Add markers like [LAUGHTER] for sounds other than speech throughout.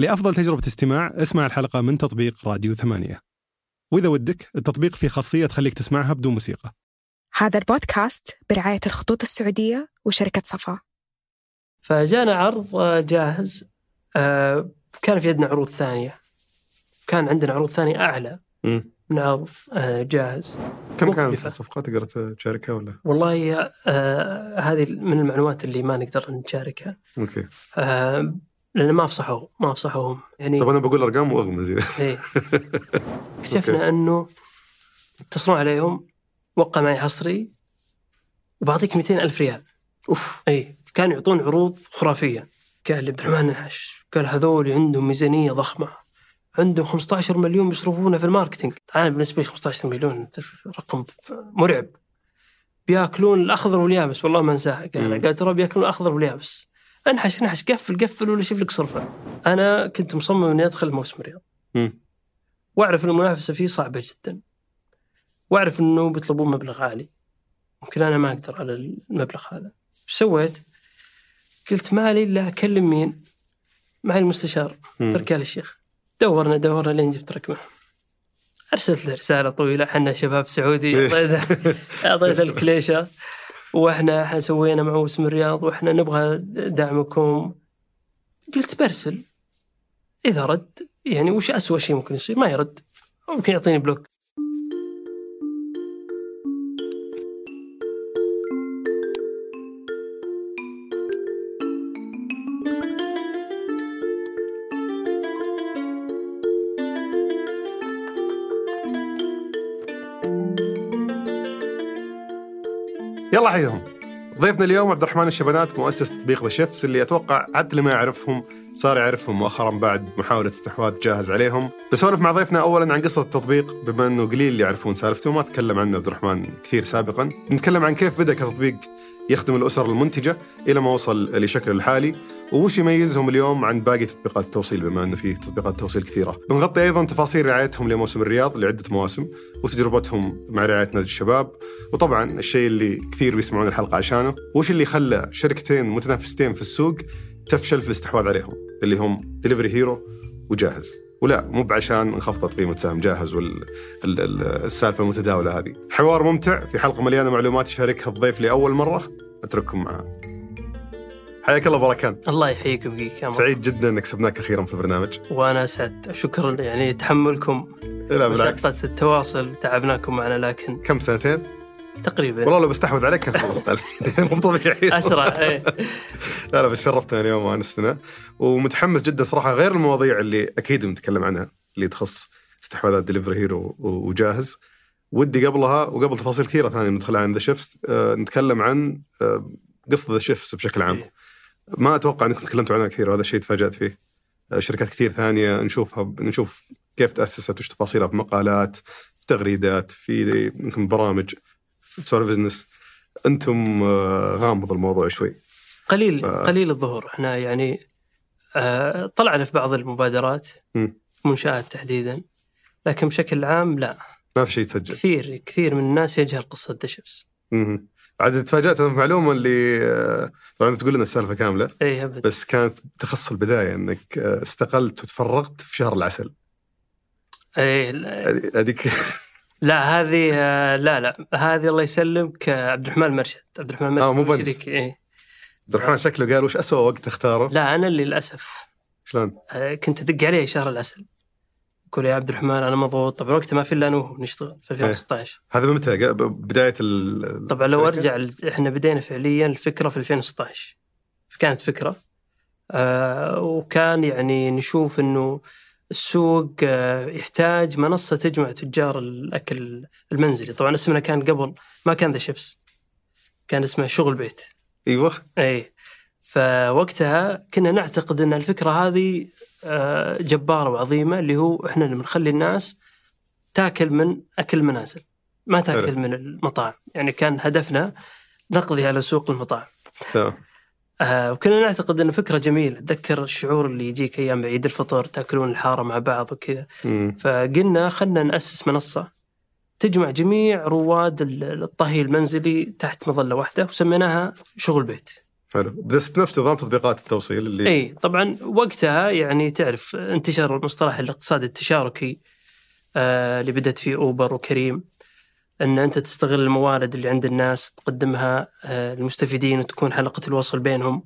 لأفضل تجربة استماع اسمع الحلقة من تطبيق راديو ثمانية. وإذا ودك التطبيق فيه خاصية تخليك تسمعها بدون موسيقى. هذا البودكاست برعاية الخطوط السعودية وشركة صفا. فجانا عرض جاهز آه، كان في عندنا عروض ثانية. كان عندنا عروض ثانية أعلى. من عرض آه، جاهز. كم. كانت الصفقات؟ تقدر تشاركها ولا؟ والله آه، هذه من المعلومات اللي ما نقدر نشاركها. أوكي. لأن ما أفصحوا ما أفصحوهم يعني طب أنا بقول أرقام وأغمز. إذا. إيه. [LAUGHS] اكتشفنا أنه اتصلوا عليهم وقع معي حصري وبعطيك 200 ألف ريال. أوف. اي كانوا يعطون عروض خرافية. قال لي عبد الرحمن نحش قال هذول عندهم ميزانية ضخمة. عندهم 15 مليون يصرفونه في ال marketing. أنا بالنسبة لي 15 مليون رقم مرعب. بياكلون الأخضر واليابس والله ما أنساها. قال قال ترى بياكلون الأخضر واليابس. أنحش نحش قفل قفل ولا شوف لك صرفة. أنا كنت مصمم إني أدخل موسم الرياض. وأعرف إن المنافسة فيه صعبة جدا. وأعرف إنه بيطلبون مبلغ عالي. يمكن أنا ما أقدر على المبلغ هذا. إيش سويت؟ قلت ما لي إلا أكلم مين؟ معي المستشار آل الشيخ. دورنا دورنا لين جبت رقمه. أرسلت له رسالة طويلة. إحنا شباب سعودي. [LAUGHS] اعطيته اعطيته الكليشة. وإحنا سوينا مع موسم الرياض وإحنا نبغى دعمكم. قلت برسل إذا رد يعني وش اسوء شيء ممكن يصير؟ ما يرد. ممكن يعطيني بلوك. يلا حيهم ضيفنا اليوم عبد الرحمن الشبنات مؤسس تطبيق ذا شيفس اللي أتوقع حتى اللي ما يعرفهم صار يعرفهم مؤخرا بعد محاولة استحواذ جاهز عليهم. بسولف مع ضيفنا اولا عن قصة التطبيق بما إنه قليل اللي يعرفون سالفته وما تكلم عنه عبد الرحمن كثير سابقا. نتكلم عن كيف بدأ كتطبيق يخدم الأسر المنتجة إلى ما وصل لشكله الحالي. وش يميزهم اليوم عن باقي تطبيقات التوصيل بما إنه في تطبيقات توصيل كثيرة. بنغطي أيضا تفاصيل رعايتهم لموسم الرياض لعدة مواسم وتجربتهم مع رعاية نادي الشباب وطبعا الشيء اللي كثير بيسمعون الحلقة عشانه وش اللي خلى شركتين متنافستين في السوق تفشل في الاستحواذ عليهم اللي هم Delivery Hero وجاهز. ولا مو بعشان انخفضت قيمة سهم جاهز والسالفه المتداولة هذه. حوار ممتع في حلقة مليانة معلومات يشاركها الضيف لأول مرة أترككم معاه. حياك الله بركان. الله يحييك ويبقيك. سعيد جدا إنك كسبناك أخيرا في البرنامج وأنا أسعد شكرا يعني تحملكم لا بالعكس التواصل تعبناكم معنا لكن كم سنتين؟ تقريبا والله لو بستحوذ عليك كان خلصت. [LAUGHS] [LAUGHS] مو طبيعي أسرع إيه لا لا بس شرفتنا اليوم وانستنا ومتحمس جدا صراحة غير المواضيع اللي أكيد بنتكلم عنها اللي تخص استحواذات Delivery Hero وجاهز ودي قبلها وقبل تفاصيل كثيرة ثانية ندخلها عن The Chefz آه نتكلم عن آه قصة The Chefz بشكل عام إيه. ما أتوقع انكم تكلمتوا عنها كثير وهذا الشيء تفاجأت فيه. آه شركات كثير ثانية نشوفها نشوف كيف تأسست وش تفاصيلها في مقالات في تغريدات في يمكن برامج في سوالف business أنتم آه غامض الموضوع شوي. قليل ف- قليل الظهور. إحنا يعني آه طلعنا في بعض المبادرات. مم. منشآت تحديدا. لكن بشكل عام لا. ما في شيء تسجل كثير كثير من الناس يجهل قصة The Chefz. عاد تفاجأت أنا بمعلومه اللي آه، طبعا تقول لنا السالفة كاملة اي بس كانت تخص البداية إنك آه، استقلت وتفرغت في شهر العسل. اي لا- هذه- هذيك [LAUGHS] لا هذه آه، لا لا. هذه الله يسلمك عبد الرحمن المرشد عبد الرحمن المرشد آه، مو بنت. اي عبد الرحمن شكله قال وش اسوء وقت تختاره؟ لا أنا اللي للأسف. شلون؟ كنت أدق عليه شهر العسل. يقول يا عبد الرحمن أنا مضغوط. طبعا وقتها ما في إلا أنا وهو نشتغل. في 2016 هذا من متى؟ بداية ال طبعا لو؟ أرجع إحنا بدينا فعليا الفكرة في 2016 فكانت فكرة. آه وكان يعني نشوف إنه السوق آه يحتاج منصة تجمع تجار الأكل المنزلي. طبعا اسمنا كان قبل ما كان ذا شيفس كان اسمه شغل بيت. إيوه. اي فوقتها كنا نعتقد إن الفكرة هذه جبارة وعظيمة اللي هو إحنا اللي بنخلي الناس تاكل من أكل المنازل ما تاكل. من المطاعم. يعني كان هدفنا نقضي على سوق المطاعم. تمام. آه وكنا نعتقد إنه فكرة جميلة. تذكر الشعور اللي يجيك أيام عيد الفطر تاكلون الحارة مع بعض وكذا. فقلنا خلنا نأسس منصة تجمع جميع رواد ال- الطهي المنزلي تحت مظلة واحدة وسميناها شغل بيت. حلو. بس بنفس نظام تطبيقات التوصيل اللي اي طبعا وقتها يعني تعرف انتشر المصطلح الاقتصاد التشاركي آه اللي بدأت فيه أوبر وكريم إن أنت تستغل الموارد اللي عند الناس تقدمها آه للمستفيدين وتكون حلقة الوصل بينهم.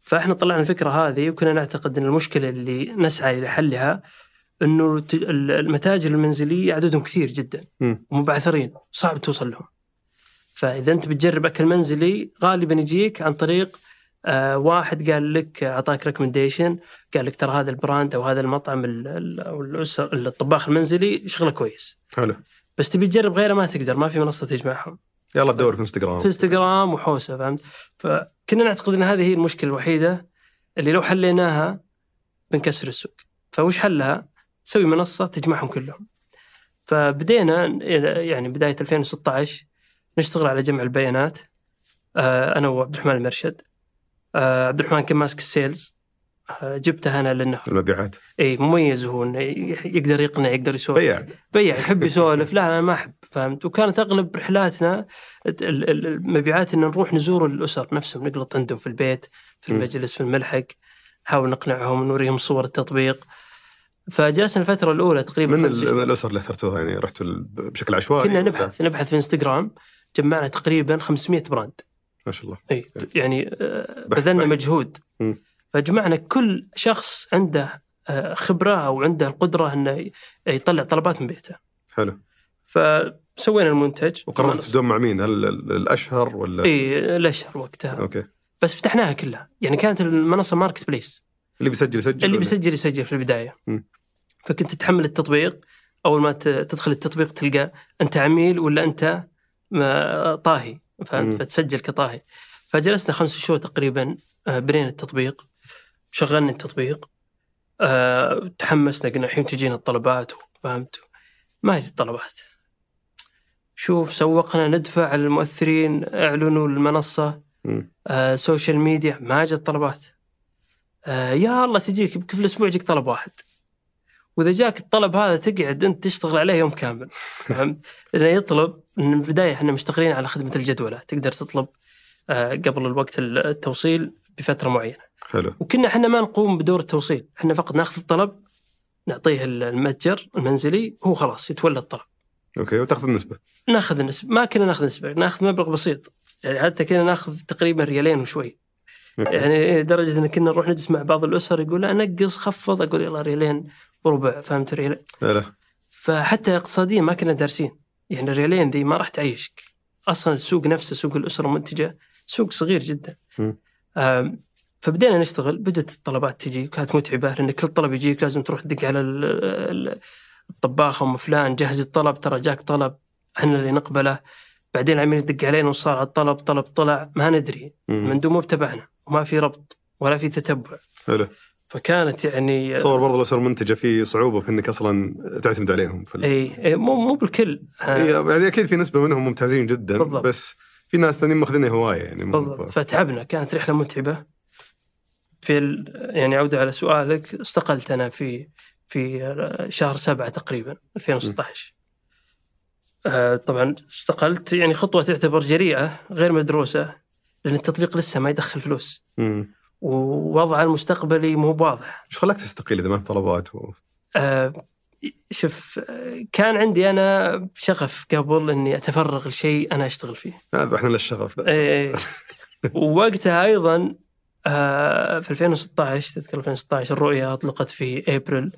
فإحنا طلعنا الفكرة هذه وكنا نعتقد إن المشكلة اللي نسعى لحلها إنه المتاجر المنزليه عددهم كثير جدا. ومبعثرين صعب توصل لهم. فإذا أنت بتجرب أكل منزلي غالبا يجيك عن طريق آه واحد قال لك أعطاك ريكومنديشن قال لك ترى هذا ال brand أو هذا المطعم ال- ال- أو الاسر الطباخ المنزلي شغله كويس. حلو. بس تبي تجرب غيره ما تقدر ما في منصة تجمعهم يلا تدور في انستغرام في انستغرام وحوسة فهمت؟ فكنا نعتقد إن هذه هي المشكلة الوحيدة اللي لو حليناها بنكسر السوق. فوش حلها؟ تسوي منصة تجمعهم كلهم. فبدينا يعني بداية 2016 نشتغل على جمع البيانات. آه، أنا وعبد الرحمن المرشد. آه، عبد الرحمن كان ماسك ال sales. آه، جبته أنا لأنه المبيعات. إي مميز هو إنه يقدر يقنع يقدر يسولف. بيع. بيع يحب يسولف. لا أنا ما أحب فهمت؟ وكانت أغلب رحلاتنا ال- ال- المبيعات ان نروح نزور الأسر نفسهم نقلط عندهم في البيت في. المجلس في الملحق نحاول نقنعهم نوريهم صور التطبيق. فجلسنا الفترة الأولى تقريبا من خمس ال- شهور. من الأسر اللي اخترتوها يعني؟ رحتوا بشكل عشوائي كنا؟ نبحث نبحث في إنستغرام. جمعنا تقريبا 500 brand. ما شاء الله. اي يعني آه، بحث- بذلنا. مجهود. م. فجمعنا كل شخص عنده آه، خبرة أو عنده القدرة إنه يطلع طلبات من بيته. حلو. فسوينا المنتج. وقررت تبدون مع مين؟ هل ال- الأشهر ولا؟ اي الأشهر وقتها. okay. بس فتحناها كلها. يعني كانت المنصة marketplace. اللي بيسجل يسجل اللي؟ بيسجل يسجل في البداية. م. فكنت تحمل التطبيق. أول ما تدخل التطبيق تلقى أنت عميل ولا أنت طاهي. فهمت؟ فتسجل كطاهي. فجلسنا خمس شهور تقريبا آه، بنينا التطبيق شغلنا التطبيق آه، تحمسنا قلنا الحين تجينا الطلبات فهمت؟ ما هي الطلبات. شوف سوقنا ندفع المؤثرين اعلنوا المنصة. آه social media ما جت طلبات. آه يا الله تجيك كل أسبوع يجيك طلب واحد. وإذا جاك الطلب هذا تقعد أنت تشتغل عليه يوم كامل فهمت؟ لأنه يطلب من البدايه إحنا مشتغلين على خدمة الجدولة تقدر تطلب آه قبل الوقت التوصيل بفترة معينة. حلو. وكنا إحنا ما نقوم بدور التوصيل إحنا فقط ناخذ الطلب نعطيه المتجر المنزلي هو خلاص يتولى الطلب. أوكي وتأخذ النسبة. ناخذ النسبة ما كنا ناخذ نسبة ناخذ مبلغ بسيط. يعني حتى كنا ناخذ تقريبا ريالين وشوي. يعني لدرجة إن كنا نروح نجلس مع بعض الأسر يقول لا نقص خفض أقول يلا ريالين. وربع فهمت ريال لا فحتى اقتصاديا ما كنا دارسين. يعني الريالين ذي ما راح تعيشك. أصلا السوق نفسه سوق الأسرة المنتجه سوق صغير جدا. فبدينا نشتغل بدأت الطلبات تجي كانت متعبة لأن كل طلب يجيك لازم تروح تدق على ال- ال- الطباخ أم فلان جهز الطلب ترى جاك طلب إحنا اللي نقبله. بعدين العميل يدق علينا وصار على الطلب طلب طلع ما ندري. مم. مندوب مو بتبعنا وما في ربط ولا في تتبع. حلو. فكانت يعني تصور برضو الاسر المنتجه في صعوبة في إنك أصلا تعتمد عليهم في ال... إي مو مو بالكل. آه، يعني أكيد في نسبة منهم ممتازين جدا بالضبط. بس في ناس ثانيين ماخذينها هواية يعني بالضبط. فتعبنا. كانت رحلة متعبة. في ال... يعني عودة على سؤالك استقلت أنا في في شهر سبعة تقريبا 2016 آه طبعا استقلت يعني خطوة تعتبر جريئة غير مدروسة لأن التطبيق لسه ما يدخل فلوس. مم. ووضعه المستقبلي مو واضح. إيش خلاك تستقيل إذا ما في طلبات؟ و... آه شوف آه، كان عندي أنا شغف قبل إني أتفرغ لشيء أنا أشتغل فيه. هذا إحنا للشغف ذا. إيه. ووقتها أيضا آه، في 2016 تذكر 2016 الرؤية أطلقت في إبريل.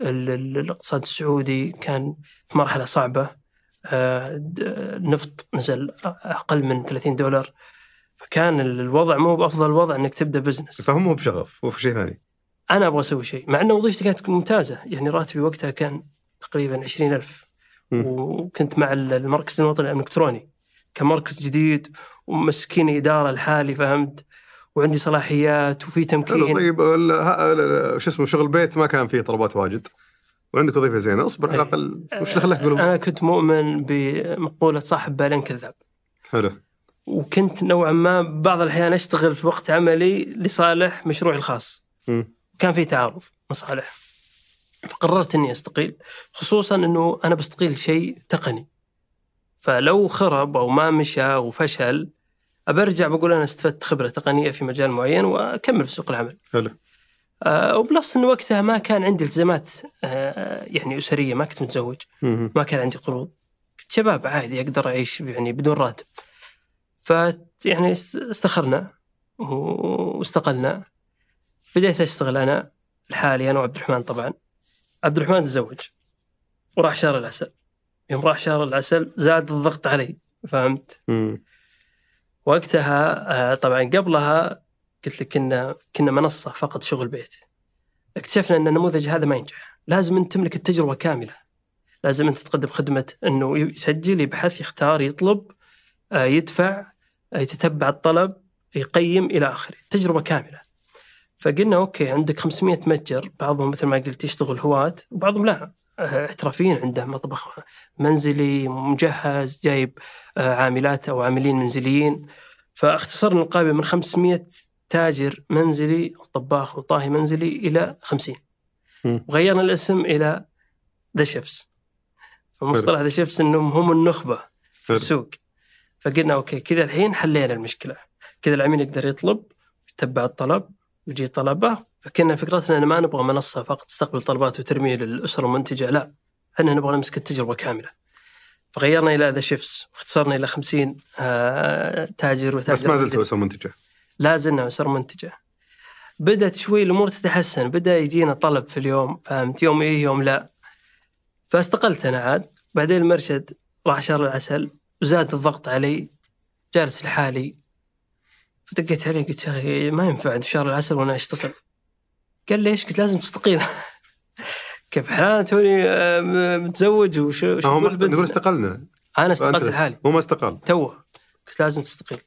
ال- ال- الاقتصاد السعودي كان في مرحلة صعبة. آه، النفط نزل أقل من 30 دولار. فكان الوضع مو بأفضل وضع إنك تبدأ بزنس فهم هو بشغف وفي شيء ثاني. أنا أبغى أسوي شيء مع ان وظيفتي كانت ممتازة يعني راتبي وقتها كان تقريبا 20000 مم. وكنت مع المركز الوطني الإلكتروني كمركز جديد ومسكين اداره لحالي فهمت؟ وعندي صلاحيات وفي تمكين. طيب شو اسمه شغل بيت ما كان فيه طلبات واجد. وعندك وظيفة زينة اصبر على إيه. الاقل وش اللي خلاك أنا كنت مؤمن بمقولة صاحب بالين كذاب. حلو. وكنت نوعا ما بعض الأحيان أشتغل في وقت عملي لصالح مشروعي الخاص. مم. كان في تعارض مصالح. فقررت إني أستقيل خصوصا إنه أنا بستقيل شيء تقني. فلو خرب أو ما مشى وفشل برجع بقول أنا استفدت خبرة تقنية في مجال معين وأكمل في سوق العمل. حلو. آه وبلس إنه وقتها ما كان عندي التزامات آه يعني أسرية ما كنت متزوج. ما كان عندي قروض. كنت شباب عادي أقدر أعيش يعني بدون راتب. ف يعني است- استخرنا واستقلنا. بديت أشتغل أنا لحالي أنا وعبد الرحمن طبعا. عبد الرحمن تزوج وراح شهر العسل. يوم راح شهر العسل زاد الضغط علي فهمت؟ مم. وقتها آه، طبعا قبلها قلت لك كنا كنا منصة فقط شغل بيت. اكتشفنا إن النموذج هذا ما ينجح. لازم أنت تملك التجربة كاملة. لازم أنت تقدم خدمة إنه يسجل يبحث يختار يطلب آه، يدفع يتتبع الطلب يقيم إلى آخره. تجربة كاملة. فقلنا okay عندك 500 متجر بعضهم مثل ما قلت يشتغل هواة وبعضهم لا آه، احترافيين عنده مطبخ منزلي مجهز جايب آه، عاملات أو عاملين منزليين. فاختصرنا القائمه من 500 تاجر منزلي طباخ وطاهي منزلي إلى 50 مم. وغيرنا الاسم إلى The Chefz فمصطلح The Chefz إنهم هم النخبة في. السوق. فقلنا okay كذا الحين حلينا المشكلة. كذا العميل يقدر يطلب يتبع الطلب يجي طلبه. فكنا فكرتنا إن ما نبغى منصة فقط تستقبل طلبات وترميه للأسر المنتجة لا. إحنا نبغى نمسك التجربة كاملة. فغيرنا إلى The Chefz واختصرنا إلى 50 آه تاجر وتاجر بس ما زلت منزلي. اسره منتجة. لا زلنا أسر منتجة. بدأت شوي الأمور تتحسن بدأ يجينا طلب في اليوم فهمت؟ يوم إيه يوم لا. فاستقلت أنا عاد. بعدين المرشد راح شهر العسل. وزاد الضغط علي جالس لحالي. فدقيت عليه قلت يا أخي ما ينفع في شهر العسل وأنا أشتغل. قال ليش؟ قلت لازم تستقيل. [LAUGHS] كيف حالة توني آه، متزوج وش هو ما؟ نقول استقلنا. أنا استقلت لحالي. هو ما استقال توه. قلت لازم تستقيل.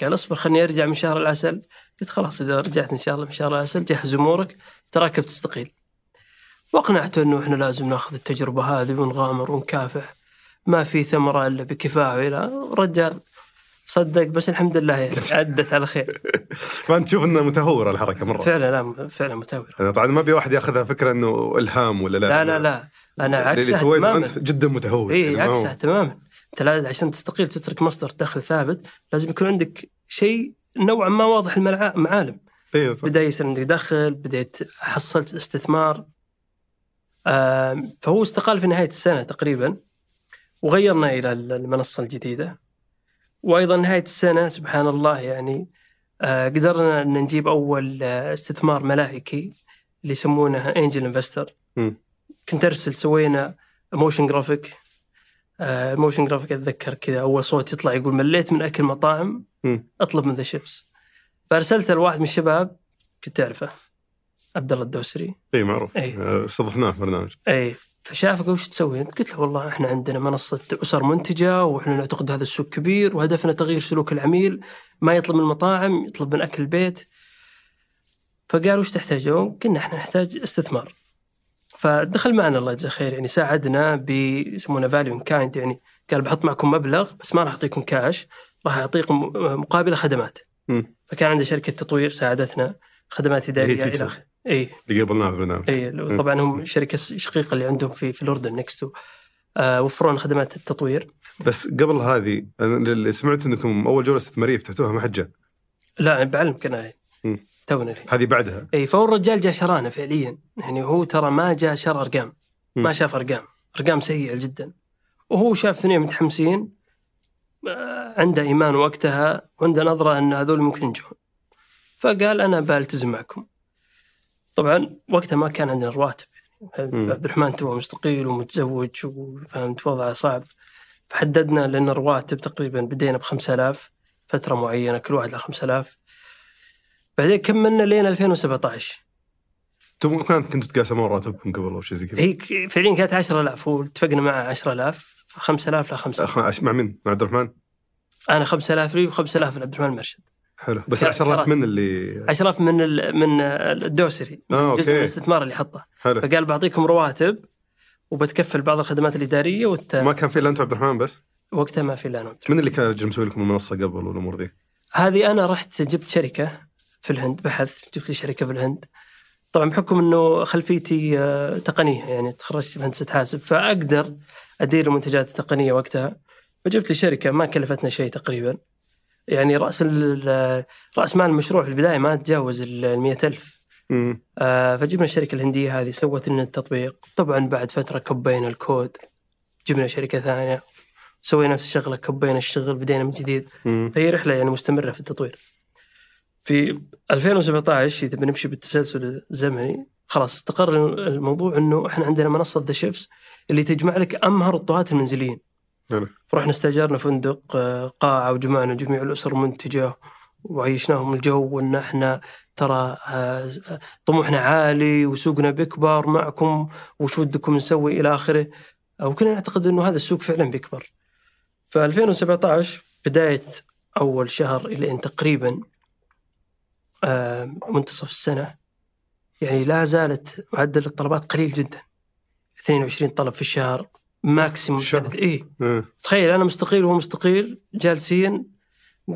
قال اصبر خلني أرجع من شهر العسل. قلت خلاص إذا رجعت إن شاء الله من شهر العسل جهز أمورك. تراك بتستقيل وأقنعته إنه إحنا لازم نأخذ التجربة هذه ونغامر ونكافح. ما في ثمرة إلا بكفاح إلى الرجال صدق بس الحمد لله يعني ادت على خير. [LAUGHS] فانت تشوف انها متهوره الحركة مرة. فعلا لا فعلا متاور أنا طبعا ما أبي واحد يأخذها فكرة إنه إلهام ولا لا. لا لا لا. أنا عكسها تماما. انت جدا متهور إي يعني ما عكسها تماما. أنت عشان تستقيل تترك مصدر دخل ثابت لازم يكون عندك شيء نوعا ما واضح المعالم. إي صح. بدا يصير عندك دخل بديت حصلت استثمار. آم، فهو استقال في نهاية السنة تقريبا. وغيرنا إلى المنصة الجديدة. وأيضا نهاية السنة سبحان الله يعني آه، قدرنا أن نجيب أول آه، استثمار ملائكي اللي يسمونه angel investor. كنت أرسل سوينا motion graphic motion graphic أتذكر كذا أول صوت يطلع يقول مليت من أكل مطاعم. أطلب من The Chefz فارسلته لواحد من الشباب كنت تعرفه عبد الله الدوسري. اي معروف. إي. آه، استضفناه في برنامج. اي فشاف قال وش تسوي انت؟ قلت له والله إحنا عندنا منصة أسر منتجة وإحنا نعتقد هذا السوق كبير وهدفنا تغيير سلوك العميل ما يطلب من المطاعم يطلب من أكل البيت فقال وش تحتاجون؟ قلنا إحنا نحتاج استثمار فدخل معنا الله يجزاه خير يعني ساعدنا ب يسمونه value in kind يعني قال بحط معكم مبلغ بس ما راح أعطيكم كاش راح أعطيكم مقابله خدمات مم. فكان عنده شركة تطوير ساعدتنا خدمات إدارية. إلى آخره إي. اللي قبلناه في البرنامج. إي طبعا هم شركة شقيقة اللي عندهم في في الاردن نكستو آه وفروا لنا خدمات التطوير. بس قبل هذه اللي سمعت إنكم أول جولة استثماريه فتحتوها ما حد جاء. لا بعلمك أنا. تونا الحين هذه بعدها. إي فهو الرجال جاء شرانا فعليا. يعني هو ترى ما جاء شرى أرقام. ما. شاف أرقام. أرقام سيئة جدا. وهو شاف اثنين متحمسين آه، عنده إيمان وقتها وعنده نظرة إن هذول ممكن ينجحون. فقال أنا بلتزم معكم. طبعا وقتها ما كان عندنا رواتب يعني. عبد الرحمن تو مستقيل ومتزوج وفهمت وضعه صعب. فحددنا لنا الرواتب تقريبا بدينا ب 5000 فترة معينة كل واحد له 5000 بعدين كملنا لين 2017 أنتم كانت كنتوا تقاسمون راتبكم قبل أو شيء زي كذا؟ هي فعليا كانت 10000 واتفقنا معه 10000 5000 لا 5 أخ- مع من؟ مع عبد الرحمن؟ أنا 5000 لي و5000 لعبد الرحمن المرشد حلو. بس كان- 10000 كان- من اللي 10000 من ال... من الدوسري. آه جزء من الاستثمار اللي حطه. حلو. فقال بعطيكم رواتب وبتكفل بعض الخدمات الإدارية والت... ما كان في الا انت عبد الرحمن بس؟ وقتها ما في الا أنا من اللي كان يجي مسوي لكم المنصة قبل والأمور ذي؟ هذه أنا رحت جبت شركة في الهند بحث جبت لي شركة في الهند. طبعا بحكم إنه خلفيتي آه، تقنية يعني تخرجت في هندسه حاسب فأقدر أدير المنتجات التقنية وقتها. فجبت لي شركة ما كلفتنا شيء تقريبا. يعني رأس رأس مال المشروع في البداية ما تجاوز ال 100000 مم. آه، فجبنا الشركة الهندية هذه سوت لنا التطبيق طبعا بعد فترة كبينا الكود جبنا شركة ثانية سوينا نفس الشغلة كبينا الشغل بدينا من جديد مم. فهي رحلة يعني مستمرة في التطوير. في 2017 إذا بنمشي بالتسلسل الزمني خلاص استقر الموضوع إنه إحنا عندنا منصة ذا شيفز اللي تجمع لك أمهر الطهاة المنزليين. حلو. فرحنا استاجرنا فندق آه، قاعة وجمعنا جميع الأسر المنتجه وعيشناهم الجو وإن إحنا ترى آه، طموحنا عالي وسوقنا بيكبر معكم وش ودكم نسوي إلى آخره وكنا نعتقد إنه هذا السوق فعلا بيكبر. في 2017 بداية أول شهر إلى إن تقريبا آه، منتصف السنة يعني لا زالت معدل الطلبات قليل جدا 22 طلب في الشهر ماكسيموم. اي مم. تخيل أنا مستقيل وهو مستقيل جالسين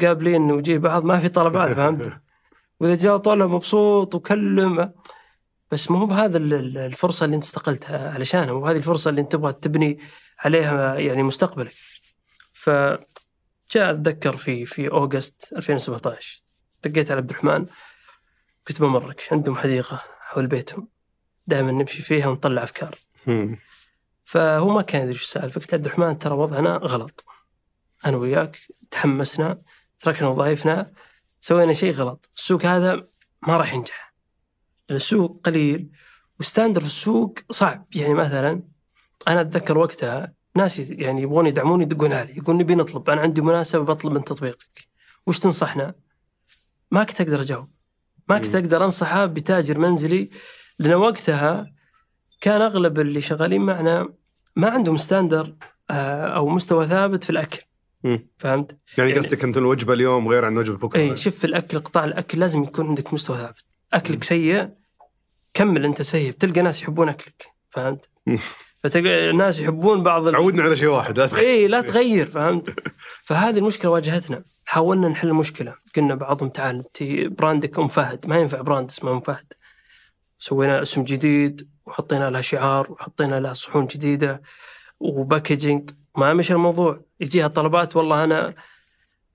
قابلين وجيه بعض ما في طلبات [LAUGHS] فهمت وإذا جاء طلب مبسوط وكلم بس مو بهذا ال- ال- الفرصة اللي أنت استقلتها علشانها مو هذه الفرصة اللي أنت تبغى تبني عليها يعني مستقبلك فجاء أتذكر في في أوغست 2017 دقيت على عبد الرحمن قلت بمرك عندهم حديقة حول بيتهم دائما نمشي فيها ونطلع أفكار. فهو ما كان يدري إيش السالفه قلت عبد الرحمن ترى وضعنا غلط. أنا وياك تحمسنا تركنا وظائفنا سوينا شيء غلط. السوق هذا ما راح ينجح. السوق قليل و standard في السوق صعب. يعني مثلا أنا أتذكر وقتها ناس يعني يبغون يدعموني يدقون علي يقول نبي نطلب أنا عندي مناسبة بطلب من تطبيقك. وش تنصحنا؟ ما كنت أقدر أجاوب. ما كنت أقدر أنصحه بتاجر منزلي لأن وقتها كان أغلب اللي شغالين معنا ما عندهم standard آه، أو مستوى ثابت في الأكل. مم. فهمت؟ يعني يعني- قصدك أنت الوجبة اليوم غير عن وجبة بكرة؟ اي شوف في الأكل قطاع الأكل لازم يكون عندك مستوى ثابت. أكلك سيء كمل أنت سيء. بتلقى ناس يحبون أكلك فهمت؟ فتلقى ناس يحبون بعض تعودنا على شيء واحد لا تخ- اي لا تغير فهمت؟ فهذه المشكلة واجهتنا. حاولنا نحل المشكلة قلنا بعضهم تعال انت brand ك أم فهد. ما ينفع brand اسمه أم فهد. سوينا اسم جديد. وحطينا لها شعار وحطينا لها صحون جديدة و packaging. ما مشى الموضوع. يجيها طلبات والله أنا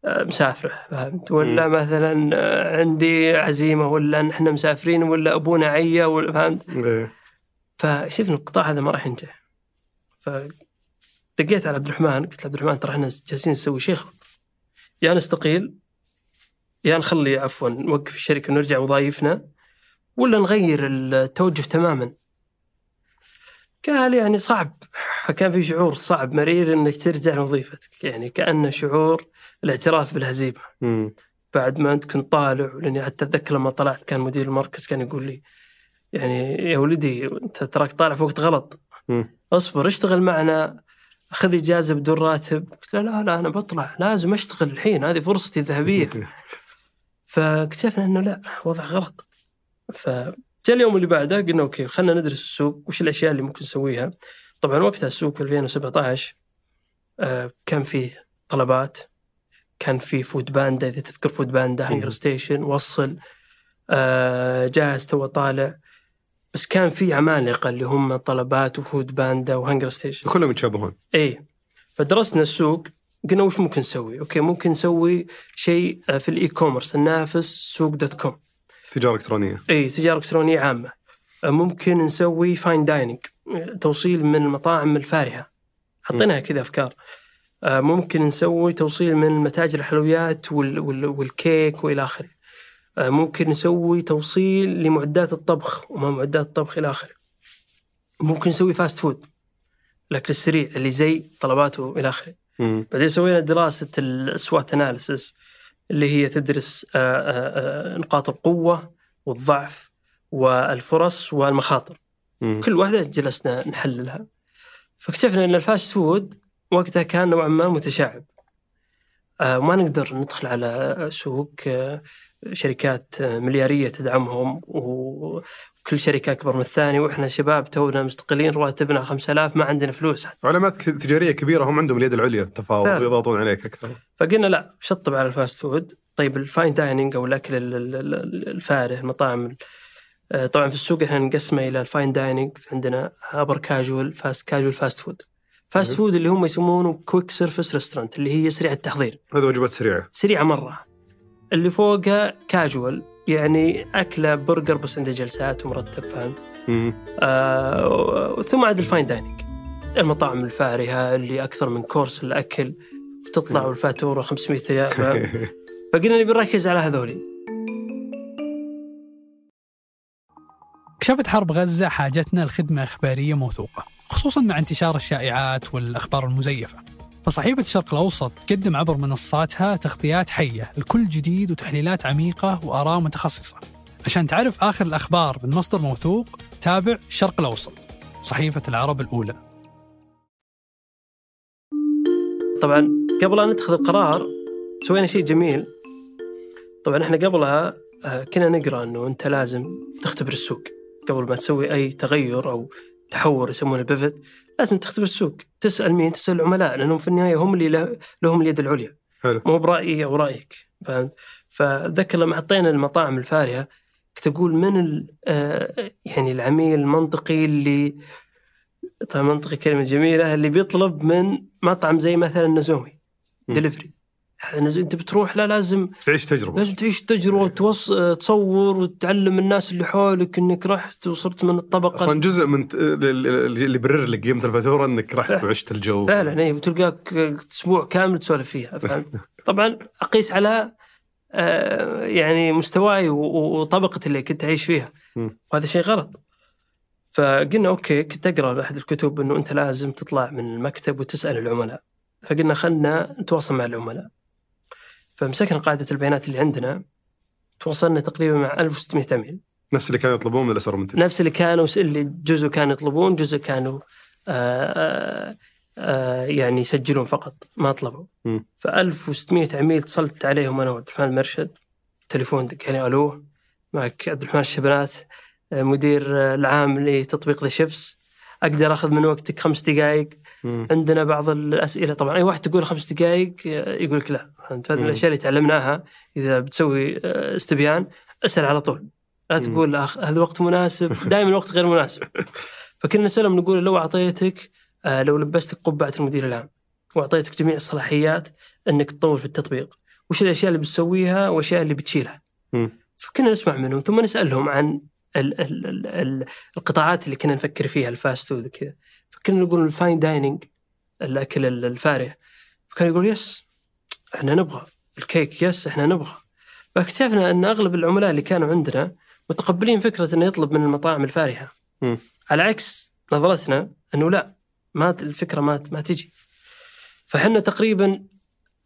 آه، مسافرة فهمت؟ ولا مثلا آه، عندي عزيمة ولا نحن مسافرين ولا أبونا عيا ولا فهمت؟ إيه. فشفنا القطاع هذا ما راح ينجح فدقيت على عبد الرحمن قلت له عبد الرحمن ترى إحنا جالسين نسوي شيء غلط. يا نستقيل يا نخلي عفوا نوقف الشركة ونرجع وظائفنا ولا نغير التوجه تماما. قال يعني صعب كان في شعور صعب مرير إنك ترجع لوظيفتك. يعني كأنه شعور الاعتراف بالهزيمة. مم. بعد ما أنت كنت طالع لأني حتى أتذكر لما طلعت كان مدير المركز كان يقول لي يعني يا ولدي أنت تراك طالع في وقت غلط. مم. اصبر اشتغل معنا خذ إجازة بدون راتب. قلت له لا لا أنا بطلع لازم أشتغل الحين هذه فرصتي الذهبية. [LAUGHS] فاكتشفنا إنه لا وضع غلط. فجاء اليوم اللي بعده قلنا okay خلينا ندرس السوق وش الأشياء اللي ممكن نسويها. طبعا وقتها السوق في 2017 آه، كان فيه طلبات كان في فود باندا إذا تذكر فود باندا هانجر ستيشن وصل آه، جاهز تو طالع. بس كان في عمالقة اللي هم طلبات وفود باندا وهانجر ستيشن كلهم يتشابهون. اي فدرسنا السوق قلنا وش ممكن نسوي؟ okay ممكن نسوي شيء آه، في ال e-commerce ننافس سوق دوت كوم تجارة إلكترونية. إي تجارة إلكترونية عامة. ممكن نسوي fine dining توصيل من المطاعم الفارهة. حطيناها كذا أفكار. ممكن نسوي توصيل من متاجر الحلويات وال وال والكيك وإلى آخره. ممكن نسوي توصيل لمعدات الطبخ وما معدات الطبخ إلى آخره. ممكن نسوي fast food الأكل السريع اللي زي طلبات إلى آخره. بعدين سوينا دراسة ال SWOT analysis اللي هي تدرس آه، آه، آه، نقاط القوة والضعف والفرص والمخاطر. مم. كل واحدة جلسنا نحللها. فاكتشفنا أن ال fast food وقتها كان نوعا ما متشعب. وما نقدر ندخل على سوق شركات مليارية تدعمهم وكل شركة أكبر من الثاني وإحنا شباب تونا مستقلين رواتبنا 5000 ما عندنا فلوس حتى. علامات تجارية كبيرة هم عندهم اليد العليا التفاوض. ويضغطون عليك أكثر. فقلنا لا شطب على ال fast food. طيب ال fine dining أو الأكل ال- ال- ال- الفاره المطاعم ال- آه، طبعا في السوق إحنا نقسمه إلى ال fine dining عندنا upper casual fast casual fast food. fast food اللي هم يسمونه quick service restaurant اللي هي سريعة التحضير. هذه وجبات سريعة. سريعة مرة. اللي فوقها كاجوال يعني أكلة برجر بس عنده جلسات ومرتب فهمت مم. آه ثم عاد ال fine dining المطاعم الفارهه اللي أكثر من كورس الأكل تطلع والفاتورة 500 ريال فاهم؟ [LAUGHS] فقلنا نبي نركز على هذولي. كشفت حرب غزة حاجتنا لخدمة إخبارية موثوقة خصوصا مع انتشار الشائعات والأخبار المزيفة. فصحيفة الشرق الأوسط تقدم عبر منصاتها تغطيات حية لكل جديد وتحليلات عميقة وآراء متخصصة. عشان تعرف آخر الأخبار من مصدر موثوق تابع الشرق الأوسط صحيفة العرب الأولى. طبعا قبل أن نتخذ القرار سوينا شيء جميل. طبعا إحنا قبلها آه، كنا نقرأ إنه أنت لازم تختبر السوق قبل ما تسوي أي تغير أو تحور يسمونه البيفت لازم تختبر السوق تسأل مين تسأل العملاء لأنهم في النهاية هم اللي له- لهم اليد العليا. حلو. مو برأيي أو رايك فهمت؟ فذكر لما حطينا المطاعم الفارهة كنت أقول من آه، يعني العميل المنطقي اللي طبعا منطقي كلمة جميلة اللي بيطلب من مطعم زي مثلا نزومي. دليفري. أنت بتروح لا لازم تعيش تجربة. لازم تعيش تجربة وتوص... تصور وتعلم الناس اللي حولك إنك رحت وصرت من الطبقة. أصلا جزء من ت- اللي يبرر لك قيمه الفاتوره إنك رحت وعشت الجو. فعلا اي بتلقاك أسبوع كامل تسولف فيها فهمت؟ [LAUGHS] طبعا أقيس على آه، يعني مستواي و- و- وطبقة اللي كنت أعيش فيها. وهذا شيء غلط. فقلنا أوكي كنت أقرأ باحد الكتب إنه أنت لازم تطلع من المكتب وتسأل العملاء. فقلنا خلنا نتواصل مع العملاء. فمسكنا قاعدة البيانات اللي عندنا تواصلنا تقريبا مع 1600 عميل نفس اللي كانوا يطلبون من الاسر المنتج نفس اللي كانوا اللي جزء كانوا يطلبون جزء كانوا آآ آآ آآ يعني يسجلون فقط ما طلبوا. ف 1600 عميل اتصلت عليهم أنا وعبد الرحمن المرشد. تليفون دق علي ألو معك عبد الرحمن الشبنات آه، مدير آه، العام لتطبيق ذا شيفس أقدر أخذ من وقتك خمس دقائق مم. عندنا بعض الأسئلة. طبعا أي واحد تقول خمس دقائق آه، يقول لك لا. انت هذه. الأشياء اللي تعلمناها. إذا بتسوي آه، استبيان اسأل على طول. لا. تقول أخ هذا وقت مناسب. [LAUGHS] دائما الوقت غير مناسب. فكنا نسألهم نقول لو أعطيتك آه، لو لبستك قبعة المدير العام وأعطيتك جميع الصلاحيات إنك تطور في التطبيق وش الأشياء اللي بتسويها والأشياء اللي بتشيلها. فكنا نسمع منهم ثم نسألهم عن ال ال ال ال القطاعات اللي كنا نفكر فيها ال fast وكذا. فكنا نقول ال fine dining الأكل ال- الفاره. فكان يقول yes إحنا نبغى الكيك yes إحنا نبغى. فاكتشفنا أن أغلب العملاء اللي كانوا عندنا متقبلين فكرة إنه يطلب من المطاعم الفارهه مم. على عكس نظرتنا أنه لا ما الفكرة ما ما تجي. فحنا تقريبا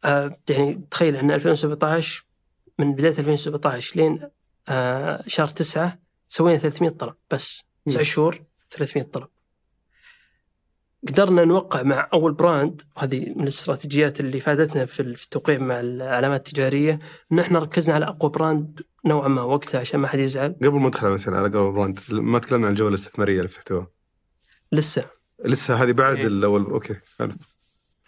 آه يعني تخيل ان 2017 من بداية 2017 لين آه شهر 9 سوينا 300 طلب بس. تسع. شهور 300 طلب. قدرنا نوقع مع أول brand وهذه من الاستراتيجيات اللي فادتنا في التوقيع مع العلامات التجارية ان إحنا ركزنا على أقوى brand نوعا ما وقتها عشان ما حد يزعل. قبل ما ندخل مثلا على قبل brand ما تكلمنا عن الجولة الاستثمارية اللي فتحتوها لسه. لسه هذه بعد إيه. الأول okay حلو.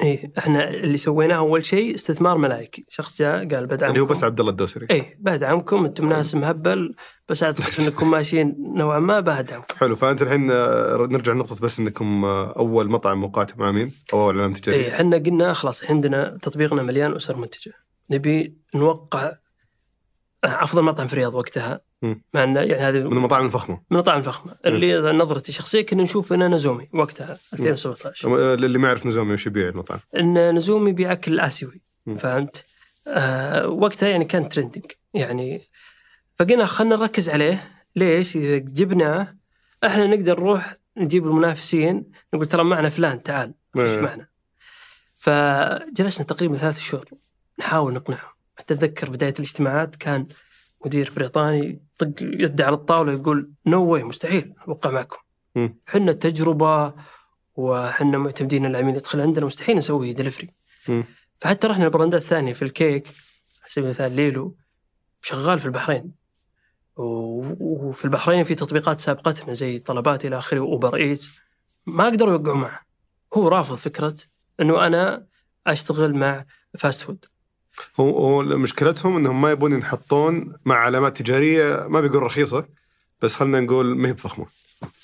إيه إحنا اللي سويناه أول شيء استثمار ملائكي شخص جاء قال بدعمكم اللي هو بس عبد الله الدوسري. إيه بدعمكم أنتم ناس مهبل بس أعتقد أنكم [LAUGHS] ماشيين نوعا ما بدعمكم حلو فأنت الحين آه، نرجع لنقطة بس إنكم آه، أول مطعم مقاتل مع مين؟ أو أول علامه تجاريه إيه إحنا قلنا خلاص عندنا تطبيقنا مليان أسر منتجة. نبي نوقع [COUGHS] افضل مطعم في الرياض وقتها. مع انه يعني هذه من المطاعم الفخمة من المطاعم الفخمة اللي نظرتي الشخصية كنا نشوف انه نزومي وقتها 2017 آه، اللي ما يعرف نزومي وش يبيع المطعم إن نزومي يبيع أكل آسيوي. فهمت؟ آه وقتها يعني كان ترندنج يعني فقلنا خلينا نركز عليه ليش؟ إذا جبناه إحنا نقدر نروح نجيب المنافسين نقول ترى معنا فلان تعال إيش. معنا؟ فجلسنا تقريبا ثلاث شهور نحاول نقنعهم حتى أتذكر بداية الاجتماعات كان مدير بريطاني طق يده على الطاولة يقول no way مستحيل أوقع معكم. حنا تجربة وحنا معتمدين العميل يدخل عندنا مستحيل نسوي دليفري. فحتى رحنا ال brands الثانية في الكيك على سبيل المثال ليلو شغال في البحرين. وفي البحرين في تطبيقات سابقتنا زي طلبات إلى آخره واوبر ايتس ما قدروا يوقعوا معه. هو رافض فكرة إنه أنا أشتغل مع fast food هو مشكلتهم إنهم ما يبون ينحطون مع علامات تجارية ما بيقول رخيصة. بس خلينا نقول ما هي بفخمة.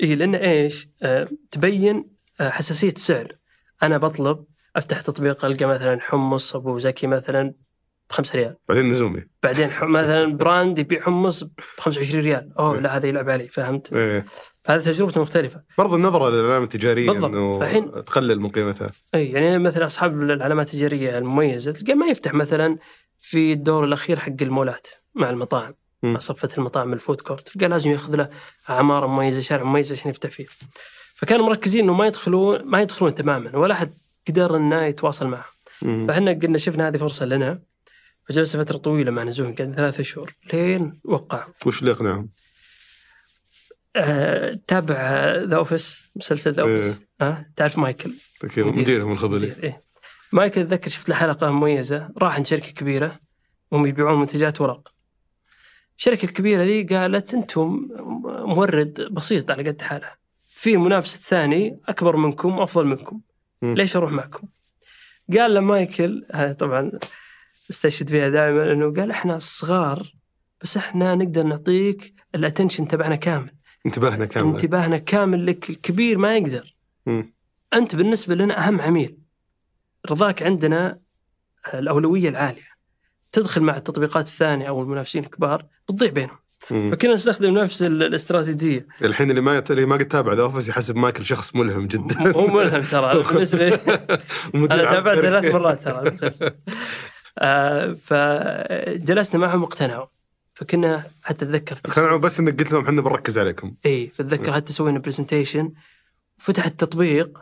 اي لأن إيش؟ آه تبين آه حساسية السعر. أنا بطلب أفتح تطبيق ألقى مثلا حمص أبو زكي مثلا. ب 5 ريال. بعدين نوزومي. بعدين مثلا brand يبيع حمص ب 25 ريال. أوه لا هذا يلعب علي فهمت؟ إيه. هذه تجربته مختلفة. برضو النظرة للعلامة التجارية بالضبط. إنه فالحين- تقلل من قيمتها. اي يعني مثلا أصحاب العلامات التجارية المميزة تلقى ما يفتح مثلا في الدور الأخير حق المولات مع المطاعم. مع صفة المطاعم ال food court. تلقى لازم يأخذ له عمارة مميزة شارع مميز عشان يفتح فيه. فكانوا مركزين إنه ما يدخلون ما يدخلون تماما ولا احد قدر إنه يتواصل معهم مم. فإحنا قلنا شفنا هذه فرصة لنا. فجلسنا فترة طويلة مع نوزومي قعدنا ثلاثة شهور لين وقعوا وش اللي يقنعهم؟ أه تابع The Office مسلسل The Office أه تعرف مايكل مدير. مديرهم الخبل مدير إيه. مايكل اتذكر شفت له حلقة مميزة راح عند شركة كبيرة وهم يبيعون منتجات ورق الشركة الكبيرة ذي قالت أنتم مورد بسيط على قد حاله في منافس الثاني أكبر منكم وأفضل منكم مم. ليش أروح معكم؟ قال له مايكل هذا طبعا استشهد فيها دائما انه قال إحنا صغار بس إحنا نقدر نعطيك ال attention تبعنا كامل. انتباهنا كامل. انتباهنا كامل لك الكبير ما يقدر. مم. أنت بالنسبة لنا أهم عميل. رضاك عندنا الأولوية العالية. تدخل مع التطبيقات الثانية أو المنافسين الكبار بتضيع بينهم. مم. فكنا نستخدم نفس ال- الاستراتيجية. الحين اللي ما يت... اللي ما قد تابع The Office يحسب مايكل شخص ملهم جدا. هو ملهم ترى. [LAUGHS] بالنسبة لي أنا تابعت. ثلاث مرات ترى. [LAUGHS] [LAUGHS] فجلسنا معهم واقتنعوا. فكنا حتى أتذكر اقتنعوا بس إنك قلت لهم إحنا بنركز عليكم. إي فأتذكر حتى سوينا presentation فتح التطبيق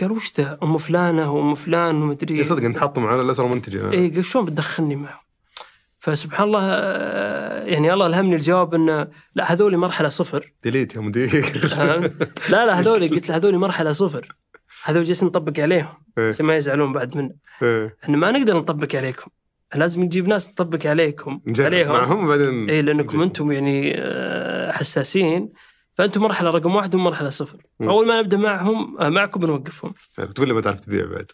قال وش ذا؟ أم فلانة وأم فلان ومدري إيه صدق أنت حاطهم على الأسرة منتجه إي قال شلون بتدخلني معهم؟ فسبحان الله آه، يعني الله ألهمني الجواب إنه لا هذول مرحلة صفر. delete يا مدير فهمت؟ لا لا هذول قلت له هذول مرحلة صفر. هذول جالسين نطبق عليهم إيه. عشان ما يزعلون بعد منا إيه. إحنا ما نقدر نطبق عليكم. لازم نجيب ناس نطبق عليكم. عليهم. معهم وبعدين اي لأنكم. أنتم يعني آه، حساسين. فأنتم مرحلة رقم واحد وهم مرحله صفر. فاول ما نبدأ معهم آه، معكم بنوقفهم. تقول لي ما تعرف تبيع بعد.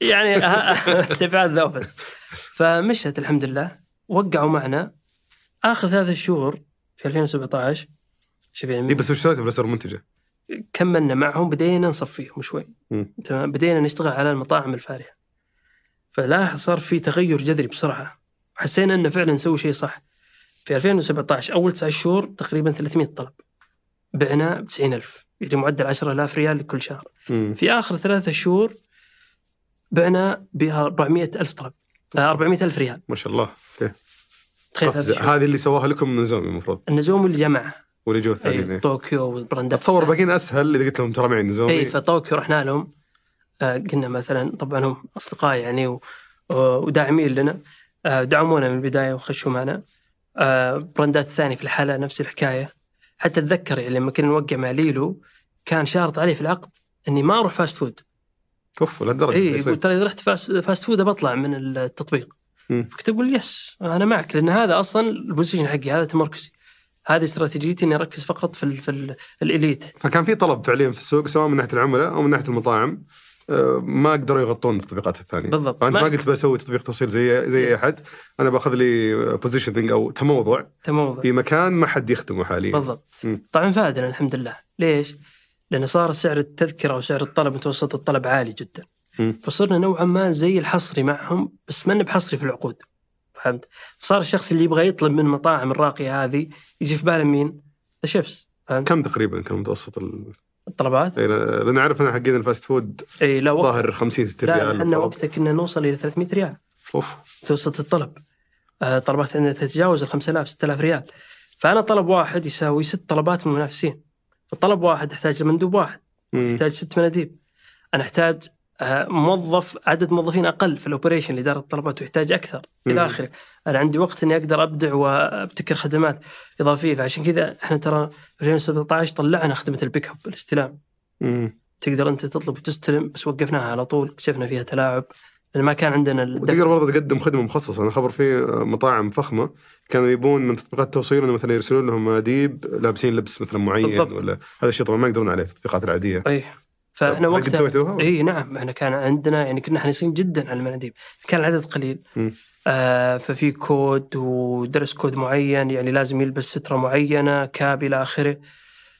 يعني [LAUGHS] [LAUGHS] تبعات ذا أوفيس. فمشت الحمد لله. وقعوا معنا. آخر ثلاثة شهور في 2017 شوف يعني اي بس وش سويت بالاسره المنتجة؟ كملنا معهم بدينا نصفيهم شوي. تمام؟ بدينا نشتغل على المطاعم الفارهة. فلا صار في تغير جذري بسرعة. حسينا إنه فعلا نسوي شيء صح. في 2017 أول تسع شهور تقريبا 300 طلب. بعنا ب 90000 يعني معدل 10000 ريال لكل شهر. مم. في آخر ثلاثة شهور بعنا ب 400000 طلب. آه، 400000 ريال. ما شاء الله. تخيل هذه اللي سواها لكم نوزومي المفروض. نوزومي اللي جمعها واللي جو الثانيين أي إيه. طوكيو وال brands أتصور باقيين أسهل اذا قلت لهم ترى معي نوزومي اي فطوكيو رحنا لهم. آه، قلنا مثلا طبعا هم أصدقاء يعني و- وداعمين لنا. آه، دعمونا من البداية وخشوا معنا. آه، brands ثانية في الحاله نفس الحكاية. حتى أتذكر يعني لما كنا نوقع مع ليلو كان شارط علي في العقد إني ما أروح fast food. أوف لهالدرجه اي. يقول ترى إذا رحت fast, food بطلع من التطبيق. فكنت أقول yes أنا معك لأن هذا أصلا ال position حقي هذا تمركزي. هذه استراتيجيتي إني أركز فقط في ال في ال elite. فكان في طلب فعليا في السوق سواء من ناحية العملاء أو من ناحية المطاعم. آه، ما قدروا يغطون التطبيقات الثانية. بالضبط. فأنت ما, ما- قلت بسوي تطبيق توصيل زي زي اي أحد. أنا بأخذ لي positioning أو تموضع تموضع. في مكان ما حد يخدمه حاليا. بالضبط. طبعا فادنا الحمد لله. ليش؟ لأن صار سعر التذكرة وسعر الطلب متوسط الطلب عالي جدا. مم. فصرنا نوعا ما زي الحصري معهم بس ما بحصري في العقود. فهمت؟ فصار الشخص اللي يبغى يطلب من المطاعم الراقية هذه يجي في باله مين؟ الشيفس فهمت؟ كم تقريبا كان متوسط ال... الطلبات؟ إيه، لأن أعرف أنا حقين ال fast food اي لا وقت ظاهر 50 60 لا ريال إحنا بالضبط. وقتها كنا نوصل إلى 300 ريال أوف متوسط الطلب آه، طلبات عندنا تتجاوز ال 5000 6000 ريال فأنا طلب واحد يساوي ست طلبات من المنافسين فطلب واحد يحتاج مندوب واحد مم. احتاج ست مناديب أنا أحتاج موظف عدد موظفين أقل في ال operation لإدارة الطلبات ويحتاج أكثر. إلى آخره أنا عندي وقت إني أقدر أبدع وأبتكر خدمات إضافية فعشان كذا إحنا ترى في 2017 طلعنا خدمة ال pick up الاستلام مم. تقدر أنت تطلب وتستلم بس وقفناها على طول اكتشفنا فيها تلاعب لأن ما كان عندنا. وتقدر برضه تقدم خدمة مخصصة أنا خبر في مطاعم فخمة كانوا يبون من تطبيقات التوصيل إنه مثلا يرسلون لهم مناديب لابسين لبس مثلا معين بالضبط. ولا هذا الشيء طبعا ما يقدرون عليه التطبيقات العادية اي فإحنا قد وقتها سويتوها؟ إي نعم إحنا كان عندنا يعني كنا حريصين جدا على المناديب كان العدد قليل. آه ففي code و dress code معين يعني لازم يلبس سترة معينة cap إلى آخره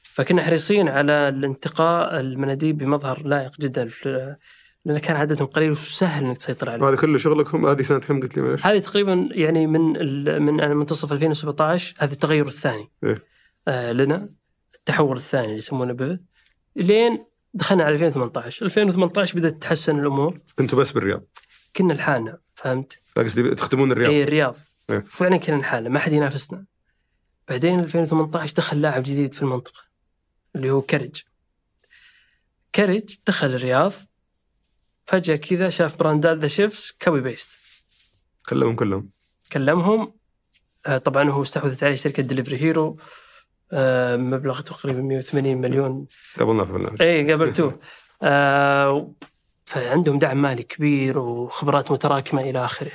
فكنا حريصين على الانتقاء المناديب بمظهر لائق جدا لأن كان عددهم قليل وسهل إنك تسيطر عليه وهذا كله شغلكم هذه سنة كم قلت لي معلش؟ هذه تقريبا يعني من من منتصف 2017 هذا التغير الثاني إيه. آه لنا التحول الثاني اللي يسمونه به لين دخلنا على 2018 2018 بدأت تتحسن الأمور. كنتوا بس بالرياض؟ كنا لحالنا فهمت؟ قصدي تخدمون الرياض. اي الرياض. إيه. فعلا كنا لحالنا ما حد ينافسنا. بعدين 2018 دخل لاعب جديد في المنطقة اللي هو كرج. كرج دخل الرياض فجأة كذا شاف brands ذا شيفز copy paste. كلهم كلهم. كلمهم آه، طبعا هو استحوذت عليه شركة دليفري هيرو مبلغ تقريبا 180 مليون. قبلنا في البرنامج اي قابلتوه آه، فعندهم دعم مالي كبير وخبرات متراكمة إلى آخره.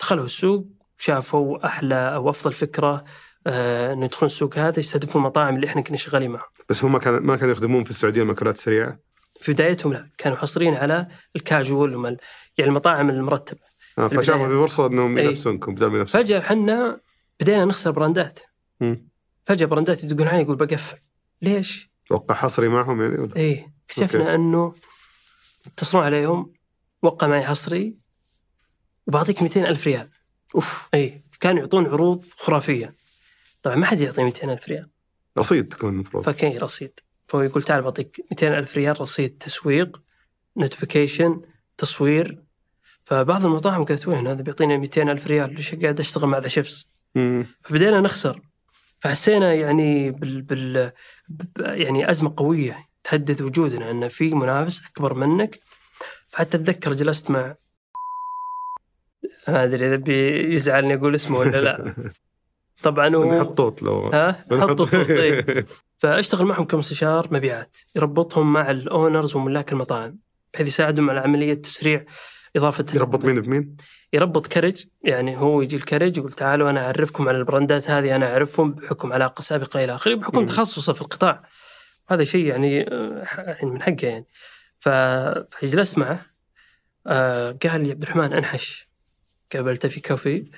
دخلوا السوق شافوا أحلى أو أفضل فكرة آه، إنه يدخلون السوق هذا يستهدفون المطاعم اللي إحنا كنا شغالين معهم بس هم ما كان ما كانوا يخدمون في السعودية المأكولات السريعه في بدايتهم لا. كانوا حصرين على الكاجوال ومال يعني المطاعم المرتبة. آه فشافوا. في فرصة إنهم إيه. ينافسونكم بدل ما ينافسون. فجأة إحنا بدينا نخسر براندات. مم. فجأة براندات يدقون علي يقول بقفل. ليش؟ أتوقع حصري معهم يعني ولا؟ إيه. اكتشفنا okay. أنه يتصلون عليهم وقع معي حصري وبعطيك 200 ألف ريال. أوف. اي كانوا يعطون عروض خرافية. طبعا ما حد يعطي 200 ألف ريال. رصيد تكون المفروض. فكان رصيد. فهو يقول تعال بعطيك 200 ألف ريال رصيد تسويق notification تصوير. فبعض المطاعم قالت وين هذا؟ بيعطينا 200 ألف ريال. ليش قاعد أشتغل مع ذا شيفس. فبدينا نخسر. فحسينا يعني بال, بال يعني أزمة قوية تهدد وجودنا إن في منافس أكبر منك فحتى أتذكر جلست مع ما أدري إذا بيزعلني أقول اسمه ولا لا [LAUGHS] طبعا هو نحط طوط لو ها خط إيه. [LAUGHS] فأشتغل معهم كمستشار مبيعات يربطهم مع ال owners وملاك المطاعم بحيث يساعدهم على عملية تسريع إضافة يربط مين بمين؟ يربط كرج يعني هو يجي الكرج يقول تعالوا أنا أعرفكم على البراندات هذه أنا أعرفهم بحكم علاقة سابقة إلى آخره بحكم. تخصصه في القطاع. هذا شيء يعني آه، من حقه يعني. فجلست معه آه، قال لي عبد الرحمن أنحش. قابلته في كافي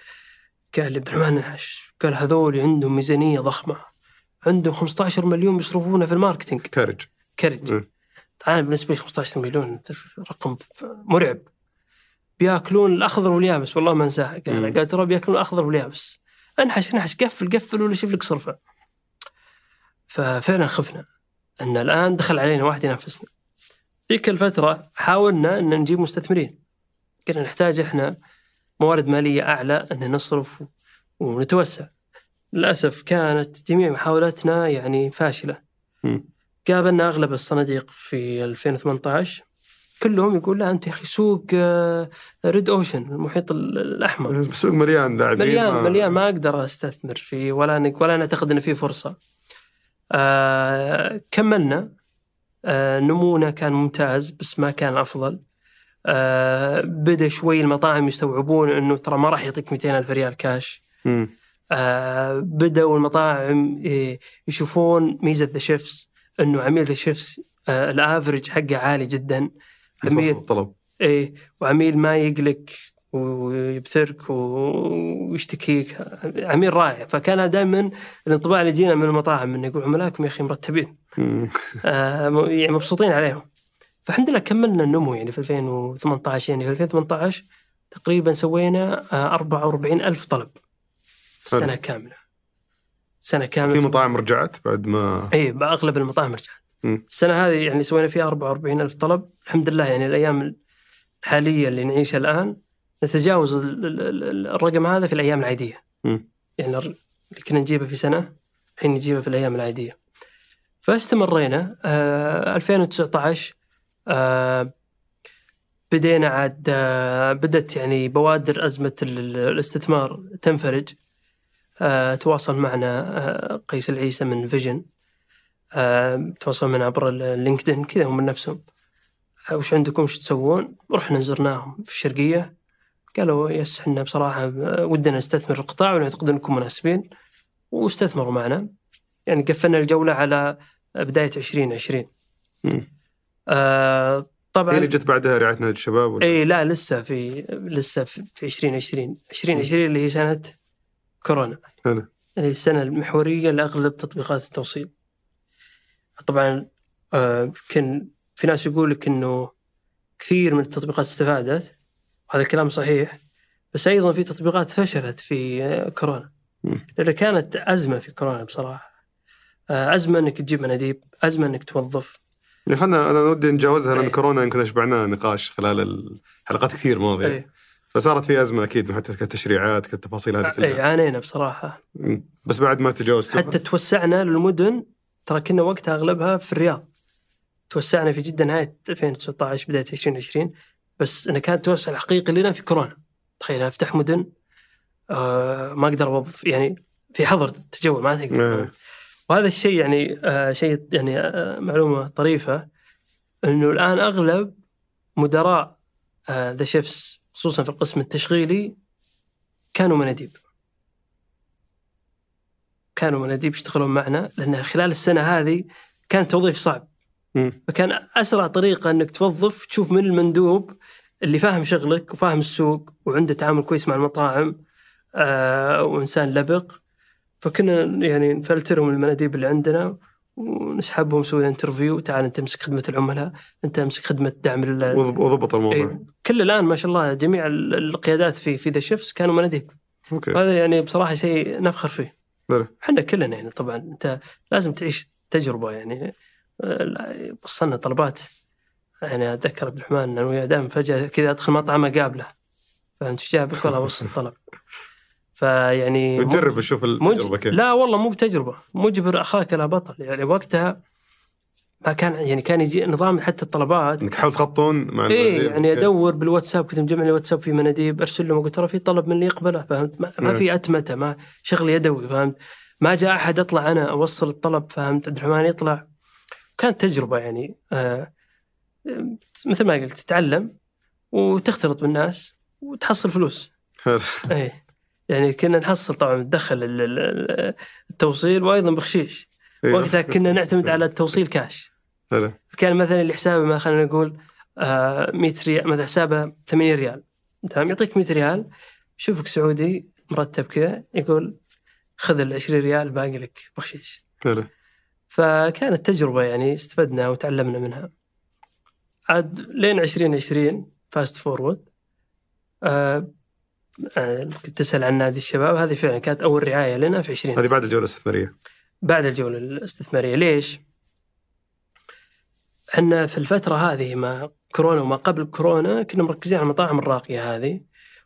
قال لي عبد الرحمن أنحش. قال هذول عندهم ميزانية ضخمة. عندهم 15 مليون يصرفونه في ال marketing. كارج كرج. مم. تعال بالنسبة لي 15 مليون رقم مرعب. بياكلون الأخضر واليابس والله ما أنساها. قال قال ترى بياكلون الأخضر واليابس. انحش انحش قفل قفل ولا شوف لك صرفة. ففعلا خفنا. أن الآن دخل علينا واحد ينافسنا. ذيك الفترة حاولنا أن نجيب مستثمرين. كنا نحتاج إحنا موارد مالية أعلى أن نصرف ونتوسع. للأسف كانت جميع محاولاتنا يعني فاشلة. مم. قابلنا أغلب الصناديق في 2018 كلهم يقول لا أنت يا أخي سوق آه، ريد أوشن المحيط ال- الأحمر السوق مليان لاعبين مليان ما- مليان ما أقدر أستثمر فيه ولا نك ولا نعتقد انه في فرصة. آه كملنا آه نمونا كان ممتاز بس ما كان أفضل. آه بدأ شوي المطاعم يستوعبون إنه ترى ما راح يعطيك 200 ألف ريال كاش. آه بدأوا المطاعم إيه، يشوفون ميزة ذا شيفس إنه عميل ذا شيفس آه ال average حقه عالي جدا عميل. الطلب. إيه وعميل ما يقلق ويبثرك ويشتكيك عميل رائع. فكان دائما الانطباع اللي يجينا من المطاعم إنه يقول عملائكم يا أخي مرتبين. آه يعني مبسوطين عليهم. فالحمد لله كملنا النمو يعني في 2018 يعني في 2018 تقريبا سوينا آه 44 ألف طلب. سنة كاملة. سنة في كاملة. مطاعم رجعت بعد ما اي بأغلب المطاعم رجعت. السنة هذه يعني سوينا فيها 44 ألف طلب. الحمد لله يعني الأيام الحالية اللي نعيشها الآن نتجاوز ال- ال- ال- الرقم هذا في الأيام العادية. مم. يعني اللي كنا نجيبه في سنة الحين نجيبه في الأيام العادية. فاستمرينا آه 2019 آه بدينا عاد آه بدت يعني بوادر أزمة ال- ال- الاستثمار تنفرج. آه تواصل معنا آه قيس العيسى من فيجن. تواصل معنا عبر اللينكدين كذا هم من نفسهم. آه وش عندكم؟ وش تسوون؟ رحنا زرناهم في الشرقية. قالوا yes إحنا بصراحة آه، ودنا نستثمر في القطاع ونعتقد إنكم مناسبين. واستثمروا معنا. يعني قفلنا الجولة على بداية 2020 مم. آه طبعا هي اللي جت بعدها رعاية نادي الشباب ولا؟ إي لا لسه في لسه في في 2020 2020 اللي هي سنة كورونا. حلو. اللي هي السنة المحورية لأغلب تطبيقات التوصيل. طبعا آه كان في ناس يقول لك إنه كثير من التطبيقات استفادت وهذا الكلام صحيح بس أيضا في تطبيقات فشلت في آه، كورونا. لأن كانت أزمة في كورونا بصراحة آه، أزمة إنك تجيب مناديب أزمة إنك توظف خلنا أنا ودي نتجاوزها لأن إيه. كورونا يمكن اشبعناه نقاش خلال الحلقات كثير ماضية أي. فصارت في أزمة أكيد حتى كالتشريعات كالتفاصيل هذه اي كلها عانينا بصراحة. بس بعد ما تجاوزتوا حتى توسعنا للمدن ترى كنا وقتها أغلبها في الرياض. توسعنا في جدة نهاية 2019 بداية 2020 بس انه كان التوسع الحقيقي لنا في كورونا. تخيل أفتح مدن آه ما أقدر أوظف يعني في حظر تجول ما تقدر. إيه. وهذا الشيء يعني آه شيء يعني آه معلومة طريفة إنه الآن أغلب مدراء آه ذا شيفس خصوصا في القسم التشغيلي كانوا مناديب. كانوا مناديب يشتغلون معنا لأن خلال السنة هذه كان توظيف صعب مم. فكان أسرع طريقة إنك توظف تشوف من المندوب اللي فاهم شغلك وفاهم السوق وعنده تعامل كويس مع المطاعم آه وإنسان لبق فكنا يعني نفلترهم المناديب اللي عندنا ونسحبهم نسوي interview تعال أنت امسك خدمة العملاء أنت امسك خدمة دعم وضبط الموضوع إيه. كل الآن ما شاء الله جميع ال- القيادات في في ذا شيفس كانوا مناديب okay وهذا يعني بصراحة شيء نفخر فيه. إحنا كلنا يعني طبعا انت لازم تعيش تجربة يعني. آه، وصلنا طلبات. يعني أتذكر عبد الرحمن أنا وياه دائما فجأة كذا أدخل مطعم أقابله. فهمت؟ إيش جابك؟ والله وصل الطلب. فيعني [LAUGHS] نجرب نشوف التجربة. كيف. لا والله مو بتجربة مجبر اخاك لا بطل. يعني وقتها ما كان يعني كان يجي نظام حتى الطلبات إنك تحاول تخطون مع المناديب. يعني أوكي. أدور بالواتساب كنت مجمع لي واتساب في مناديب أرسل لهم أقول ترى في طلب من اللي يقبله فهمت ما, ما نعم. في اتمته ما شغل يدوي فهمت ما جاء أحد اطلع أنا أوصل الطلب فهمت عبد الرحمن يطلع كانت تجربة يعني آه مثل ما قلت تتعلم وتختلط بالناس وتحصل فلوس. إيه يعني كنا نحصل طبعا ال- التوصيل وأيضا بخشيش إيه. وقتها كنا نعتمد على التوصيل كاش. كان مثلا اللي حسابه ما خلينا نقول آه 100 ريال مثلا حسابه 80 ريال. تمام؟ يعطيك 100 ريال يشوفك سعودي مرتب كذا يقول خذ ال 20 ريال باقي لك بخشيش. فكانت تجربة يعني استفدنا وتعلمنا منها. عاد لين 2020 fast forward آه آه كنت تسأل عن نادي الشباب هذه فعلا كانت أول رعاية لنا في 20 هذه بعد الجولة الاستثماريه بعد الجولة الاستثمارية. ليش؟ إحنا في الفترة هذه ما كورونا وما قبل كورونا كنا مركزين على المطاعم الراقية هذه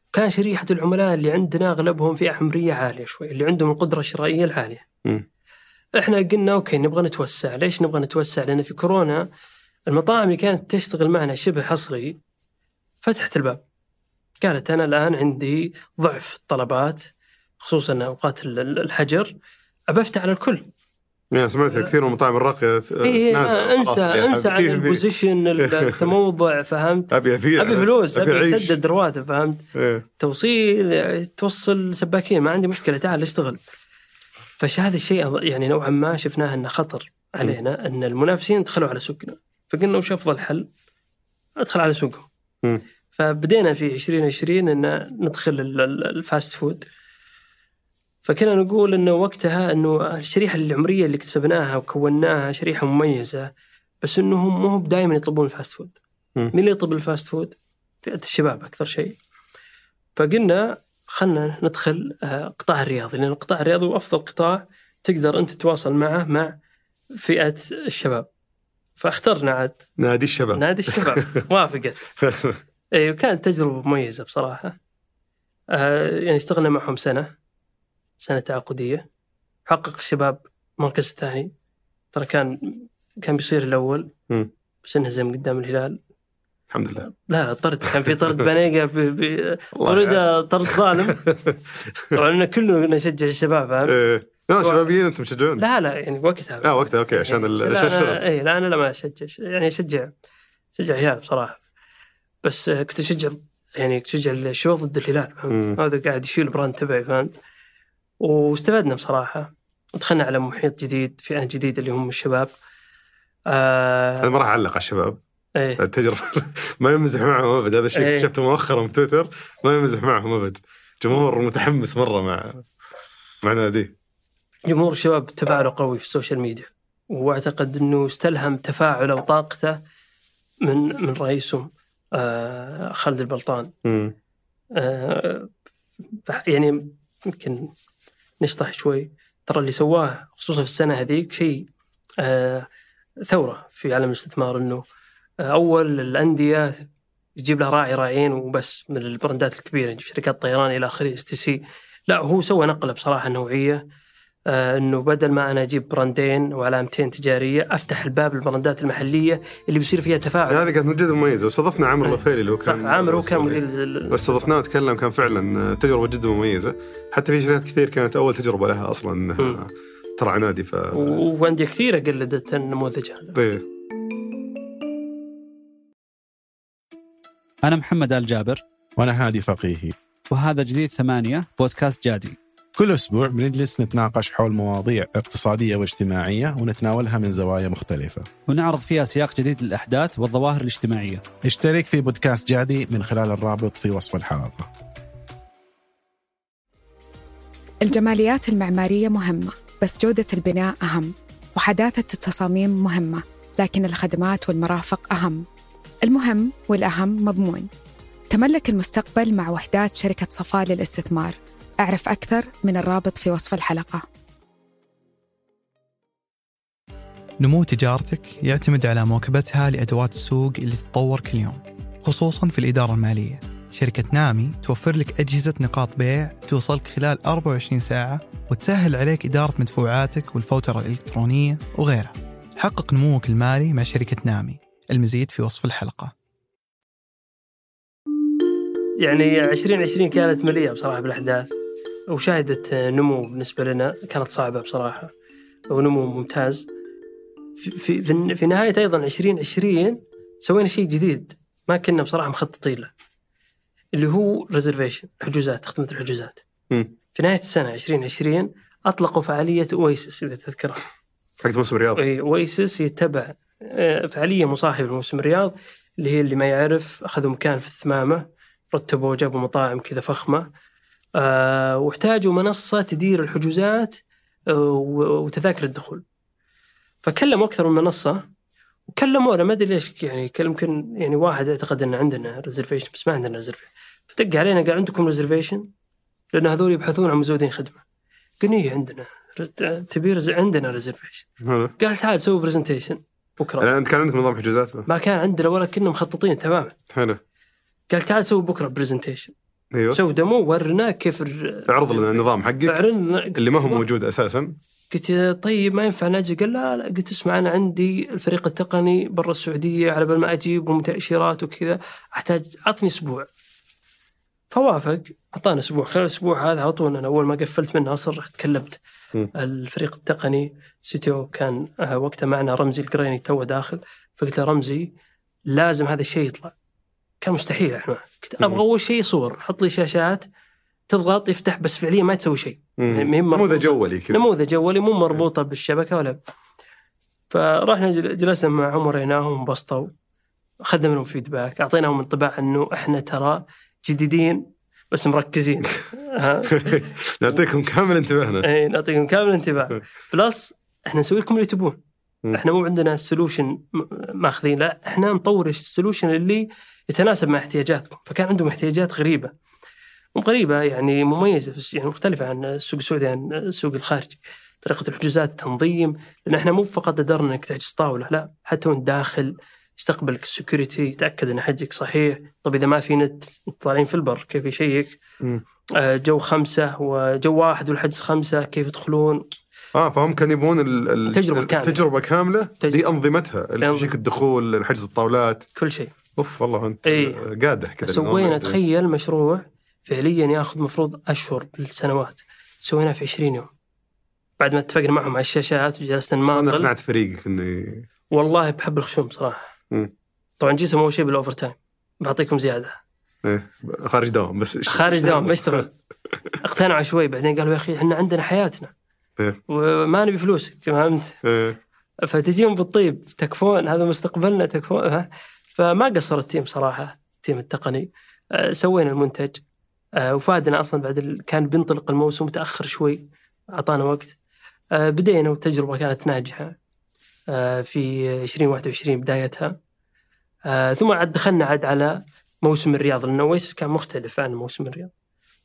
وكان شريحة العملاء اللي عندنا أغلبهم فئة عمرية عالية شوي اللي عندهم القدرة الشرائية العالية. مم. إحنا قلنا okay نبغى نتوسع. ليش نبغى نتوسع؟ لأن في كورونا المطاعم اللي كانت تشتغل معنا شبه حصري فتحت الباب. قالت أنا الآن عندي ضعف الطلبات خصوصا أوقات ال- ال- الحجر. أبى أفتح على الكل يعني سمعت كثير من المطاعم الراقيه إيه نازل. انسى خلاص يعني انسى عن ال position التموضع [LAUGHS] فهمت أبي ابيع أبي فلوس أبي. اسدد رواتب فهمت إيه. توصيل توصل سباكين ما عندي مشكلة تعال اشتغل فهذا الشيء يعني نوعا ما شفناه إنه خطر علينا إن المنافسين دخلوا على سوقنا فقلنا وش أفضل حل؟ أدخل على سوقهم. فبدينا في 2020 إن ندخل ال- ال- ال fast food فكنا نقول إنه وقتها إنه الشريحة العمرية اللي اكتسبناها وكوناها شريحة مميزة بس إنهم مو دائما يطلبون ال fast food. مين اللي يطلب ال fast food؟ فئة الشباب أكثر شيء. فقلنا خلنا ندخل آه، قطاع الرياضي لأن القطاع الرياضي هو أفضل قطاع تقدر أنت تتواصل معه مع فئة الشباب. فاخترنا عاد نادي الشباب نادي الشباب [LAUGHS] وافقت. [LAUGHS] أيوه كانت تجربة مميزة بصراحة. آه يعني اشتغلنا معهم سنة سنة تعاقدية. حقق الشباب المركز الثاني ترى كان كان بيصير الأول. مم. بس انهزم قدام الهلال. الحمد لله. لا لا طرد. كان في طرد [LAUGHS] بنيقه ب... ب... والله طرد طرد ظالم. طبعا إحنا كلنا نشجع الشباب فاهم؟ إيه. لا شبابيين أنتم تشجعون. لا لا يعني وقتها. لا وقتها okay عشان لا عشان الشغل اي لا أنا لا ما أشجع. يعني أشجع أشجع الهلال بصراحة. بس آه، كنت أشجع يعني كنت أشجع الشباب ضد الهلال. فهمت؟ هذا قاعد يشيل ال brand تبعي فهمت؟ واستفدنا بصراحة. دخلنا على محيط جديد فئة جديدة اللي هم الشباب. أنا آه ما راح أعلق على الشباب. إيه. التجربة [LAUGHS] ما يمزح معهم أبد. هذا الشيء إيه. اكتشفته مؤخرا في تويتر. ما يمزح معهم أبد. جمهور متحمس مرة مع مع نادي جمهور الشباب تفاعله قوي في ال social media. واعتقد إنه استلهم تفاعله وطاقته من من رئيسهم آه خالد البلطان. آه يعني يمكن نشطح شوي. ترى اللي سواه خصوصا في السنة هذيك شيء آه ثورة في عالم الاستثمار إنه آه أول الأندية يجيب لها راعي راعيين وبس من ال brand ات الكبيرة يجيب شركات طيران إلى آخره اس تي سي لا هو سوى نقلة بصراحة نوعية. إنه بدل ما أنا أجيب brand ين وعلامتين تجارية أفتح الباب لل brand ات المحلية اللي بيصير فيها تفاعل. هذه كانت جدا مميزة. واستضفنا عامر الغفيري اللي هو صح كان عامر هو كان. مدير استضفناه وتكلم كان فعلا تجربة جدا مميزة. حتى في شركات كثير كانت أول تجربة لها أصلا انها. ترعى نادي. ف وانديه كثيرة قلدت النموذج هذا. إيه. أنا محمد آل جابر. وأنا هادي فقيهي. وهذا جديد ثمانية بودكاست جادي. كل أسبوع بنجلس نتناقش حول مواضيع اقتصادية واجتماعية ونتناولها من زوايا مختلفة. ونعرض فيها سياق جديد للأحداث والظواهر الاجتماعية. اشترك في بودكاست جادي من خلال الرابط في وصف الحلقة. الجماليات المعمارية مهمة بس جودة البناء أهم وحداثة التصاميم مهمة لكن الخدمات والمرافق أهم. المهم والأهم مضمون. تملك المستقبل مع وحدات شركة صفاء للاستثمار. أعرف أكثر من الرابط في وصف الحلقة. نمو تجارتك يعتمد على مواكبتها لأدوات السوق اللي تتطور كل يوم خصوصا في الإدارة المالية. شركة نامي توفر لك أجهزة نقاط بيع توصلك خلال 24 ساعة وتسهل عليك إدارة مدفوعاتك والفوترة الإلكترونية وغيرها. حقق نموك المالي مع شركة نامي. المزيد في وصف الحلقة. يعني 2020 كانت مليئة بصراحة بالأحداث. وشهدت نمو بالنسبة لنا. كانت صعبة بصراحة. ونمو ممتاز. في في في, نهاية أيضا 2020 سوينا شيء جديد. ما كنا بصراحة مخططين له. اللي هو reservation حجوزات تخدمه الحجوزات. مم. في نهاية السنة 2020 أطلقوا فعالية اويسس إذا تذكرها. حقت موسم الرياض. اي اويسس يتبع آه، فعالية مصاحبه لموسم الرياض اللي هي اللي ما يعرف أخذوا مكان في الثمامة رتبوا وجابوا مطاعم كذا فخمة. آه واحتاجوا منصة تدير الحجوزات آه، وتذاكر الدخول. فكلموا أكثر من منصة وكلمونا ما أدري ليش يعني يمكن يعني واحد أعتقد إن عندنا reservation بس ما عندنا reservation فدق علينا قال عندكم reservation لأن هذول يبحثون عن مزودين خدمة. قلنا إيه عندنا. تبي عندنا reservation قال تعال سوي presentation بكرة. الان أنت كان عندك نظام حجوزات؟ ما كان عندنا ولا كنا مخططين تماما. حلو. قال تعال سوي بكرة presentation أيوه. سوي demo ورنا كيف ال- اعرض لنا النظام حقك اعرضنا اللي ما هو موجود أساسا. قلت طيب ما ينفع؟ نجي قال لا لا. قلت اسمع أنا عندي الفريق التقني برا السعودية على بال ما أجيب وتاشيرات وكذا. أحتاج عطني أسبوع. فوافق. أعطانا أسبوع. خلال الأسبوع هذا على طول أنا أول ما قفلت من ناصر رحت كلمت. الفريق التقني. CTO كان آه، وقتها معنا رمزي القريني تو داخل. فقلت له رمزي لازم هذا الشيء يطلع. كان مستحيل إحنا قلت أبغى أول شيء صور. حط لي شاشات. تضغط يفتح بس فعليا ما تسوي شيء. مربوطة. نموذج أولي كذا. نموذج أولي مو مربوطة بالشبكة ولا. فرحنا جل- جلسنا معهم وريناهم وانبسطوا أخذنا منهم feedback أعطيناهم انطباع إنه إحنا ترى جديدين بس مركزين؟ [LAUGHS] نعطيكم كامل انتباهنا. اي نعطيكم كامل انتباه. [LAUGHS] plus إحنا نسوي لكم اللي تبون. مم. إحنا مو عندنا solution ماخذين لا إحنا نطور ال solution اللي يتناسب مع احتياجاتكم. فكان عندهم احتياجات غريبة. مو غريبة يعني مميزة بس يعني مختلفة عن السوق السعودي عن السوق الخارجي. طريقة الحجوزات تنظيم لأن إحنا مو فقط قدرنا إنك تحجز طاولة لا حتى وانت داخل يستقبلك ال security يتأكد إن حجك صحيح. طب إذا ما في نت طالعين في البر كيف ي check. آه، جو خمسة وجو واحد والحجز خمسة كيف يدخلون آه فهم كانوا يبون ال- ال- تجربة كاملة. تجربة كاملة تجربة. لأنظمتها اللي. تجيك الدخول حجز الطاولات كل شيء أوف والله أنت. قاده كذا سوينا. تخيل مشروع فعليا ياخذ مفروض أشهر بالسنوات سويناه في 20 يوم بعد ما اتفقنا معهم على الشاشات وجلسنا أنا نماطل اقنعت فريقك انه والله بحب الخشوم صراحة مم. طبعا جيتهم أول شيء بال overtime بعطيكم زيادة إيه خارج دوام بس خارج دوام [LAUGHS] بشتغل اقتنعوا شوي بعدين قالوا يا أخي إحنا عندنا حياتنا إيه. وما نبي فلوسك فهمت؟ إيه. فتجيهم بالطيب تكفون هذا مستقبلنا تكفون؟ فما قصر ال team صراحة ال team التقني. آه، سوينا المنتج. آه، وفادنا أصلا بعد ال... كان بينطلق الموسم متأخر شوي أعطانا وقت. آه، بدينا والتجربة كانت ناجحة. في 2021 بدايتها. ثم عاد دخلنا عاد على موسم الرياض. لأن اويسس كان مختلف عن موسم الرياض.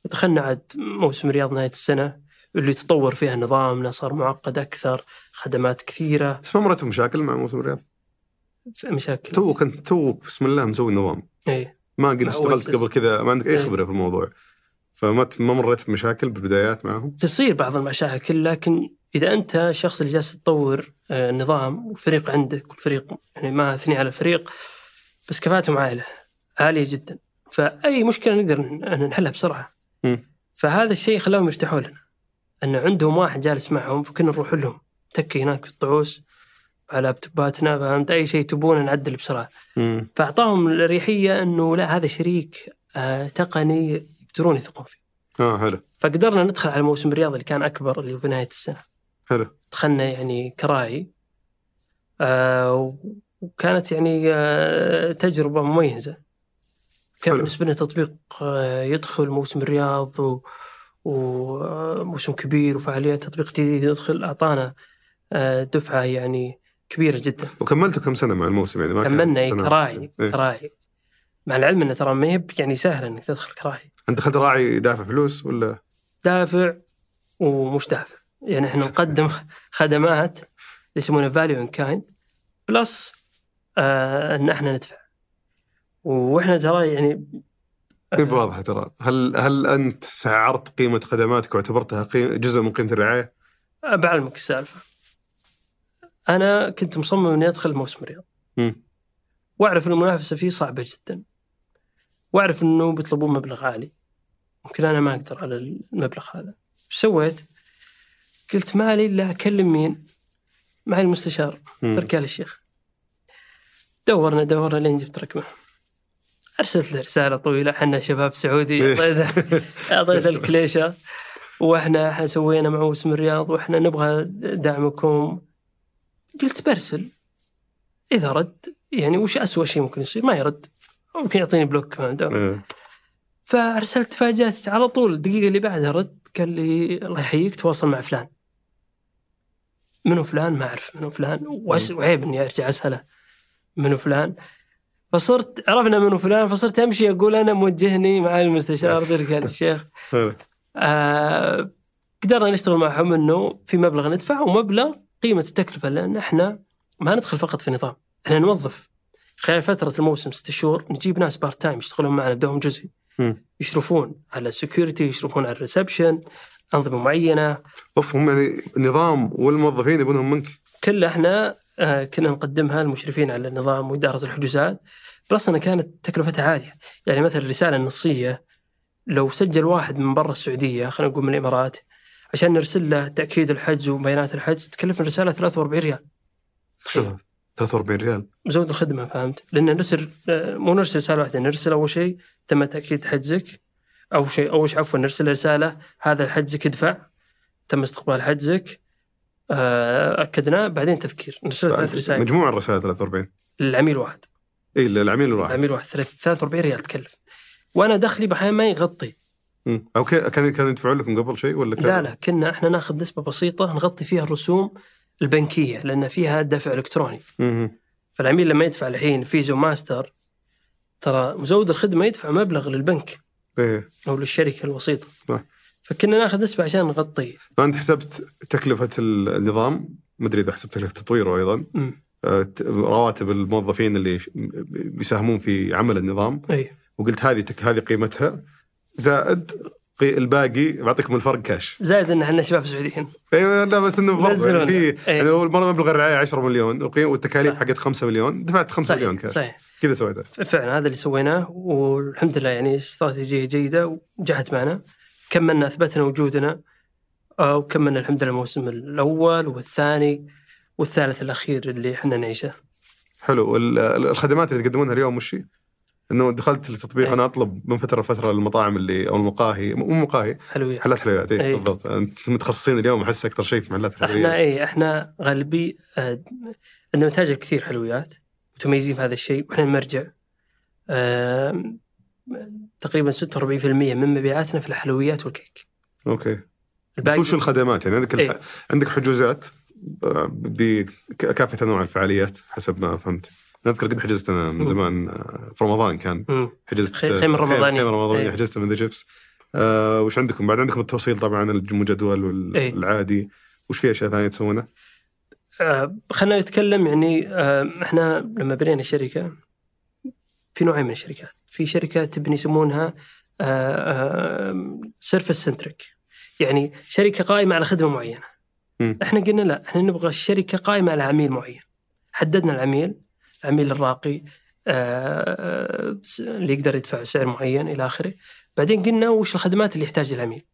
دخلنا عاد موسم الرياض نهاية السنة. اللي تطور فيها نظامنا صار معقد أكثر خدمات كثيرة. بس ما مرت مشاكل مع موسم الرياض؟ مشاكل. تو كنت تو بسم الله مسوي النظام اي ما قد اشتغلت. قبل كذا ما عندك أي إيه. خبرة في الموضوع. فما ما مريت بمشاكل بالبدايات معهم؟ تصير بعض المشاكل لكن إذا أنت الشخص اللي جالس تطور آه، نظام وفريق عندك والفريق يعني ما اثني على الفريق بس كفاءتهم عالية عالية جدا. فأي مشكلة نقدر نحلها بسرعة. مم. فهذا الشيء خلاهم يرتاحوا لنا. أن عندهم واحد جالس معهم فكنا نروح لهم. تكي هناك في الطعوس على لابتوباتنا فهمت؟ أي شيء تبونه نعدل بسرعة. مم. فأعطاهم الاريحيه إنه لا هذا شريك آه، تقني يقدرون يثقون فيه. آه حلو. فقدرنا ندخل على موسم الرياض اللي كان أكبر اللي هو في نهاية السنة. حلو. دخلنا يعني كراعي آه وكانت يعني آه تجربة مميزة. كان. بالنسبة لنا تطبيق آه يدخل موسم الرياض و وموسم كبير وفعاليات تطبيق جديد يدخل أعطانا آه دفعة يعني كبيرة جدا. وكملتوا كم سنة مع الموسم؟ يعني ما كملنا إيه، كراعي إيه. كراعي مع العلم إنه ترى ما هي يعني سهلة إنك تدخل كراعي أنت دخلت راعي دافع فلوس ولا؟ دافع ومش دافع. يعني إحنا نقدم [LAUGHS] خدمات اللي يسمونها value in kind plus آه إن إحنا ندفع. وإحنا ترى يعني إيه واضحه ترى هل هل أنت سعرت قيمة خدماتك واعتبرتها قيمة جزء من قيمة الرعاية؟ آه، بعلمك السالفة أنا كنت مصمم إني أدخل موسم الرياض. وأعرف إن المنافسة فيه صعبة جدا وأعرف إنه بيطلبون مبلغ عالي ممكن أنا ما أقدر على المبلغ هذا إيش سويت؟ قلت ما لي إلا أكلم مين؟ معي المستشار. تركي الشيخ دورنا دورنا لين جبت رقمه أرسلت له رسالة طويلة إحنا شباب سعودي إيه. اعطيته [LAUGHS] أعطيته الكليشة. وإحنا سوينا مع موسم الرياض وإحنا نبغى دعمكم. قلت برسل. إذا رد يعني وش اسوء شيء ممكن يصير؟ ما يرد. ممكن يعطيني بلوك فهمت إيه. فأرسلت فاجأت على طول. الدقيقة اللي بعدها رد قال لي الله يحييك تواصل مع فلان. منو فلان؟ ما أعرف منو فلان. وأس- وعيب إني أرجع أسأله. منو فلان؟ فصرت عرفنا منو فلان فصرت أمشي أقول أنا موجهني مع المستشار آل الشيخ. [LAUGHS] آه قدرنا نشتغل معهم إنه في مبلغ ندفع ومبلغ قيمة التكلفة لأن إحنا ما ندخل فقط في نظام إحنا نوظف. خلال فترة الموسم ست شهور نجيب ناس part time يشتغلون معنا بدوام جزئي. يشرفون على ال security يشرفون على ال reception أنظمة معينة. أوف هم يعني النظام والموظفين يبونهم منك. كلها إحنا كنا نقدمها للمشرفين على النظام وإدارة الحجوزات. plus أنها كانت تكلفتها عالية. يعني مثلا الرسالة النصية لو سجل واحد من برا السعودية خلينا نقول من الإمارات عشان نرسل له تأكيد الحجز وبيانات الحجز تكلفنا الرسالة 43 ريال. شو 43 ريال؟ مزود الخدمة فهمت؟ لأن نرسل آه، مو نرسل رسالة واحدة نرسل أول شيء تم تأكيد حجزك. أو شيء أول شيء عفوا نرسل رسالة هذا حجزك ادفع تم استقبال حجزك. آه، أكدناه بعدين تذكير. نرسل ثلاث رسائل. مجموع الرسائل 43 للعميل واحد. اي العميل الواحد العميل واحد. ثلاث- 43 ريال تكلف. وأنا دخلي بحيان ما يغطي. مم. أو كان كانوا يدفعون لكم قبل شيء ولا كان- لا لا كنا إحنا ناخذ نسبة بسيطة نغطي فيها الرسوم البنكية لأن فيها دفع إلكتروني. مم. فالعميل لما يدفع الحين Visa و Master ترى مزود الخدمة يدفع مبلغ للبنك إيه. أو للشركة الوسيطة. صح. فكنا ناخذ نسبة عشان نغطي. فأنت حسبت تكلفة النظام ما أدري إذا حسبت تكلفة تطويره أيضا. امم آه، رواتب الموظفين اللي بيساهمون في عمل النظام. أي. وقلت هذه تك هذه قيمتها. زائد قي- الباقي بعطيكم الفرق كاش زائد إن إحنا شباب سعوديين. أيوه لا بس إنه برضه. يعني في. يعني لو مره مبلغ الرعاية 10 مليون. والتكاليف. حقت 5 مليون. دفعت 5 مليون كاش صحيح. كذا سويته. فعلا هذا اللي سويناه والحمد لله يعني استراتيجية جيدة ونجحت معنا. كملنا اثبتنا وجودنا آه، وكملنا الحمد لله الموسم الأول والثاني والثالث الأخير اللي إحنا نعيشه حلو الخدمات اللي تقدمونها اليوم وش؟ إنه دخلت التطبيق إيه. أنا أطلب من فترة لفترة المطاعم اللي أو المقاهي مو مقاهي حلويات محلات حلويات اي إيه. بالضبط أنت متخصصين اليوم أحس أكثر شيء في محلات إحنا الحلويات اي إحنا غالبي آه، عندنا متاجر كثير حلويات متميزين في هذا الشيء وإحنا المرجع تقريبا 46% من مبيعاتنا في الحلويات والكيك okay بس وش الخدمات يعني عندك. إيه. عندك حجوزات آه، بكافة أنواع الفعاليات حسب ما فهمت نذكر قد حجزت أنا من. زمان آه، في رمضان كان مم. حجزت خيم- آه، خيم رمضانية. خيم رمضانية إيه. حجزتها من The Chefz آه وش عندكم بعد عندكم التوصيل طبعا المجدول. والعادي وش في أشياء ثانية تسوونها؟ آه، خلينا نتكلم يعني آه، إحنا لما بنينا الشركة في نوعين من الشركات، في شركة تبني يسمونها service centric يعني شركة قائمة على خدمة معينة. مم. إحنا قلنا لا إحنا نبغى الشركة قائمة على عميل معين. حددنا العميل العميل الراقي آه، اللي يقدر يدفع سعر معين إلى آخره. بعدين قلنا وش الخدمات اللي يحتاجها العميل.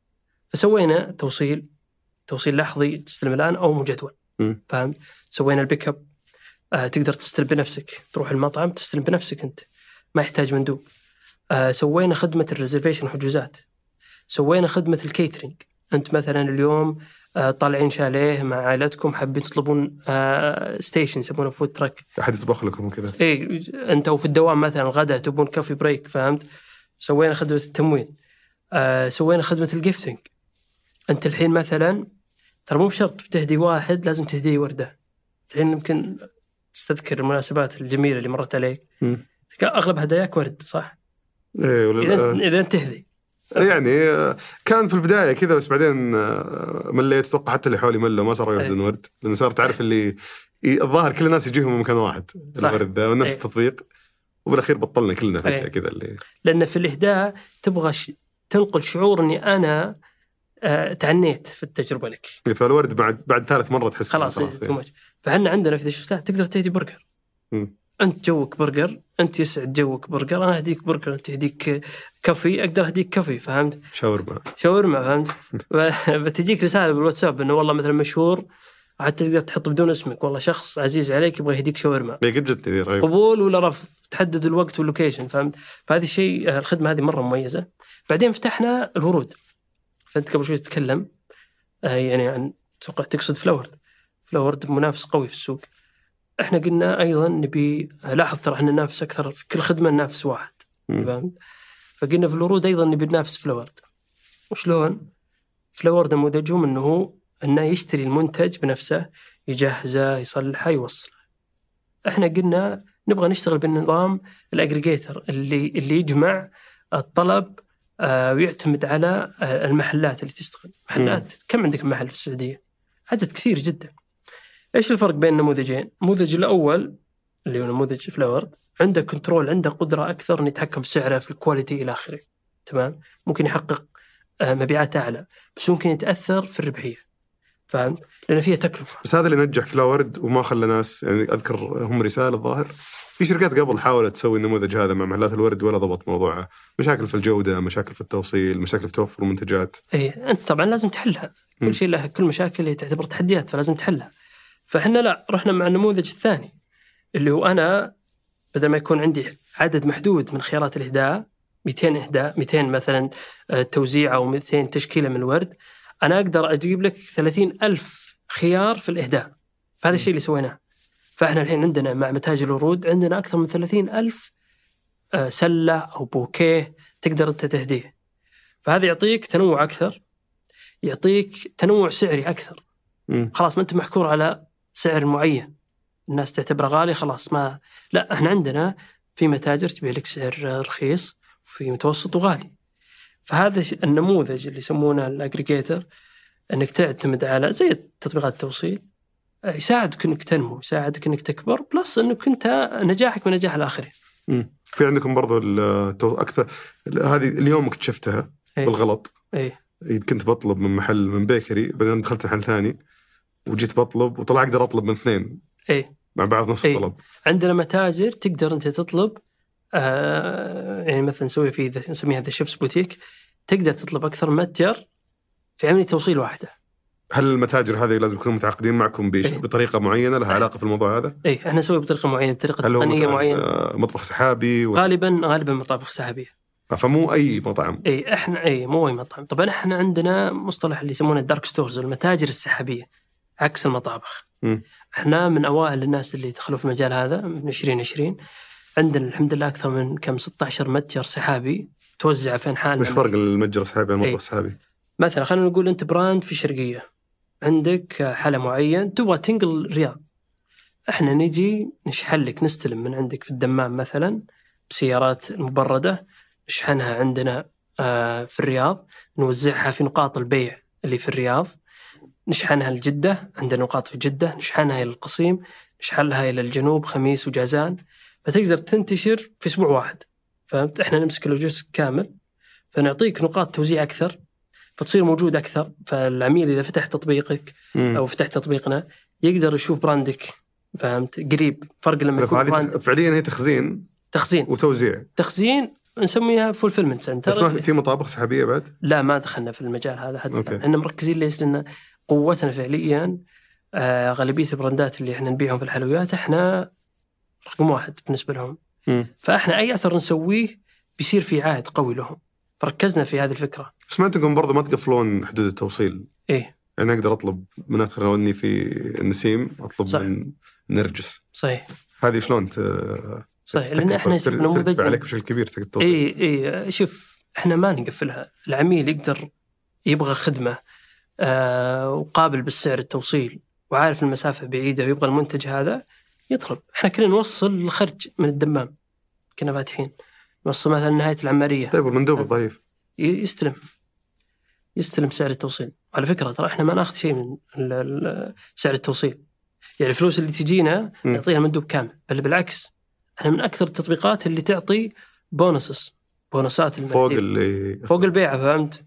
فسوينا توصيل توصيل لحظي تستلم الآن أو مجدول. فهمت؟ سوينا ال pick up آه تقدر تستلم بنفسك تروح المطعم تستلم بنفسك أنت ما يحتاج مندوب آه سوينا خدمة ال reservation حجوزات سوينا خدمة ال catering. أنت مثلا اليوم آه طالعين شاليه مع عائلتكم حابين تطلبون آه station يسمونه food truck أحد يطبخ لكم وكذا. اي أنت وفي الدوام مثلا الغداء تبون coffee break فهمت؟ سوينا خدمة التموين. آه سوينا خدمة ال gifting أنت الحين مثلا ترى مو بشرط بتهدي واحد لازم تهديه وردة. الحين يمكن تستذكر المناسبات الجميلة اللي مرت عليك. أغلب هداياك ورد صح؟ إيه ولا إذا؟ انت إذا تهدي يعني كان في البداية كذا بس بعدين آه، مليت أتوقع حتى اللي حولي ملوا ما صاروا ياخذون إيه. ورد لأنه صار تعرف اللي الظاهر كل الناس يجيهم من مكان واحد صح. الورد ذا ونفس إيه. التطبيق وبالأخير بطلنا كلنا فجأة إيه. كذا اللي لأن في الإهداء تبغى ش... تنقل شعور إني أنا آه تعنيت في التجربة لك فالورد بعد بعد ثالث مرة تحس خلاص إيه، ماتش فاحنا عندنا في ذا تقدر تهدي برجر مم. أنت جوك برجر أنت يسعد جوك برجر أنا اهديك برجر أنت تهديك coffee أقدر اهديك coffee فهمت؟ شاورما. شاورما فهمت؟ [LAUGHS] بتجيك رسالة بالواتساب إنه والله مثلا مشهور حتى تقدر تحط بدون اسمك. والله شخص عزيز عليك يبغى يهديك شاورما. إيه، قد ذي رهيب. قبول ولا رفض؟ تحدد الوقت وال location فهمت؟ فهذا الشيء الخدمة هذه مرة مميزة. بعدين فتحنا الورود. فأنت قبل شوي تتكلم آه، يعني عن أتوقع تقصد Floward. Floward منافس قوي في السوق. إحنا قلنا أيضا نبي لاحظ ترى إحنا ننافس أكثر في كل خدمة ننافس واحد. فهمت فقلنا في الورود أيضا نبي ننافس Floward وشلون؟ Floward نموذجهم إنه هو إنه يشتري المنتج بنفسه يجهزه يصلحه يوصله. إحنا قلنا نبغى نشتغل بالنظام ال aggregator اللي اللي يجمع الطلب آه، ويعتمد على آه، المحلات اللي تشتغل. محلات كم عندك محل في السعودية؟ عدد كثير جدا. إيش الفرق بين النموذجين؟ النموذج الأول اللي هو نموذج Floward عنده control عنده قدرة أكثر إنه يتحكم في سعره في ال quality إلى آخره. تمام؟ ممكن يحقق آه، مبيعات أعلى بس ممكن يتأثر في الربحية. فهمت لأن فيها تكلفة. بس هذا اللي نجح فلاورد وما خلى ناس يعني أذكر هم رسالة الظاهر في شركات قبل حاولت تسوي النموذج هذا مع محلات الورد ولا ضبط موضوعها مشاكل في الجودة مشاكل في التوصيل مشاكل في توفر المنتجات. إيه أنت طبعا لازم تحلها. كل شيء له كل مشاكل هي تعتبر تحديات فلازم تحلها. فإحنا لا رحنا مع النموذج الثاني اللي هو أنا بدل ما يكون عندي عدد محدود من خيارات الإهداء 200 إهداء 200 مثلا آه، توزيع أو 200 تشكيلة من الورد أنا أقدر أجيب لك 30 ألف خيار في الإهداء. فهذا الشيء اللي سويناه. فإحنا الحين عندنا مع متاجر الورود عندنا أكثر من 30 ألف آه، سلة أو بوكيه تقدر أنت تهديه. فهذا يعطيك تنوع أكثر يعطيك تنوع سعري أكثر. خلاص ما أنت محكور على سعر معين. الناس تعتبره غالي خلاص ما لا إحنا عندنا في متاجر تبيع لك سعر رخيص وفي متوسط وغالي. فهذا النموذج اللي يسمونه ال aggregator انك تعتمد على زي تطبيقات التوصيل. يساعدك انك تنمو يساعدك انك تكبر plus انك انت نجاحك من نجاح الآخرين. مم. في عندكم برضو أكثر هذه اليوم اكتشفتها إيه. بالغلط. إيه كنت بطلب من محل من bakery بعدين دخلت محل ثاني. وجيت بطلب وطلع أقدر أطلب من اثنين. إيه. مع بعض نفس إيه. الطلب عندنا متاجر تقدر أنت تطلب آه يعني مثلا نسوي في نسميها The Chefz Boutique تقدر تطلب أكثر من متجر في عملية توصيل واحدة. هل المتاجر هذه لازم يكونوا متعاقدين معكم بش- إيه. بطريقة معينة؟ لها علاقة في الموضوع هذا؟ اي إحنا نسوي بطريقة معينة بطريقة هل هو تقنيه مثلاً، معينة. آه، مطبخ سحابي؟ و... غالبا غالبا مطابخ سحابية. فمو أي مطعم. اي إحنا اي مو أي مطعم، طبعا إحنا عندنا مصطلح اللي يسمونه ال dark stores المتاجر السحابية. عكس المطابخ. مم. إحنا من أوائل الناس اللي دخلوا في المجال هذا من 2020 عندنا الحمد لله أكثر من كم 16 متجر سحابي توزع في أنحاء وش المملكة. فرق المتجر السحابي عن المطبخ إيه. السحابي؟ مثلا خلينا نقول أنت brand في الشرقيه عندك حلا معين تبغى تنقل الرياض إحنا نجي نشحن لك نستلم من عندك في الدمام مثلا بسيارات مبردة نشحنها عندنا آه، في الرياض نوزعها في نقاط البيع اللي في الرياض نشحنها لجدة عندنا نقاط في جدة نشحنها إلى القصيم نشحنها إلى الجنوب خميس وجازان. فتقدر تنتشر في أسبوع واحد فهمت؟ إحنا نمسك اللوجيستيك كامل فنعطيك نقاط توزيع أكثر فتصير موجود أكثر. فالعميل إذا فتح تطبيقك. أو فتح تطبيقنا يقدر يشوف brand ك فهمت؟ قريب فرق لما يكون brand. فعليا هي تخزين. تخزين. وتوزيع. تخزين نسميها fulfillment بس center ما في مطابخ سحابية بعد؟ لا ما دخلنا في المجال هذا حتى. إحنا مركزين ليش؟ لأن قوتنا فعليا آه غالبية ال brand ات اللي إحنا نبيعهم في الحلويات إحنا رقم واحد بالنسبة لهم. مم. فإحنا أي أثر نسويه بيصير في عائد قوي لهم. فركزنا في هذه الفكرة. سمعت انكم برضو ما تقفلون حدود التوصيل. إيه. يعني أقدر أطلب من أخر لو إني في النسيم أطلب صح. من نرجس. صحيح. هذه شلون ت- صحيح؟ لأن إحنا نموذج عليك بشكل كبير تقدر اي اي شوف إحنا ما نقفلها. العميل يقدر يبغى خدمة. آه وقابل بالسعر التوصيل وعارف المسافة بعيدة ويبغى المنتج هذا يطلب. إحنا كنا نوصل الخرج من الدمام كنا فاتحين. نوصل مثلا نهاية العماريه طيب والمندوب الضعيف؟ ي- يستلم. يستلم سعر التوصيل. على فكرة ترى إحنا ما ناخذ شيء من سعر التوصيل. يعني الفلوس اللي تجينا. نعطيها المندوب كامل بل بالعكس إحنا من أكثر التطبيقات اللي تعطي bonuses bonus ات فوق المندوب اللي فوق البيعه فهمت؟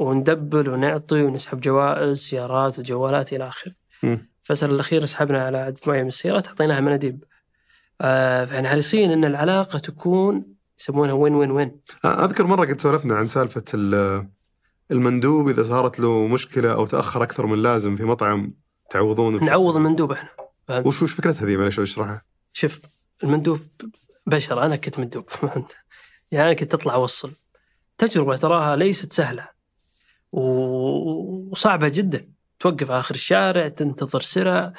و ن double ونعطي ونسحب جوائز سيارات وجوالات إلى آخره. الفترة الأخيرة سحبنا على عدد معين من السيارات أعطيناها مناديب. آه فإحنا حريصين إن العلاقة تكون يسمونها وين وين وين. أذكر مرة قد سولفنا عن سالفة ال- المندوب إذا صارت له مشكلة أو تأخر أكثر من لازم في مطعم تعوضون نعوض المندوب إحنا. فهمت؟ وش وش فكرتها ذي معلش اشرحها شوف المندوب بشر أنا كنت مندوب؟ [LAUGHS] يعني أنا كنت أطلع أوصل. تجربة تراها ليست سهلة. وصعبة جدا. توقف آخر الشارع تنتظر سرعه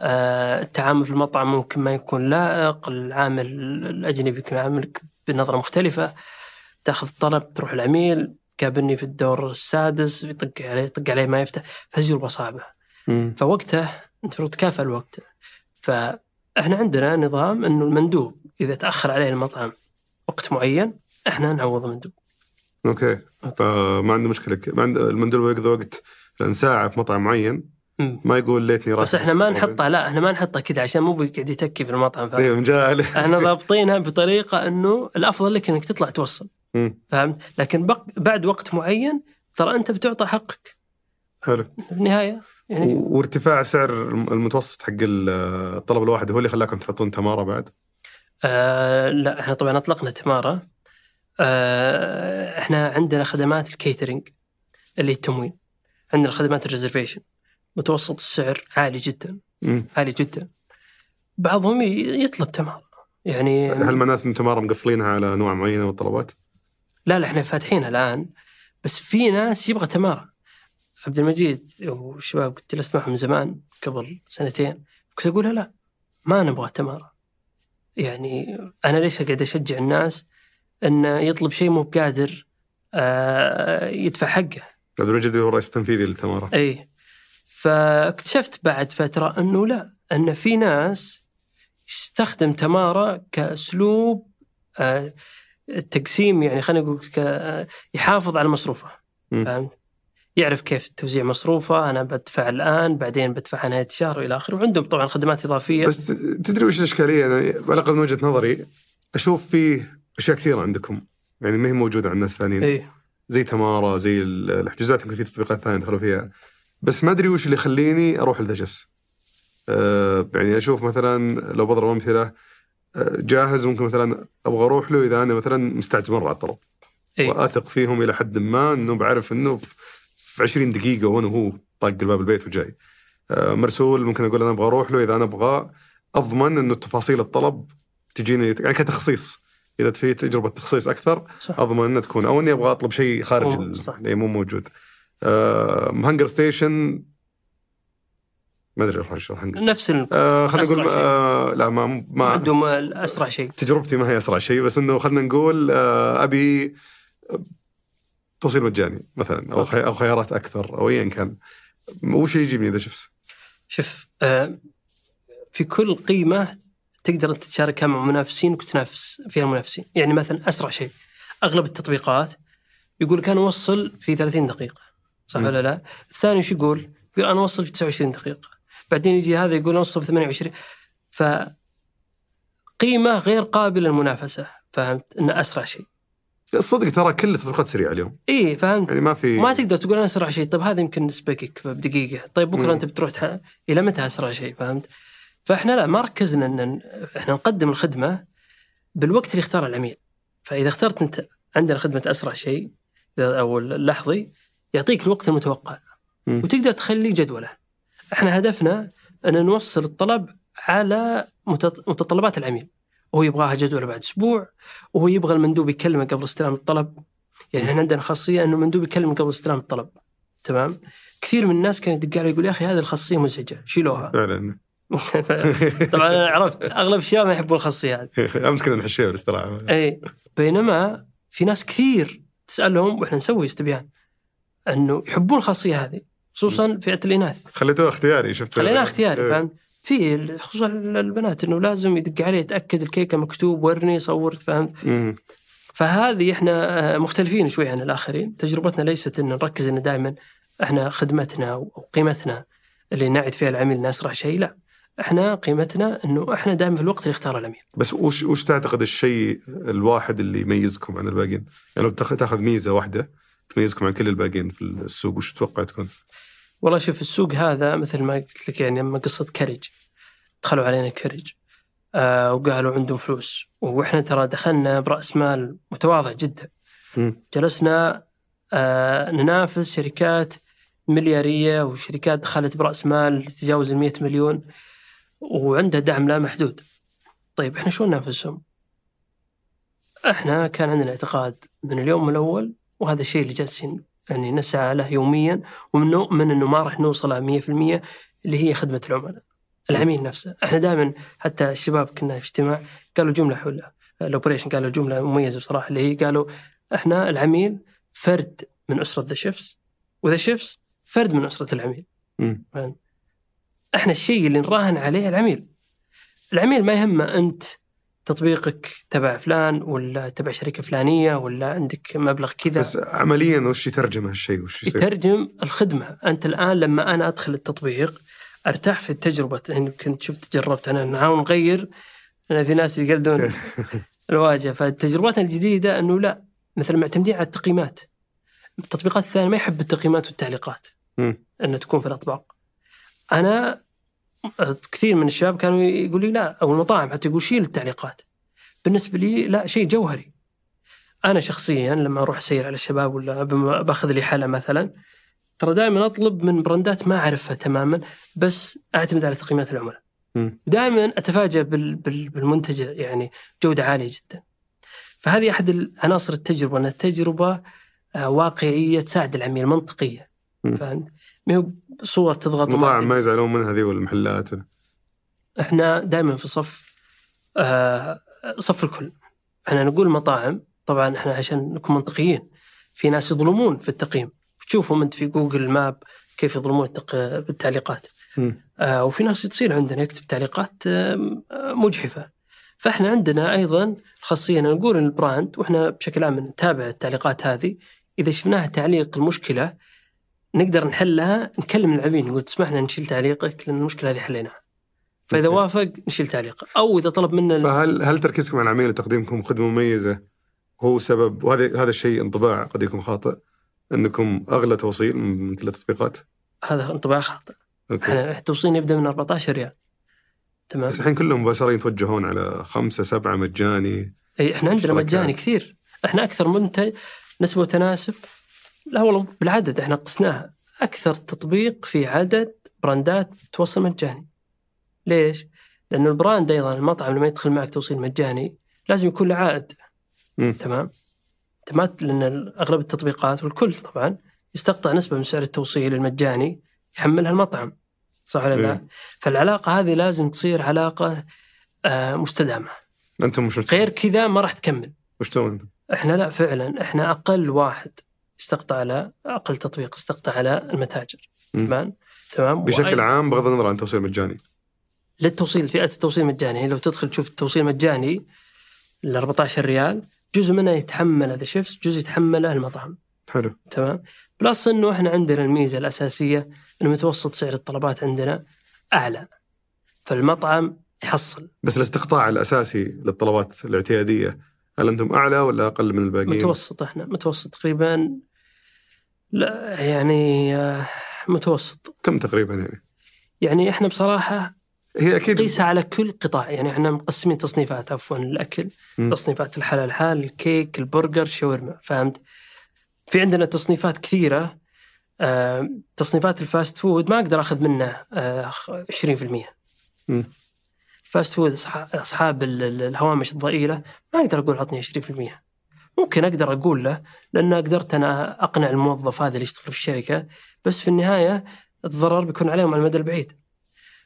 آه، التعامل في المطعم ممكن ما يكون لائق العامل الأجنبي يكون يعاملك بنظرة مختلفة. تأخذ طلب تروح العميل قابلني في الدور السادس يطق عليه يطق عليه ما يفتح. تجربه صعبة. مم. فوقته أنت المفروض تكافئ الوقت. فإحنا عندنا نظام إنه المندوب إذا تأخر عليه المطعم وقت معين إحنا نعوض المندوب. أوكي. فما عنده مشكلة. ما عنده المندوب يقضي وقت لأن ساعه في مطعم معين. ما يقول ليتني راح بس إحنا ما نحطها لا إحنا ما نحطها كذا عشان مو بيقعد يتكي في المطعم فاهم؟ أيوه [LAUGHS] إحنا ضابطينها بطريقة إنه الأفضل لك إنك تطلع توصل. فهمت؟ لكن بق... بعد وقت معين ترى أنت بتعطى حقك. حلو. في النهايه يعني وارتفاع سعر الم- المتوسط حق ال- الطلب الواحد هو اللي خلاكم تحطون تمارة بعد؟ آه لا إحنا طبعا أطلقنا تمارة. آه إحنا عندنا خدمات الكيترينج اللي التموين. عندنا خدمات الريزرفيشن متوسط السعر عالي جدا. مم. عالي جدا. بعضهم يطلب تماره يعني هل معناته ان تماره مقفلينها على انواع معينه من الطلبات؟ لا لا إحنا فاتحينها الآن. بس في ناس يبغى تماره عبد المجيد والشباب كنت جلست معهم زمان قبل سنتين كنت أقول لا ما نبغى تماره يعني أنا ليش أقعد أشجع الناس انه يطلب شيء مو بقادر آه، يدفع حقه عبد المجيد هو الرئيس التنفيذي للتمارة إي فاكتشفت بعد فترة أنه لا أن في ناس يستخدم تمارة كأسلوب آه، تقسيم يعني خلينا نقول يحافظ على مصروفه. فهمت؟ يعرف كيف توزيع مصروفه أنا بدفع الآن بعدين بدفع نهايه الشهر وإلى آخره وعندهم طبعا خدمات إضافية بس تدري وش الإشكالية؟ أنا على الأقل من وجهة نظري أشوف فيه أشياء كثيرة عندكم. يعني ما هي موجودة عند الناس الثانيين اي زي تماره زي ال- الحجوزات يمكن في تطبيقات ثانية دخلوا فيها. بس ما أدري وش اللي يخليني أروح لذا جفس أه يعني أشوف مثلا لو بضرب أمثلة آه، جاهز ممكن مثلا أبغى أروح له إذا أنا مثلا مستعجل مرة على الطلب. اي وأثق فيهم إلى حد ما إنه بعرف إنه في- في 20 دقيقة وأنا هو طاق الباب البيت وجاي. آه، مرسول ممكن أقول أنا أبغى أروح له إذا أنا أبغى. أضمن إنه تفاصيل الطلب تجيني يعني كتخصيص. إذا في تجربة تخصيص أكثر صح أضمن إنها تكون أو إني أبغى أطلب شيء خارج. اللي مو موجود آه هانجر ستيشن ما أدري أروح شو هانجر نفس. آه خلينا نقول. آه لا ما ما عندهم اسرع شيء تجربتي ما هي أسرع شيء بس إنه خلينا نقول آه أبي توصيل مجاني مثلا أو أو خيارات أكثر أو ايا كان وش يجيبني إذا شفت؟ شوف آه في كل قيمة تقدر أنت تشاركها مع منافسينك وتنافس فيها المنافسين، يعني مثلا أسرع شيء أغلب التطبيقات يقول لك أنا اوصل في 30 دقيقة صح مم. ولا لا؟ الثاني شو يقول؟ يقول أنا اوصل في 29 دقيقة بعدين يجي هذا يقول اوصل في 28 ف قيمة غير قابلة للمنافسة فهمت؟ إنه أسرع شيء. الصدق ترى كل التطبيقات سريعة اليوم إي فهمت؟ يعني ما في ما تقدر تقول أنا أسرع شيء طيب هذا يمكن نسبقك بدقيقة طيب بكرة مم. أنت بتروح تح... إلى متى أسرع شيء فهمت فإحنا لا ما ركزنا ان إحنا نقدم الخدمة بالوقت اللي اختاره العميل. فإذا اخترت أنت عندنا خدمة أسرع شيء أو اللحظي يعطيك الوقت المتوقع. وتقدر تخلي جدوله. إحنا هدفنا أن نوصل الطلب على متط- متطلبات العميل. وهو يبغاها جدولة بعد أسبوع وهو يبغى المندوب يكلمه قبل استلام الطلب. يعني إحنا عندنا خاصية انه المندوب يكلم قبل استلام الطلب. تمام؟ كثير من الناس كان يدق علي يقول يا أخي هذه الخاصية مزعجة. شيلوها. فعلا. [LAUGHS] طبعا أنا عرفت. أغلب الشباب ما يحبون الخاصيات [LAUGHS] أمس كنا نحشيها بالاستراحه إي. بينما في ناس كثير تسالهم وإحنا نسوي استبيان إنه يحبون الخاصيه هذه خصوصا فئة الإناث. خليتوه اختياري شفت خليناه اختياري إيه. فهمت؟ في خصوصا البنات إنه لازم يدق عليه يتأكد الكيكه مكتوب ورني صورت فهمت. فهذه إحنا آه، مختلفين شوي عن الآخرين، تجربتنا ليست ان نركز ان دائما إحنا خدمتنا أو قيمتنا اللي نعد فيها العميل انه اسرع شيء، لا. إحنا قيمتنا إنه إحنا دائما في الوقت اللي اختاره العميل. بس وش وش تعتقد الشيء الواحد اللي يميزكم عن الباقيين؟ يعني لو تاخذ ميزة واحدة تميزكم عن كل الباقيين في السوق وش تتوقع تكون؟ والله شوف السوق هذا مثل ما قلت لك يعني لما قصة كرج دخلوا علينا كرج آه وقالوا عندهم فلوس وإحنا ترى دخلنا برأس مال متواضع جدا. مم. جلسنا آه ننافس شركات مليارية وشركات دخلت برأس مال تتجاوز ال 100 مليون وعندها دعم لا محدود. طيب إحنا شلون ننافسهم؟ إحنا كان عندنا اعتقاد من اليوم الأول وهذا الشيء اللي جالسين يعني نسعى له يوميا ونؤمن إنه ما راح نوصل 100% اللي هي خدمة العملاء. العميل نفسه، إحنا دائما حتى الشباب كنا في اجتماع قالوا جملة حولها ال operation قالوا جملة مميزة بصراحة اللي هي قالوا إحنا العميل فرد من أسرة ذا شيفس وذا شيفس فرد من أسرة العميل. مم. فاهم؟ إحنا الشيء اللي نراهن عليه العميل. العميل ما يهمه انت تطبيقك تبع فلان ولا تبع شركة فلانية ولا عندك مبلغ كذا. بس عمليا وش يترجم هالشيء؟ وش؟ يترجم الخدمة، انت الآن لما أنا أدخل التطبيق أرتاح في التجربة. يعني كنت شفت جربت أنا نحاول نغير. أنا في ناس يقلدون [LAUGHS] الواجهة. فالتجربات الجديدة أنه لا مثلا معتمدين على التقييمات. التطبيقات الثانية ما يحب التقييمات والتعليقات. أنها تكون في الأطباق. أنا كثير من الشباب كانوا يقول لي لا أو المطاعم حتى يقول شيل التعليقات بالنسبة لي لا شيء جوهري أنا شخصيا لما أروح اسير على الشباب ولا بأخذ لي حلا مثلا ترى دائما أطلب من براندات ما أعرفها تماما بس أعتمد على تقييمات العملاء. دائما أتفاجأ بال- بال- بالمنتج يعني جودة عالية جدا فهذه أحد عناصر التجربة ان التجربة آه، واقعية تساعد العميل منطقيه. فهمت؟ ما هو صور تضغط المطاعم ما يزعلون منها ذي والمحلات. إحنا دائما في صف آه صف الكل. إحنا نقول مطاعم طبعا إحنا عشان نكون منطقيين في ناس يظلمون في التقييم. تشوفهم أنت في جوجل ماب كيف يظلمون. بالتعليقات. آه وفي ناس تصير عندنا يكتب تعليقات آه مجحفة. فإحنا عندنا أيضا خاصية إن نقول ال brand وإحنا بشكل عام نتابع التعليقات هذه. إذا شفناها تعليق المشكلة نقدر نحلها نكلم العميل نقول تسمح لنا نشيل تعليقك لأن المشكلة هذه حليناها فإذا okay. وافق نشيل تعليقه. أو إذا طلب منا فهل هل تركيزكم على العميل وتقديمكم خدمة مميزة هو سبب وهذا هذا الشيء انطباع قد يكون خاطئ إنكم أغلى توصيل من كل التطبيقات؟ هذا انطباع خاطئ. okay. إحنا التوصيل يبدأ من 14 ريال. تمام؟ بس الحين كلهم مباشرين يتوجهون على خمسة سبعة مجاني. إي إحنا عندنا. مجاني كثير. إحنا أكثر منتج نسبة وتناسب لا والله بالعدد إحنا قسناها أكثر تطبيق في عدد brand ات توصل مجاني ليش؟ لأنه ال brand أيضا المطعم لما يدخل معك توصيل مجاني لازم يكون له عائد. تمام؟ انت ما ت- لأن أغلب التطبيقات والكل طبعا يستقطع نسبة من سعر التوصيل المجاني يحملها المطعم صح ولا لا؟ فالعلاقة هذه لازم تصير علاقة آه، مستدامة أنتم وش غير كذا ما راح تكمل وش تسوون؟ إحنا لا فعلا إحنا أقل واحد استقطع على أقل تطبيق استقطع على المتاجر. تمام؟ تمام؟ بشكل وأي- عام بغض النظر عن توصيل مجاني للتوصيل فئة التوصيل المجاني. يعني لو تدخل تشوف التوصيل المجاني ال 14 ريال جزء منه يتحمله ذا شيفس جزء يتحمله المطعم. حلو. تمام؟ plus إنه إحنا عندنا الميزة الأساسية انه متوسط سعر الطلبات عندنا أعلى. فالمطعم يحصل. بس الاستقطاع الأساسي للطلبات الاعتيادية هل أنتم أعلى ولا أقل من الباقيين؟ متوسط إحنا متوسط تقريبا لا يعني آه، متوسط كم تقريبا يعني؟ يعني إحنا بصراحة هي أكيد قيسها على كل قطاع يعني إحنا مقسمين تصنيفات عفوا الأكل مم. تصنيفات الحلال الحال الكيك البرجر الشاورما فهمت في عندنا تصنيفات كثيرة آه، تصنيفات ال fast food ما أقدر أخذ منه آه، 20% مم. ال fast food اصحاب ال- ال- الهوامش الضئيلة ما أقدر أقول عطني 20% ممكن أقدر أقول له لأن قدرت أنا أقنع الموظف هذا اللي يشتغل في الشركة بس في النهاية الضرر بيكون عليهم على المدى البعيد.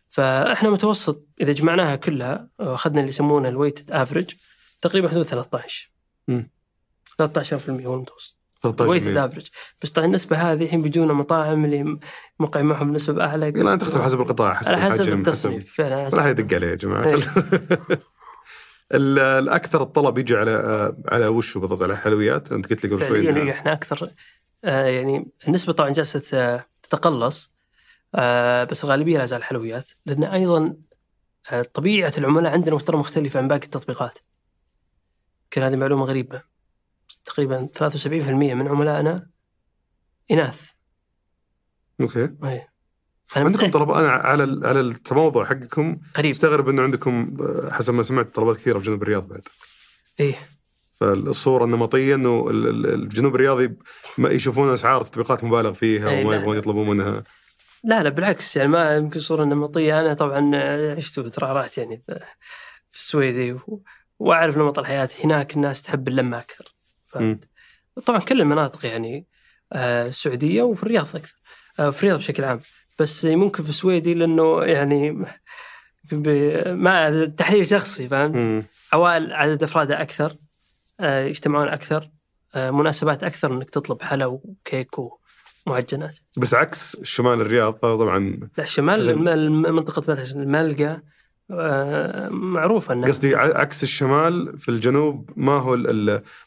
فإحنا متوسط إذا جمعناها كلها واخذنا اللي يسمونه ال weighted average تقريبا حدود 13 مم. 13% هو المتوسط 13 ال weighted average بس طبعا النسبة هذه الحين بيجونا مطاعم اللي موقع معهم نسبة اعلى لا تختلف حسب القطاع حسب على حسب التصنيف. فعلا حسب لا يدق عليه يا جماعة. إيه. [LAUGHS] ال- الأكثر الطلب يجي على على وشه بالضبط؟ على حلويات؟ أنت قلت لي قبل شوي إيه، إحنا أكثر آه يعني النسبة طبعا جالسة تتقلص آه بس الغالبيه لا زال حلويات لأن أيضا آه طبيعة العملاء عندنا ترى مختلفة عن باقي التطبيقات. يمكن هذه معلومة غريبة. تقريبا 73% من عملائنا إناث. أوكي. أي. أنا عندكم طلب أنا على على التموضع حقكم قريب. مستغرب إنه عندكم آه، حسب ما سمعت طلبات كثيرة في جنوب الرياض بعد. إيه. فالصورة النمطية إنه ال- ال- الجنوب الرياضي ما يشوفون أسعار تطبيقات مبالغ فيها إيه، وما. يبغون يطلبون منها. لا لا بالعكس يعني ما يمكن صورة نمطية. أنا طبعا عشت وترعرعت يعني في السويدي وأعرف نمط الحياة. هناك الناس تحب اللمة أكثر. طبعا كل المناطق يعني آه، السعودية وفي الرياض أكثر آه، في الرياض بشكل عام. بس ممكن في السويدي لأنه يعني ما تحليل شخصي فهمت. عوائل عدد افرادها أكثر آه، يجتمعون أكثر مناسبات أكثر إنك تطلب حلا وكيك ومعجنات. بس عكس شمال الرياض طبعا لا الم- منطقة مثلا الملقا معروفة أنها قصدي عكس الشمال في الجنوب ما هو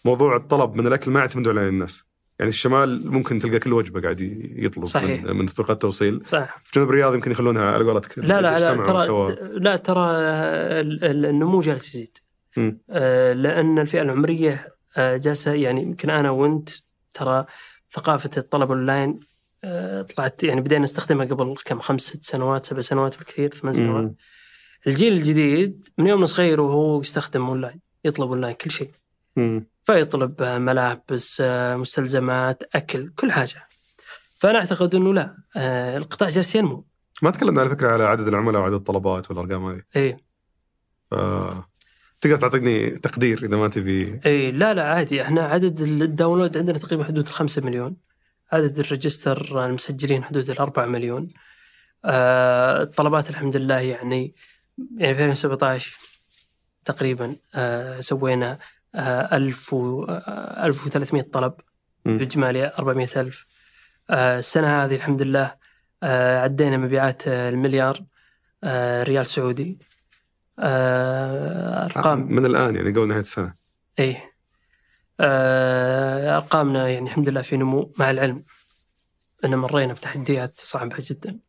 موضوع الطلب من الأكل ما يعتمدون عليه الناس يعني الشمال ممكن تلقى كل وجبة قاعد يطلب صحيح. من, من تطبيقات توصيل صح في جنوب الرياض يمكن يخلونها على قولتك لا لا لا ترى. لا ترى ال- ال- النمو جالس يزيد. آه، لأن الفئة العمرية آه، جالسة يعني يمكن أنا وأنت ترى ثقافة الطلب أونلاين آه، طلعت يعني بدينا نستخدمها قبل كم خمس ست سنوات سبع سنوات بالكثير ثمان سنوات. الجيل الجديد من يوم صغير وهو يستخدم أونلاين يطلب أونلاين كل شيء. مم. فيطلب ملابس مستلزمات أكل كل حاجة. فأنا أعتقد إنه لا آه، القطاع جالس ينمو. ما تكلمنا على فكرة على عدد العملاء وعدد الطلبات والأرقام هذه. اي ف... تقدر تعطيني تقدير إذا ما تبي؟ اي لا لا عادي. إحنا عدد ال download عندنا تقريبا حدود الخمسة مليون. عدد ال register المسجلين حدود الأربعة مليون. آه، الطلبات الحمد لله يعني 2017 تقريبا آه، سوينا آه، 1000 و آه، 1300 طلب مم. بإجمالي 400 ألف. آه، السنة هذه الحمد لله آه، عدينا مبيعات آه، المليار آه، ريال سعودي. آه، أرقام من الآن يعني قبل نهاية السنة. آه، أرقامنا يعني الحمد لله في نمو مع العلم أن مرينا بتحديات صعبة جدا.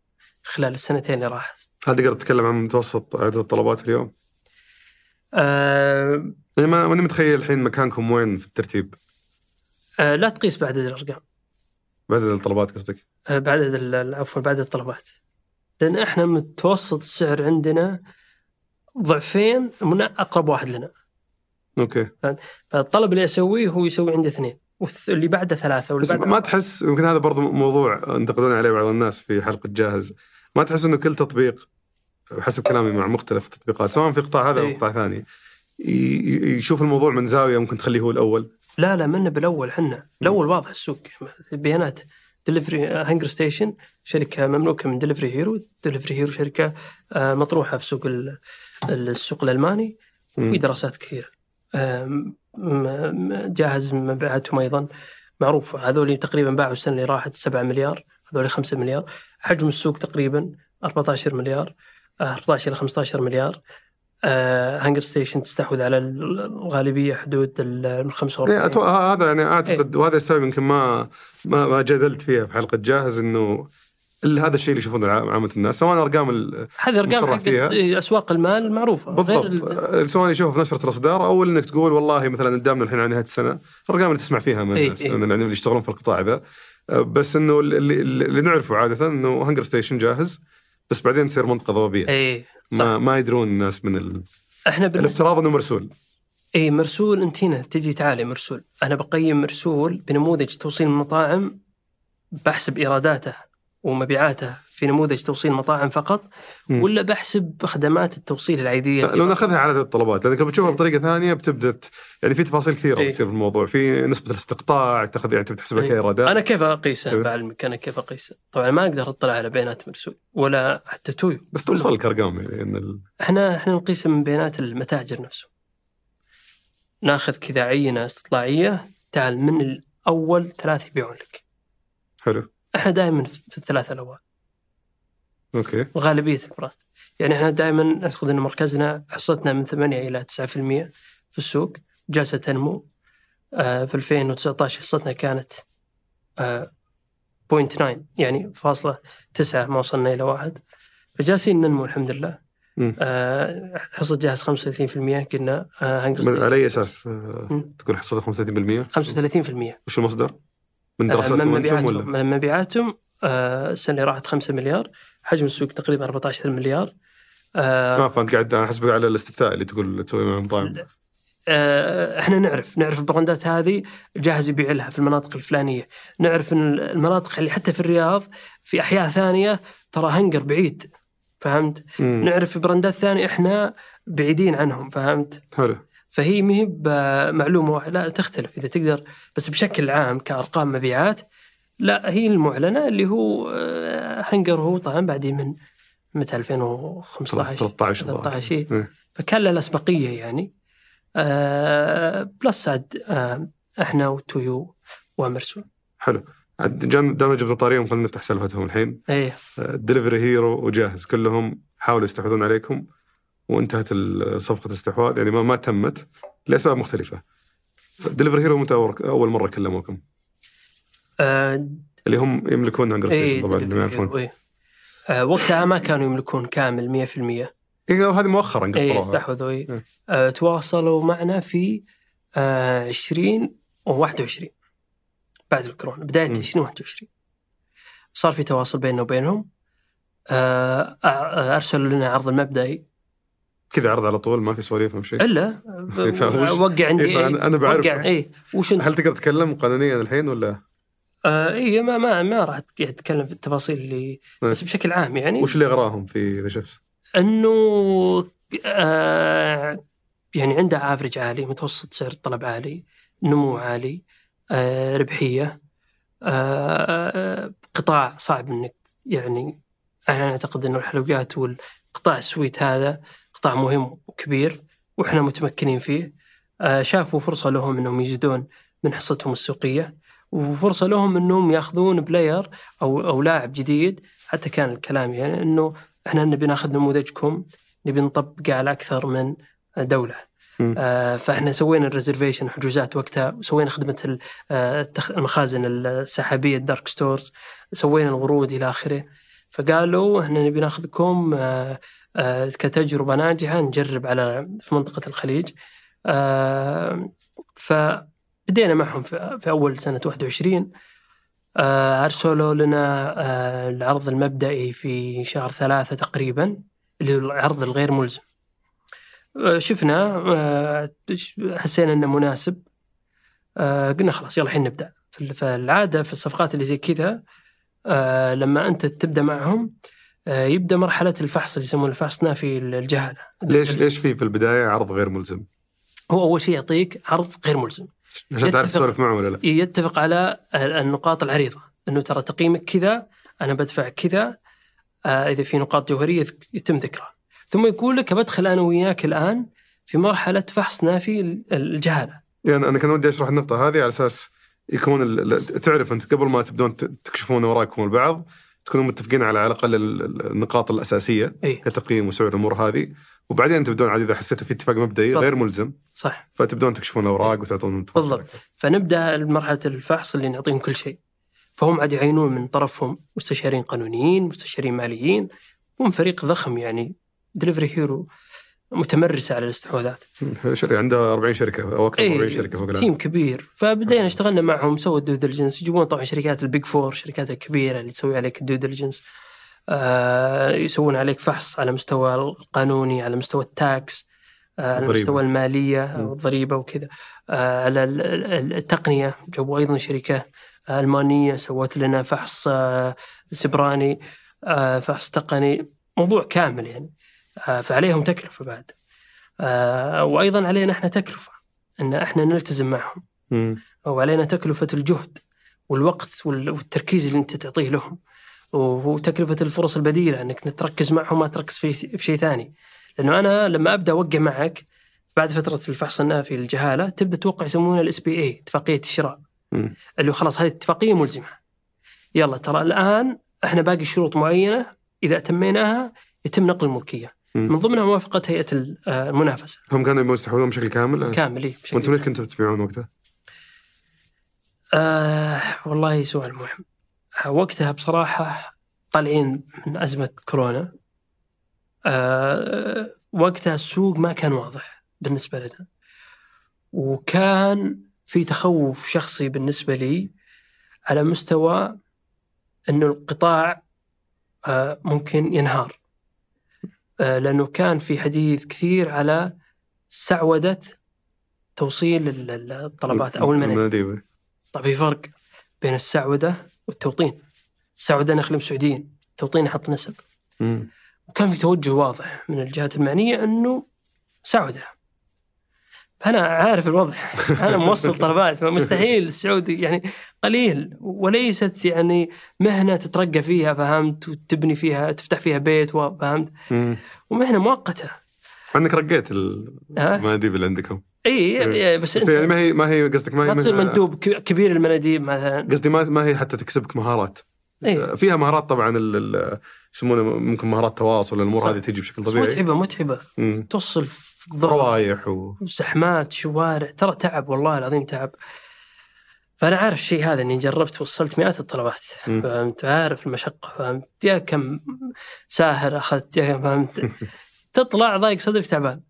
خلال السنتين اللي راحت هل تقدر تتكلم عن متوسط عدد الطلبات اليوم؟ آه، يعني ما ماني متخيل الحين مكانكم وين في الترتيب. آه، لا تقيس بعدد الأرقام. بعدد الطلبات قصدك؟ آه، بعدد عفوا بعدد الطلبات. لأن إحنا متوسط السعر عندنا ضعفين من أقرب واحد لنا. أوكي. فالطلب اللي أسويه هو يسوي عندي اثنين. واللي بعده ثلاثة واللي بعده ما تحس يمكن هذا برضو موضوع ينتقدون عليه بعض الناس في حلقة جاهز. ما تحس إنه كل تطبيق حسب كلامي مع مختلف التطبيقات سواء في القطاع هذا أو إيه. قطاع ثاني يشوف الموضوع من زاوية ممكن تخليه هو الأول. لا لا من الأول حنا الأول واضح السوق. البيانات دليفري هانجر ستيشن شركة مملوكة من دليفري هيرو دليفري هيرو شركة آه، مطروحة في سوق ال- السوق الألماني وفي. دراسات كثيرة. جاهز مبيعاتهم أيضا. معروف هذول تقريبا باعوا السنة اللي راحت 7 مليار. هذول 5 مليار. حجم السوق تقريبا 14 مليار آه، 14 إلى 15 مليار. هانجر ستيشن تستحوذ على الغالبية حدود ال 45 يعني أتوقع هذا يعني أعتقد وهذا السبب يمكن ما ما ما جادلت فيها في حلقة. جاهز إنه هذا الشيء اللي يشوفونه عامة الناس سواء أرقام هذه أرقام فيها. أسواق المال المعروفه غير بالضبط. ال- آه، سواء يشوفه في نشرة الأصدار أو إنك تقول والله مثلا قدامنا الحين على نهاية السنة الارقام اللي تسمع فيها من الناس إي. يعني اللي يشتغلون في القطاع ذا. آه، بس إنه اللي, اللي اللي نعرفه عادة إنه هانجر ستيشن جاهز بس بعدين تصير منطقة ضبابيه اي ما ما يدرون الناس من ال... إحنا الافتراض إنه مرسول. اي مرسول. أنت هنا تجي تعالي مرسول. أنا بقيم مرسول بنموذج توصيل المطاعم بحسب إيراداته. ومبيعاته في نموذج توصيل مطاعم فقط مم. ولا بحسب خدمات التوصيل العادية لو ناخذها على عدد الطلبات لانك بتشوفها بطريقة ثانية بتبدأ يعني في تفاصيل كثيرة إيه. بتصير في الموضوع في نسبة الاستقطاع تاخذ يعني تحسبها إيه. كايرادات أنا كيف أقيسه إيه. بعلمك أنا كيف أقيسه؟ طبعا ما أقدر أطلع على بيانات مرسول ولا حتى تويو. بس توصل لك ارقام يعني إن ال... إحنا إحنا نقيسه من بيانات المتاجر نفسه. ناخذ كذا عينة استطلاعية تعال من الأول ثلاث يبيعون لك. حلو. إحنا دائما في الثلاثه الاوائل أوكي. غالبية ال brand يعني إحنا دائما نعتقد إن مركزنا حصتنا من 8 إلى 9% في السوق جالسة تنمو. آه، في 2019 حصتنا كانت آه، 0.9 يعني فاصلة تسعة ما وصلنا إلى واحد. فجالسين ننمو الحمد لله. آه، حصة جاهز 35% قلنا آه، على أي أساس؟ آه،. تقول حصتك 35% 35% وش المصدر؟ من آه، دراسات من مبيعاتهم ولا؟ من مبيعاتهم آه، السنة اللي راحت 5 مليار حجم السوق تقريبا 14 مليار آه، ما فهمت قاعد احسبك على الاستفتاء اللي تقول تسوي مع المطاعم إحنا نعرف نعرف البراندات هذه جاهز يبيع لها في المناطق الفلانية، نعرف إن المناطق اللي حتى في الرياض في أحياء ثانية ترى هنجر بعيد فهمت؟ مم. نعرف براندات ثانية إحنا بعيدين عنهم فهمت؟ حلو فهي ما هي بمعلومه واحدة، لا تختلف. إذا تقدر بس بشكل عام كأرقام مبيعات لا هي المعلنة اللي هو آه، هنجر هو طبعا بعدين من متى؟ 2015 13 الظاهر. 13 إيه. فكان له الأسبقية يعني. آه plus عاد آه إحنا وتويو ومرسول حلو. عاد دام جبنا طاريهم خلينا نفتح سالفتهم الحين. إيه. دليفري هيرو وجاهز. كلهم حاولوا يستحوذون عليكم. وانتهت صفقة الاستحواذ يعني ما, ما تمت لأسباب مختلفة. دليفري هيرو متى أول- أول مرة كلموكم؟ آه اللي هم يملكون هانجر إيه طبعا اللي ما يعرفون. إيه. آه وقتها ما كانوا يملكون كامل 100% إيه هذه مؤخرا اي قطروها استحوذوا اي إيه. آه تواصلوا معنا في آه 20 و21 بعد الكورونا بداية مم. 2021 صار في تواصل بيننا وبينهم آه، أرسلوا لنا عرض المبدئي كذا عرض على طول ما في سواليف أو شيء. إلا [LAUGHS] فوش- وقع عندي إيه، أنا بعرف. وقع اي وش هل تقدر تتكلم قانونيا الحين ولا آه اي ما ما ما راح أتكلم في التفاصيل اللي إيه. بس بشكل عام يعني وش اللي اغراهم في ذا شيفز؟ أنه آه يعني عنده افرج عالي متوسط سعر الطلب عالي نمو عالي آه ربحية آه قطاع صعب إنك يعني أنا أعتقد إنه الحلويات والقطاع السويت هذا قطاع مهم وكبير وإحنا متمكنين فيه. آه شافوا فرصة لهم إنهم يزيدون من حصتهم السوقية وفرصة لهم إنهم يأخذون player أو أو لاعب جديد. حتى كان الكلام يعني إنه إحنا نبي ناخذ نموذجكم نبي نطبقه على أكثر من دولة. آه فإحنا سوينا ال reservation حجوزات وقتها وسوينا خدمة آه، المخازن السحابية ال dark stores سوينا الورود إلى آخره. فقالوا إحنا نبي ناخذكم آه، آه، كتجربة ناجحة نجرب على في منطقة الخليج. آه، فبدينا معهم في أول سنة 21 آه، أرسلوا لنا العرض المبدئي في شهر ثلاثة تقريبا اللي هو العرض الغير ملزم. شفنا حسينا إنه مناسب. قلنا خلاص يلا الحين نبدأ. فالعادة في الصفقات اللي زي كذا لما أنت تبدأ معهم يبدأ مرحلة الفحص اللي يسمونه الفحص نافي الجهاله ليش ليش في في البداية عرض غير ملزم؟ هو أول شيء يعطيك عرض غير ملزم عشان تعرف. تسولف معه ولا لا؟ يتفق على النقاط العريضة إنه ترى تقييمك كذا أنا بدفع كذا آه، إذا في نقاط جوهرية يتم ذكرها ثم يقول لك بدخل أنا وياك الآن في مرحلة فحص نافي ال- الجهالة يعني أنا كان ودي أشرح النقطة هذه على أساس يكون تعرف أنت قبل ما تبدون تكشفون وراكم البعض تكونوا متفقين على على الأقل ال- ال- النقاط الأساسية إي. كتقييم وسعر الأمور هذه. وبعدين تبدون عاد إذا حسيتوا في اتفاق مبدئي بالضبط. غير ملزم. صح. فتبدون تكشفون الأوراق وتعطون بالضبط. فنبدأ مرحله الفحص اللي نعطيهم كل شيء. فهم عاد يعينون من طرفهم مستشارين قانونيين مستشارين ماليين. هم فريق ضخم يعني. دليفري هيرو متمرسة على الاستحواذات. عندها 40 شركة أو أكثر من 40 شركة فوق تيم كبير. فبدينا اشتغلنا معهم سووا ال due diligence يجيبون طبعا شركات ال Big Four الشركات الكبيرة اللي تسوي عليك ال due diligence آه يسوون عليك فحص على مستوى القانوني على مستوى ال tax آه على. مستوى المالية. أو الضريبة وكذا. آه على ال- ال- التقنية. جابوا أيضا شركة ألمانية سوت لنا فحص آه سيبراني آه فحص تقني. موضوع كامل يعني. فعليهم تكلفة بعد آه وأيضا علينا إحنا تكلفة إن إحنا نلتزم معهم. وعلينا تكلفة الجهد والوقت وال- والتركيز اللي أنت تعطيه لهم وتكلفة الفرص البديلة أنك تركز معهم ما تركز في, في شيء ثاني لأنه أنا لما أبدأ أوقع معك بعد فترة الفحص النافي للجهالة تبدأ توقع يسمونها الاس بي اي اتفاقية الشراء مم. اللي خلاص هذه اتفاقية ملزمة يلا ترى الآن إحنا باقي شروط معينة إذا أتميناها يتم نقل الملكية. من ضمنها موافقة هيئة ال- آه، المنافسة. هم كانوا يبون يستحوذون بشكل كامل؟ كامل إيه، بشكل وأنتم ليش كنتوا تبيعون وقتها؟ آه والله سؤال مهم. آه وقتها بصراحة طالعين من أزمة كورونا. آه وقتها السوق ما كان واضح بالنسبة لنا. وكان في تخوف شخصي بالنسبة لي على مستوى أنه القطاع آه ممكن ينهار. لأنه كان في حديث كثير على سعودة توصيل ال- ال- الطلبات أو المناديب المناديب طيب في فرق بين السعودة والتوطين. السعودة نخدم سعوديين التوطين يحط نسب. مم. وكان في توجه واضح من الجهات المعنية أنه سعودة. أنا عارف الوضع [LAUGHS] أنا موصل طلبات مستحيل السعودي يعني قليل وليست يعني مهنة تترقى فيها فهمت وتبني فيها تفتح فيها بيت فهمت مم. ومهنة مؤقتة أنك رقيت؟ المناديب اللي عندكم إي بس بس يعني ما هي ما هي قصدك ما هي ما تصير مندوب كبير المناديب مثلا قصدي ما ما هي حتى تكسبك مهارات إيه. فيها مهارات طبعا يسمونها ممكن مهارات تواصل الأمور. هذه تجي بشكل طبيعي متعبة متعبة مم. توصل روايح و... زحمات شوارع. ترى تعب والله العظيم تعب. فأنا عارف الشيء هذا إني جربت وصلت مئات الطلبات. فهمت؟ عارف المشقة. فهمت؟ يا كم ساهر أخذت يا كم فهمت؟ [LAUGHS] تطلع ضايق صدرك تعبان.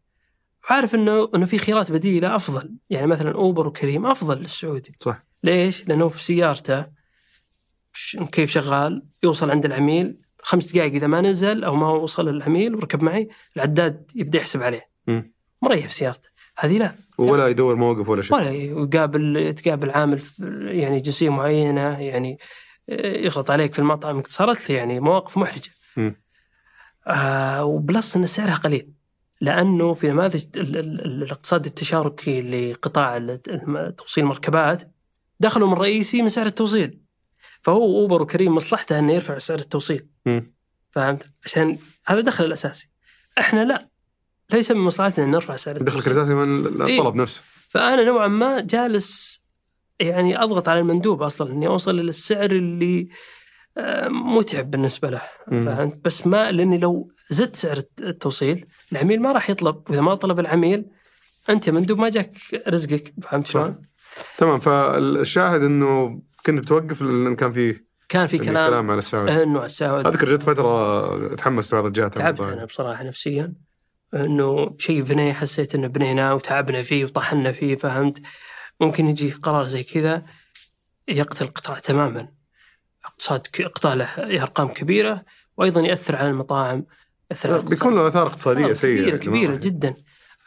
وعارف إنه إنه في خيارات بديلة أفضل. يعني مثلا أوبر وكريم أفضل للسعودي. صح. ليش؟ لأنه في سيارته كيف شغال؟ يوصل عند العميل. خمس دقائق إذا ما نزل أو ما وصل العميل وركب معي. العداد يبدأ يحسب عليه. مريح في سيارته هذه لا ولا يدور موقف ولا شيء ولا يقابل يتقابل عامل يعني جنسية معينة يعني آه، يغلط عليك في المطعم صارت لي يعني مواقف محرجة. آه وبلس إن سعرها قليل لأنه في نماذج ال- ال- ال- الاقتصاد التشاركي لقطاع توصيل المركبات دخلوا من رئيسي من سعر التوصيل. فهو أوبر وكريم مصلحته إنه يرفع سعر التوصيل. مم. فهمت؟ عشان هذا دخل الأساسي. إحنا لا ليس من مصلحتنا أن نرفع سعر دخلك التوصيل. الاساسي من إيه. الطلب نفسه فأنا نوعا ما جالس يعني أضغط على المندوب أصلا إني أوصل إلى السعر اللي آه، متعب بالنسبة له. فهمت بس ما لأني لو زدت سعر التوصيل العميل ما راح يطلب واذا ما طلب العميل أنت مندوب ما جاك رزقك فهمت. شلون؟ تمام فالشاهد إنه كنت بتوقف لأن كان في كان في كلام كلام على السعودي انه السعودي أذكر جت فترة تحمست بعض الجهات على تعبت. أنا بصراحة نفسيا إنه شيء بنيه حسيت إنه بنيناه وتعبنا فيه وطحنا فيه فهمت؟ ممكن يجي قرار زي كذا يقتل القطاع تماما. اقتصاد قطاع له أرقام كبيرة وأيضا يأثر على المطاعم يأثر على. بيكون له آثار اقتصادية سيئة كبيرة ما- جدا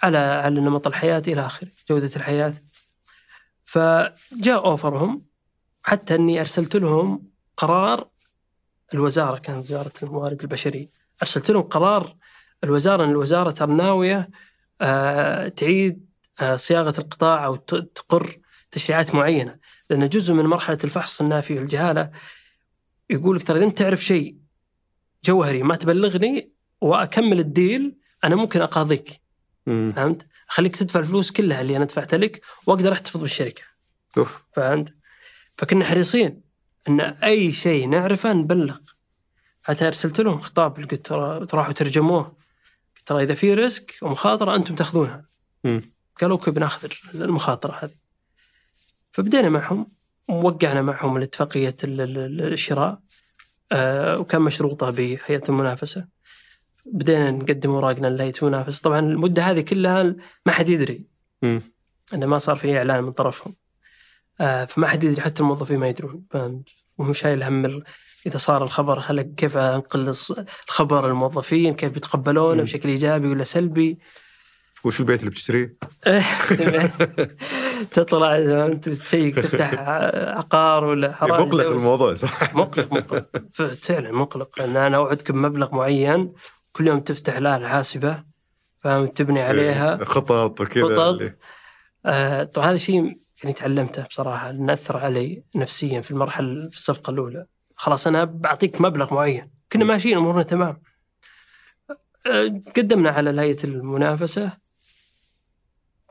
على على نمط الحياة إلى آخره جودة الحياة. فجاء أوفرهم حتى إني أرسلت لهم قرار الوزارة كانت وزارة الموارد البشرية أرسلت لهم قرار الوزارة ان الوزارة ترى ناوية آه، تعيد آه، صياغة القطاع أو تقر تشريعات معينة لأن جزء من مرحلة الفحص النافي والجهاله يقول لك ترى إذا أنت تعرف شيء جوهري ما تبلغني وأكمل ال deal أنا ممكن أقاضيك مم. فهمت؟ أخليك تدفع الفلوس كلها اللي أنا دفعتها لك وأقدر أحتفظ بالشركة أوف فهمت؟ فكنا حريصين إن أي شيء نعرفه نبلغ حتى أرسلت لهم خطاب قلت ترى راحوا ترجموه ترى إذا في risk ومخاطرة أنتم تأخذونها مم. قالوا okay بناخذ المخاطرة هذه فبدينا معهم ووقعنا معهم الاتفاقية ال- ال- ال- الشراء آه وكان مشروطة بهيئة المنافسة بدينا نقدم أوراقنا لهيئة المنافسة طبعا المدة هذه كلها ما حد يدري. انه ما صار في إعلان من طرفهم آه فما حد يدري حتى الموظفين ما يدرون؟ وهو شايل هم إذا صار الخبر هل كيف أنقل الخبر للموظفين كيف بيتقبلونه. بشكل إيجابي ولا سلبي وش البيت اللي بتشتريه؟ [LAUGHS] تطلع تشيك تفتح عقار ولا حرام مقلق الموضوع صح؟ مقلق مقلق فعلا مقلق لأن أنا اوعدك بمبلغ معين كل يوم تفتح الاله الحاسبة فاهم تبني عليها خطط وكذا خطط. آه طبعا هذا شيء يعني تعلمته بصراحة انه أثر علي نفسيا في المرحلة في الصفقة الأولى خلاص أنا بعطيك مبلغ معين كنا ماشيين أمورنا تمام آه قدمنا على هيئه المنافسة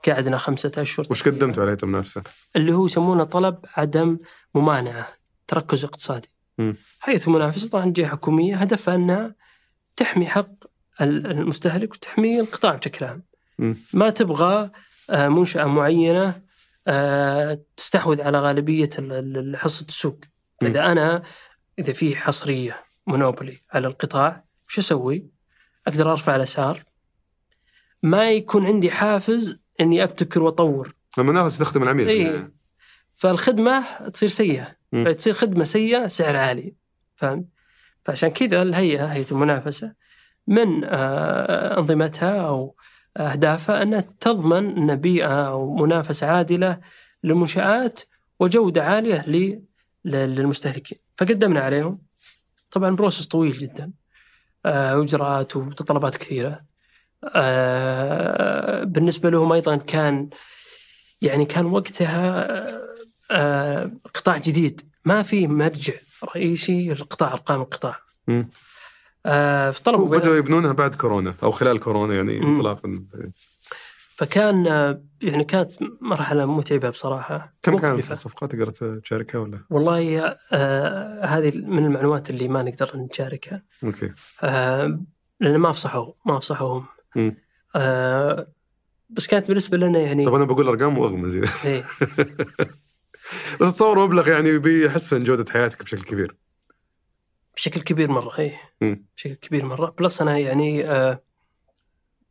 قعدنا خمسة أشهر وش. قدمتوا على هيئه المنافسة؟ اللي هو يسمونه طلب عدم ممانعة تركز اقتصادي. هيئة المنافسة طبعا جهة حكومية هدفها أنها تحمي حق ال- المستهلك وتحمي القطاع بشكل عام. ما تبغى آه، منشأة معينة آه، تستحوذ على غالبية ال- ال- حصة السوق. إذا أنا إذا في حصرية مونوبولي على القطاع وش أسوي؟ أقدر أرفع الأسعار ما يكون عندي حافز إني أبتكر وأطور المنافسه تخدم العميل إيه. فالخدمة تصير سيئة. فتصير خدمة سيئة سعر عالي فهمت؟ فعشان كذا الهيئة هيئة المنافسة من آه، أنظمتها أو أهدافها أنها تضمن ان بيئه أو منافسة عادلة للمنشآت وجودة عالية للمستهلكين فقدمنا عليهم. طبعا بروسس طويل جدا. آه، وإجراءات ومتطلبات كثيرة. آه، بالنسبة لهم أيضا كان يعني كان وقتها آه، قطاع جديد. ما في مرجع رئيسي للقطاع أرقام القطاع. فطلبوا بدأوا يبنونها بعد كورونا أو خلال كورونا يعني. انطلاقا. فكان آه، يعني كانت مرحلة متعبة بصراحة كم كانت. الصفقات تقدر تشاركها ولا؟ والله آه هذه من المعلومات اللي ما نقدر نشاركها okay آه لأن ما أفصحوا ما أفصحوا هم. آه بس كانت بالنسبة لنا يعني طب أنا بقول ارقام وأغمز إذا. إيه بس تصور مبلغ يعني بيحسن جودة حياتك بشكل كبير بشكل كبير مرة إيه مم. بشكل كبير مرة plus أنا يعني آه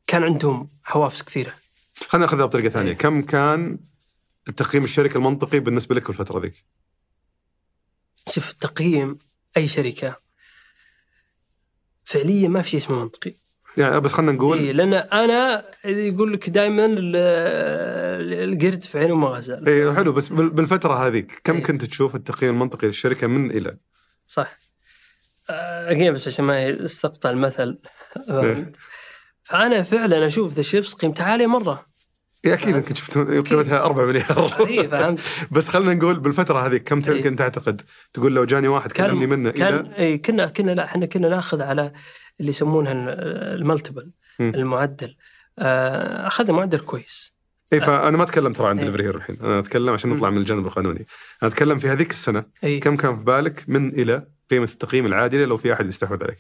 كان عندهم حوافز كثيرة خلينا ناخذها بطريقة ثانية إيه. كم كان التقييم الشركة المنطقي بالنسبة لك في الفترة ذيك؟ شوف تقييم أي شركة فعليا ما في شيء اسمه منطقي يعني بس خلينا نقول إيه لأن أنا يقول لك دائما القرد في عينه ما غزال اي حلو بس بال- بالفترة هذيك كم إيه. كنت تشوف التقييم المنطقي للشركة من إلى؟ صح again بس عشان ما أستقطع المثل فانا فعلا أشوف The Chefz قيمته عالية مرة. إيه أكيد يمكن شفت قيمتها 4 مليار. اي فهمت. [LAUGHS] بس خلينا نقول بالفترة هذيك كم إيه. كنت تعتقد؟ تقول لو جاني واحد كلمني منه كان اي كنا كنا لا إحنا كنا ناخذ على اللي يسمونها ال multiple مم. المعدل. آه، اخذنا معدل كويس. اي فأنا ما أتكلم ترى عن إيه. Delivery Hero الحين. أنا أتكلم عشان. نطلع من الجانب القانوني. أنا أتكلم في هذيك السنة اي كم كان في بالك من إلى قيمة التقييم العادله لو في أحد بيستحوذ عليك؟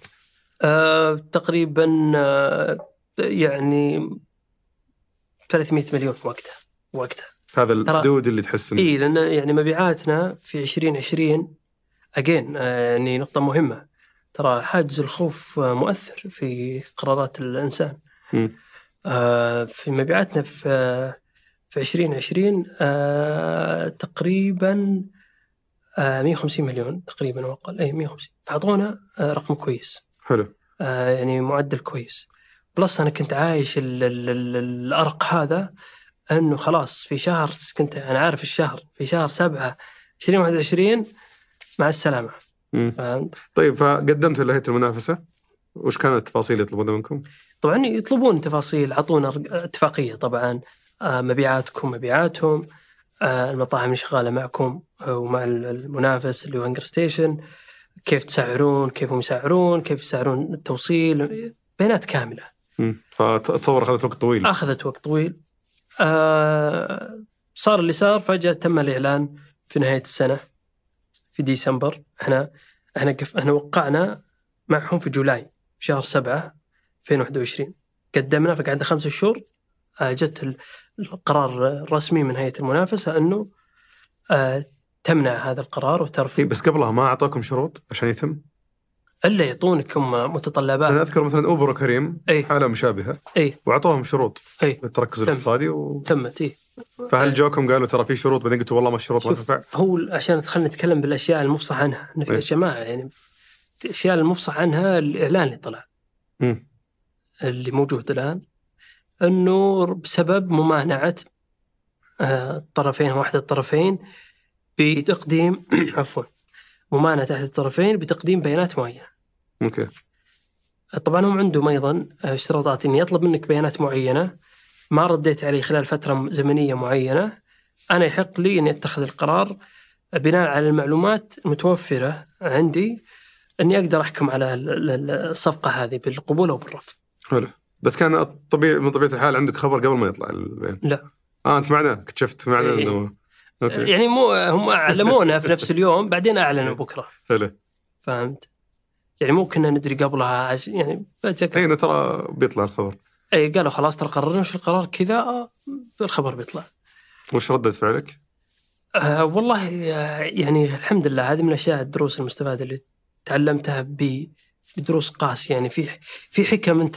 آه، تقريبا آه، يعني 300 مليون وقتها وقتها. هذا الحدود اللي تحس إي لأن يعني مبيعاتنا في 2020 اجين يعني نقطة مهمة. ترى حاجز الخوف آه، مؤثر في قرارات الإنسان. آه، في مبيعاتنا في آه، في 2020 آه، تقريبا آه، 150 مليون تقريبا أو أقل. إي 150 فأعطونا آه، رقم كويس. حلو. آه، يعني معدل كويس. بلس أنا كنت عايش ال ال ال الأرق هذا إنه خلاص في شهر كنت أنا عارف الشهر في شهر سبعة 2021 مع السلامة. فهمت؟ طيب فقدمت لهيئة المنافسة وش كانت التفاصيل يطلبونها منكم؟ طبعا يطلبون تفاصيل أعطونا اتفاقية طبعا آه، مبيعاتكم مبيعاتهم آه، المطاعم اللي شغالة معكم آه، ومع ال- المنافس اللي هو هنجر ستيشن كيف تسعرون كيف هم يسعرون كيف يسعرون التوصيل بيانات كاملة. فاتصور أخذت وقت طويل. أخذت وقت طويل. آه صار اللي صار فجأة تم الإعلان في نهاية السنة في ديسمبر. إحنا إحنا قف إحنا وقعنا معهم في July في شهر 7 2021 قدمنا فقعدنا خمسة شهور. آه، جت ال- القرار الرسمي من هيئة المنافسة إنه آه، تمنع هذا القرار إيه وترفض بس قبلها ما اعطاكم شروط عشان يتم؟ ألا يعطونك هم أنا متطلبات أذكر مثلا Uber وكريم إي. حاله مشابهة. إي. وأعطوهم شروط. إي. للتركز تم. الاقتصادي و... تمت إي. فهل جوكم قالوا ترى في شروط؟ بعدين قلتوا والله ما الشروط ما تنفع؟ هو عشان خلينا نتكلم بالأشياء المفصح عنها. إيه. اشياء ما يعني الاشياء المفصح عنها الاعلان اللي طلع. مم. اللي موجود الآن. انه بسبب ممانعة آه، الطرفين واحد الطرفين بتقديم [CLEARS THROAT] عفوا ممانعة احد الطرفين بتقديم بيانات معينة. أوكي طبعا هم عندهم أيضا اشتراطات إني يطلب منك بيانات معينة ما رديت عليه خلال فترة زمنية معينة أنا يحق لي إني أتخذ القرار بناء على المعلومات المتوفرة عندي إني أقدر أحكم على ال- ال- الصفقة هذه بالقبول أو بالرفض. حلو بس كان طبيعي من طبيعة الحال عندك خبر قبل ما يطلع البيان لا. آه أنت معنا اكتشفت معنا إيه. انه أوكي يعني مو هم أعلمونا في نفس اليوم بعدين أعلنوا بكرة حلو فهمت؟ يعني مو كنا ندري قبلها عش... يعني فجأة اي ترى بيطلع الخبر اي قالوا خلاص ترى قررنا وش القرار كذا آه، الخبر بيطلع. وش ردة فعلك؟ آه والله آه، يعني الحمد لله هذه من الاشياء الدروس المستفادة اللي تعلمتها بدروس قاسيه يعني في في حكم أنت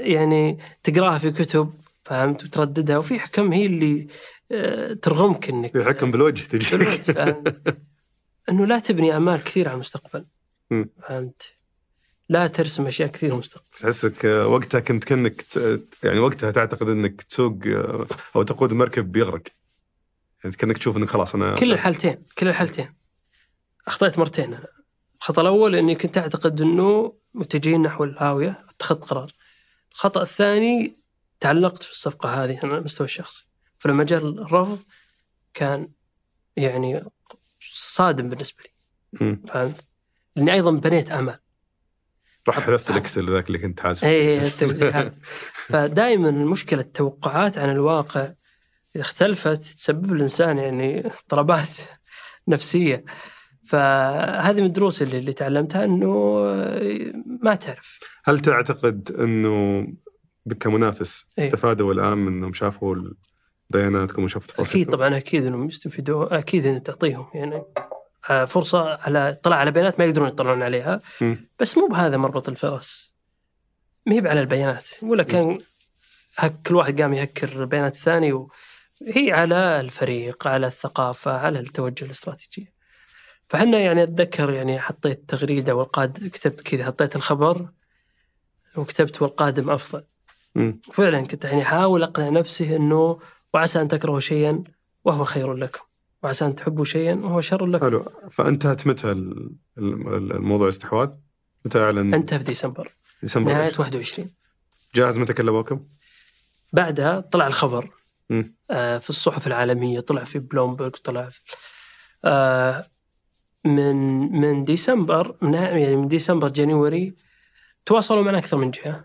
يعني تقراها في كتب فهمت وترددها وفي حكم هي اللي آه، ترغمك إنك في حكم بالوجه تجي بالعكس، فهمت؟ [LAUGHS] إنه لا تبني آمال كثير على المستقبل. فهمت؟ لا ترسم اشياء كثير المستقبل تحسك آه، وقتها كنت كأنك يعني وقتها تعتقد إنك تسوق آه، أو تقود مركب بيغرق يعني كأنك تشوف إنك خلاص أنا كل الحالتين كل الحالتين اخطيت مرتين أنا. الخطأ الأول إني كنت أعتقد إنه متجهين نحو الهاوية اتخذت قرار الخطأ الثاني تعلقت في الصفقة هذه على المستوى الشخصي فلما جاء الرفض كان يعني صادم بالنسبة لي. فهمت؟ لأني أيضا بنيت أمل رحت حذفت الاكسل ذاك اللي كنت حاسبه اي هذا. فدائما المشكلة التوقعات عن الواقع اذا اختلفت تسبب الإنسان يعني اضطرابات [LAUGHS] نفسية فهذه من الدروس اللي, اللي تعلمتها إنه ما تعرف هل تعتقد إنه كمنافس إيه. استفادوا الآن من إنهم شافوا بياناتكم وشافوا أكيد تفاصيلكم؟ طبعا أكيد إنهم يستفيدوا أكيد ان تعطيهم يعني فرصة على اطلاع على بيانات ما يقدرون يطلعون عليها. مم. بس مو بهذا مربط الفرس ما هي على البيانات. ولا كان هك كل واحد قام يهكر البيانات الثاني وهي على الفريق على الثقافة على التوجه الاستراتيجي. فحنا يعني أتذكر يعني حطيت تغريدة والقاد كتبت كذا حطيت الخبر وكتبت والقادم أفضل. مم. فعلا كنت يعني أحاول أقنع نفسي أنه وعسى أن تكرهوا شيئا وهو خير لكم. وعسى أن تحبوا شيئا وهو شر لكم حلو فانتهت متى ال- ال- الموضوع الاستحواذ؟ متى إعلن؟ أنتهى في ديسمبر ديسمبر نهاية 21 جاهز متى كلموكم؟ بعدها طلع الخبر. آه، في الصحف العالمية طلع في بلومبرج طلع في آه، من من ديسمبر من يعني من ديسمبر January تواصلوا معنا أكثر من جهة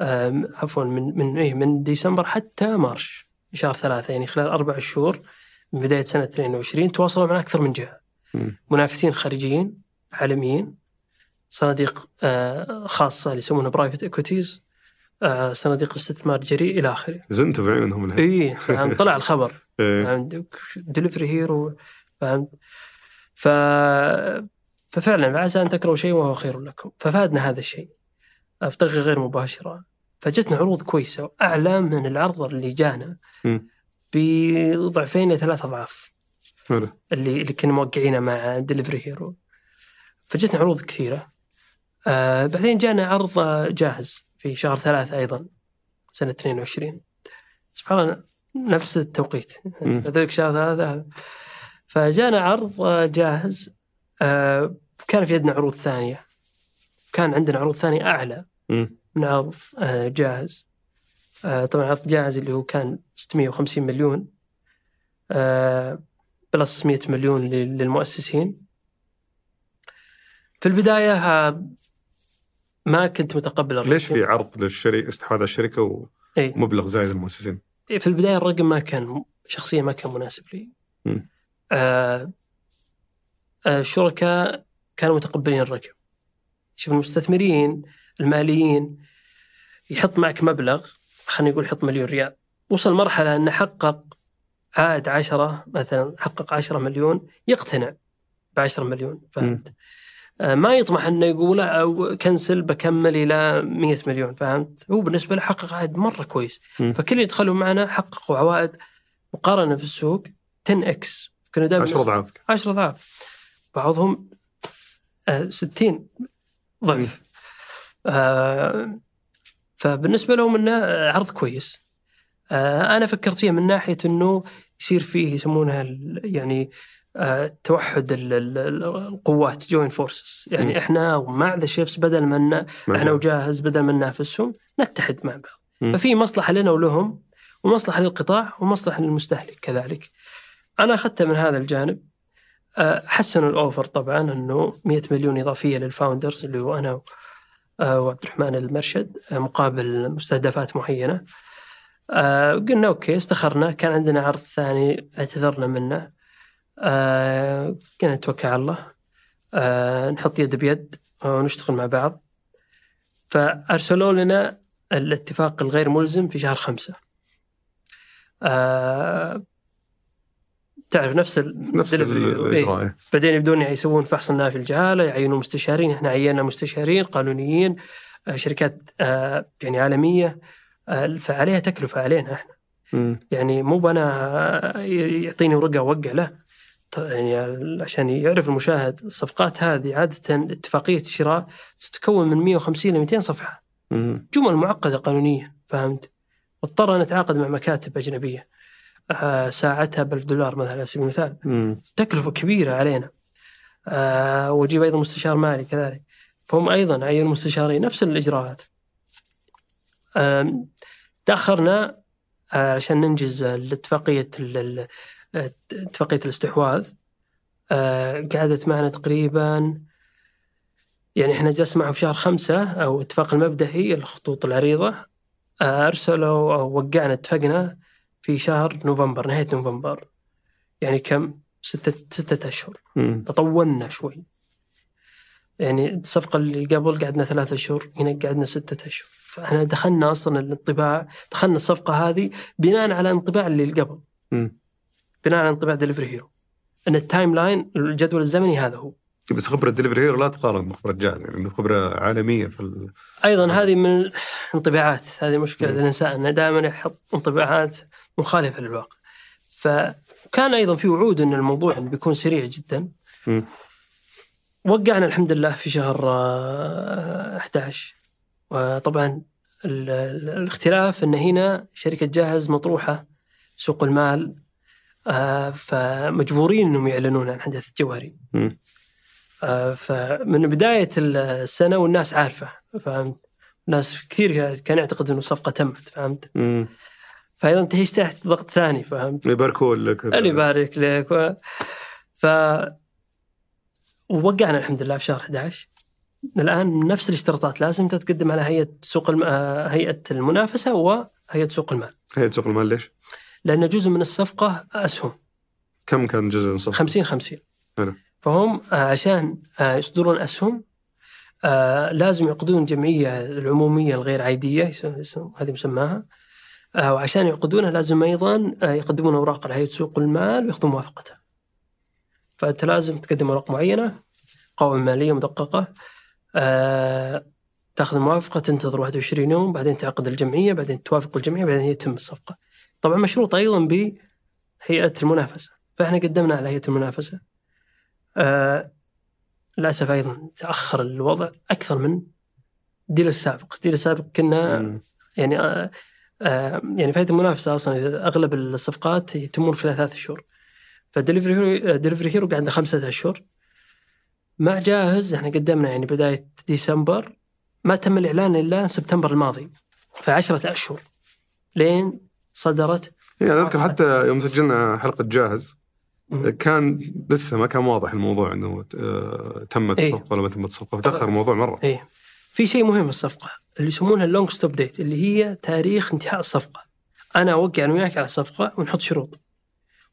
آه، عفوا من من إيه من ديسمبر حتى March شهر ثلاثة يعني خلال أربع شهور من بداية سنة 22 تواصلوا معنا أكثر من جهة. مم. منافسين خارجيين عالميين صناديق آه، خاصة اللي يسمونها private equities صناديق استثمار جريء إلى آخره. زنتوا الحين [LAUGHS] إي فهمت طلع الخبر. عندك Delivery Hero فهمت؟ ف ففعلا عسى أن تكرهوا شيء وهو خير لكم. ففادنا هذا الشيء بطريقة غير مباشرة. فجتنا عروض كويسة اعلى من العرض اللي جانا. مم. بضعفين إلى ثلاث أضعاف. حلو. اللي اللي كنا موقعينه مع Delivery Hero فجتنا عروض كثيرة. آه بعدين جانا عرض جاهز في شهر ثلاثة أيضا سنة 22 سبحان الله نفس التوقيت. ذلك شهر هذا فجانا عرض جاهز آه، كان في عندنا عروض ثانية. كان عندنا عروض ثانية أعلى مم. من عرض آه، جاهز. طبعا عرض جاهز اللي هو كان 650 مليون آه، بلس 100 مليون لل- للمؤسسين في البداية آه، ما كنت متقبل الرقم. ليش في عرض للشركه استحواذ على الشركة إيه. ومبلغ زايد للمؤسسين؟ في البداية الرقم ما كان شخصيا ما كان مناسب لي. آه آه، الشركاء كانوا متقبلين الرقم شوف المستثمرين الماليين يحط معك مبلغ خلينا نقول يحط مليون ريال. وصل مرحلة أنه حقق عائد عشرة مثلا حقق عشرة مليون يقتنع بعشرة مليون فهمت؟ آه، ما يطمح إنه يقول أو كنسل بكمل إلى 100 مليون فهمت؟ هو بالنسبة له حقق عائد مرة كويس. مم. فكل اللي يدخلوا معنا حققوا عوائد مقارنة في السوق 10 إكس. كانوا دائما 10 أضعاف. 10 أضعاف. بعضهم آه، 60 ضعف. آه، فبالنسبة لهم إنه آه، عرض كويس آه، أنا فكرت فيها من ناحية إنه يصير فيه يسمونها يعني آه، توحد ال- ال- ال- القوات join forces يعني مم. إحنا ومع The Chefz بدل ما ن- إحنا. وجاهز بدل ما ننافسهم نتحد مع بعض. ففي مصلحة لنا ولهم ومصلحة للقطاع ومصلحة للمستهلك كذلك أنا أخذتها من هذا الجانب حسنوا ال offer طبعا إنه 100 مليون إضافية لل founders اللي هو أنا وعبد الرحمن المرشد آه، مقابل مستهدفات معينة. آه، قلنا أوكي استخرنا. كان عندنا عرض ثاني اعتذرنا منه. آه، قلنا نتوكل على الله. آه، نحط يد بيد ونشتغل مع بعض. فأرسلوا لنا الاتفاق الغير ملزم في شهر خمسة. آه، تعرف نفس ال نفس delivery. إيه. الإجراء إيه. بعدين يبدون يسوون فحص النافي الجهاله يعينون مستشارين إحنا عينا مستشارين قانونيين آه، شركات آه، يعني عالمية آه، فعليها تكلفة علينا إحنا مم. يعني مو بنا يعطيني ورقة اوقع له يعني عشان يعرف المشاهد الصفقات هذه عادة اتفاقية الشراء تتكون من 150 ل 200 صفحة مم. جمل معقدة قانونيا فهمت؟ واضطر نتعاقد مع مكاتب أجنبية ساعتها ب 1000 دولار مثلا على سبيل المثال. مم. تكلفة كبيرة علينا. آه وجيب أيضا مستشار مالي كذلك. فهم أيضا عينوا مستشارين نفس الإجراءات. آم، تأخرنا آه، عشان ننجز الاتفاقية ال- ال- اتفاقية الاستحواذ. آه، قعدت معنا تقريبا يعني إحنا جلسنا معهم في شهر خمسة أو اتفاق المبدئي الخطوط العريضة. آه، أرسلوا أو وقعنا اتفقنا في شهر نوفمبر نهاية نوفمبر يعني كم؟ ستة ستة أشهر. تطولنا شوي. يعني الصفقة اللي قبل قعدنا ثلاثة أشهر هنا قعدنا ستة أشهر. فإحنا دخلنا أصلا الانطباع دخلنا الصفقة هذه بناء على انطباع اللي قبل. بناء على انطباع Delivery Hero إن ال timeline الجدول الزمني هذا هو. بس خبرة Delivery Hero لا تقارن بخبره جاهز يعني عنده خبرة عالمية في ال... أيضا هذه من الانطباعات هذه مشكلة. الإنسان انه دائما يحط انطباعات مخالفة للواقع فكان أيضا في وعود إن الموضوع بيكون سريع جدا مم. وقعنا الحمد لله في شهر آه، 11 وطبعا ال- ال- الاختلاف إن هنا شركة جاهز مطروحة سوق المال آه، فمجبورين إنهم يعلنون عن حدث جوهري. آه، فمن بداية السنة والناس عارفة فهمت ناس كثير كان يعتقد إنه الصفقه تمت فهمت. فايضا تعيش تحت ضغط ثاني فهمت؟ يباركوا لك. الله يبارك لك. و... ف ووقعنا الحمد لله في شهر 11 الآن نفس الاشتراطات لازم تتقدم على هيئة سوق الم... آه، هيئة المنافسة وهيئة سوق المال. هي سوق المال ليش؟ لأن جزء من الصفقة أسهم. كم كان جزء من الصفقة؟ 50 50 حلو. فهم آه، عشان آه، يصدرون أسهم لازم يعقدون جمعية العمومية الغير عادية هذه مسماها. وعشان يعقدونها لازم أيضا آه، يقدمون أوراق لهيئه سوق المال ويأخذون موافقتها. فأنت لازم تقدم أوراق معينة قوائم مالية مدققة آه، تأخذ الموافقه تنتظر 21 يوم بعدين تعقد الجمعية بعدين توافق الجمعية بعدين يتم الصفقة. طبعا مشروط أيضا بهيئة المنافسة فإحنا قدمنا على هيئة المنافسة. آه، للأسف أيضا تأخر الوضع أكثر من ال deal السابق، ال deal السابق كنا. يعني آه آه يعني فائده المنافسة أصلا إذا أغلب الصفقات يتمون خلال ثلاث شهور. ف Delivery Hero Delivery Hero قعدنا خمسة اشهر مع جاهز إحنا قدمنا يعني بداية ديسمبر. ما تم الإعلان إلا سبتمبر الماضي فعشرة اشهر لين صدرت يعني أذكر حتى يوم سجلنا حلقة جاهز. كان لسه ما كان واضح الموضوع إنه آه، تمت إيه. الصفقة ولا ما تمت الصفقة فتاخر الموضوع مرة. إيه. في شيء مهم في الصفقة اللي يسمونها ال long stop date اللي هي تاريخ انتهاء الصفقة. أنا أوقع أنا وياك على الصفقة ونحط شروط.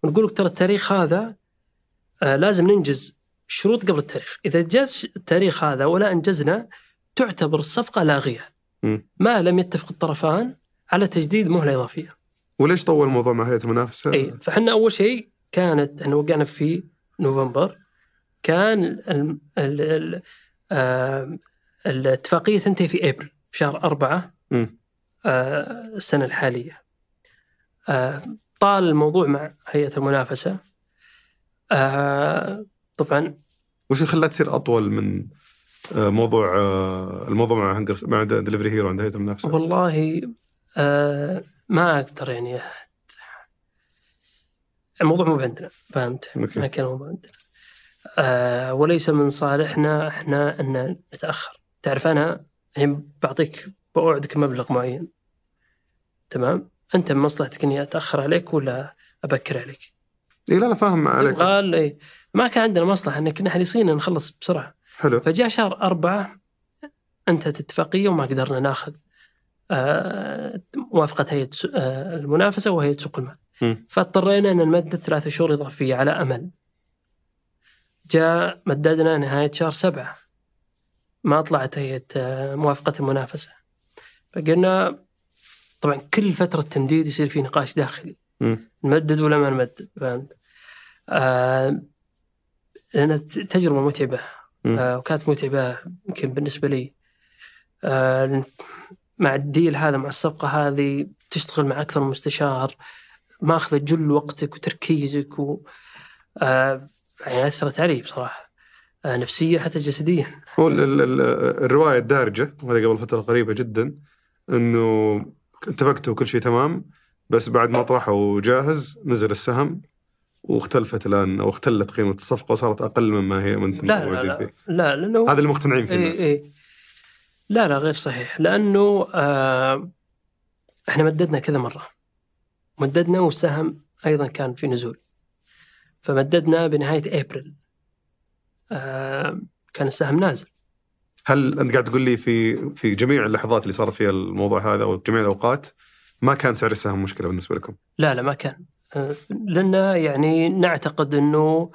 ونقول لك ترى التاريخ هذا آه لازم ننجز الشروط قبل التاريخ. إذا جاء التاريخ هذا ولا أنجزنا تعتبر الصفقة لاغيه. ما لم يتفق الطرفان على تجديد مهلة إضافية. وليش طول الموضوع مع هيئة المنافسة؟ إي فإحنا أول شيء كانت إحنا وقعنا في نوفمبر كان ال ال ال آه الاتفاقية تنتهي في ابريل في شهر أربعة. آه السنة الحالية آه طال الموضوع مع هيئة المنافسة آه طبعا وش اللي خلاها تصير أطول من آه، موضوع آه، الموضوع مع Hunger مع Delivery Hero عند هيئة المنافسة؟ والله آه ما أقدر يعني الموضوع مو عندنا فهمت؟ ما كان مو عندنا آه وليس من صالحنا إحنا أن نتأخر تعرف أنا الحين بعطيك بوعدك مبلغ معين. تمام؟ أنت من مصلحتك إني أتأخر عليك ولا أبكر عليك؟ اي لا لا فاهم عليك. قال إيه ما كان عندنا مصلحة ان كنا حريصين نخلص بسرعة. حلو. فجاء شهر أربعة انتهت اتفاقية وما قدرنا ناخذ آه، موافقة هيئة س- آه، المنافسة وهيئة سوق المال. فاضطرينا أن نمدد ثلاثة شهور إضافية على أمل. جاء مددنا نهاية شهر سبعة. ما طلعت هيئة آه، موافقة المنافسة فقلنا طبعا كل فترة تمديد يصير في نقاش داخلي. نمدد ولا ما نمدد فهمت؟ آه لأن تجربة متعبة مم. آه وكانت متعبة يمكن بالنسبة لي آه مع الديل هذا مع الصفقة هذه تشتغل مع أكثر من مستشار ماخذة جل وقتك وتركيزك و آه يعني أثرت علي بصراحة آه نفسيا حتى جسديا هو ال- ال- ال- الرواية الدارجة وهذه قبل فترة قريبة جدا إنه اتفقتوا وكل شيء تمام بس بعد ما طرحوا جاهز نزل السهم واختلفت الآن أو اختلت قيمة الصفقة وصارت أقل مما هي من لا لا لا, لا لأنه هذا اللي مقتنعين فيه إيه الناس. إيه. لا لا غير صحيح. لأنه آه إحنا مددنا كذا مرة. مددنا والسهم أيضا كان في نزول. فمددنا بنهاية أبريل. كان السهم نازل. هل أنت قاعد تقول لي في في جميع اللحظات اللي صارت فيها الموضوع هذا أو جميع الأوقات ما كان سعر السهم مشكلة بالنسبة لكم؟ لا لا ما كان. آه لأن يعني نعتقد إنه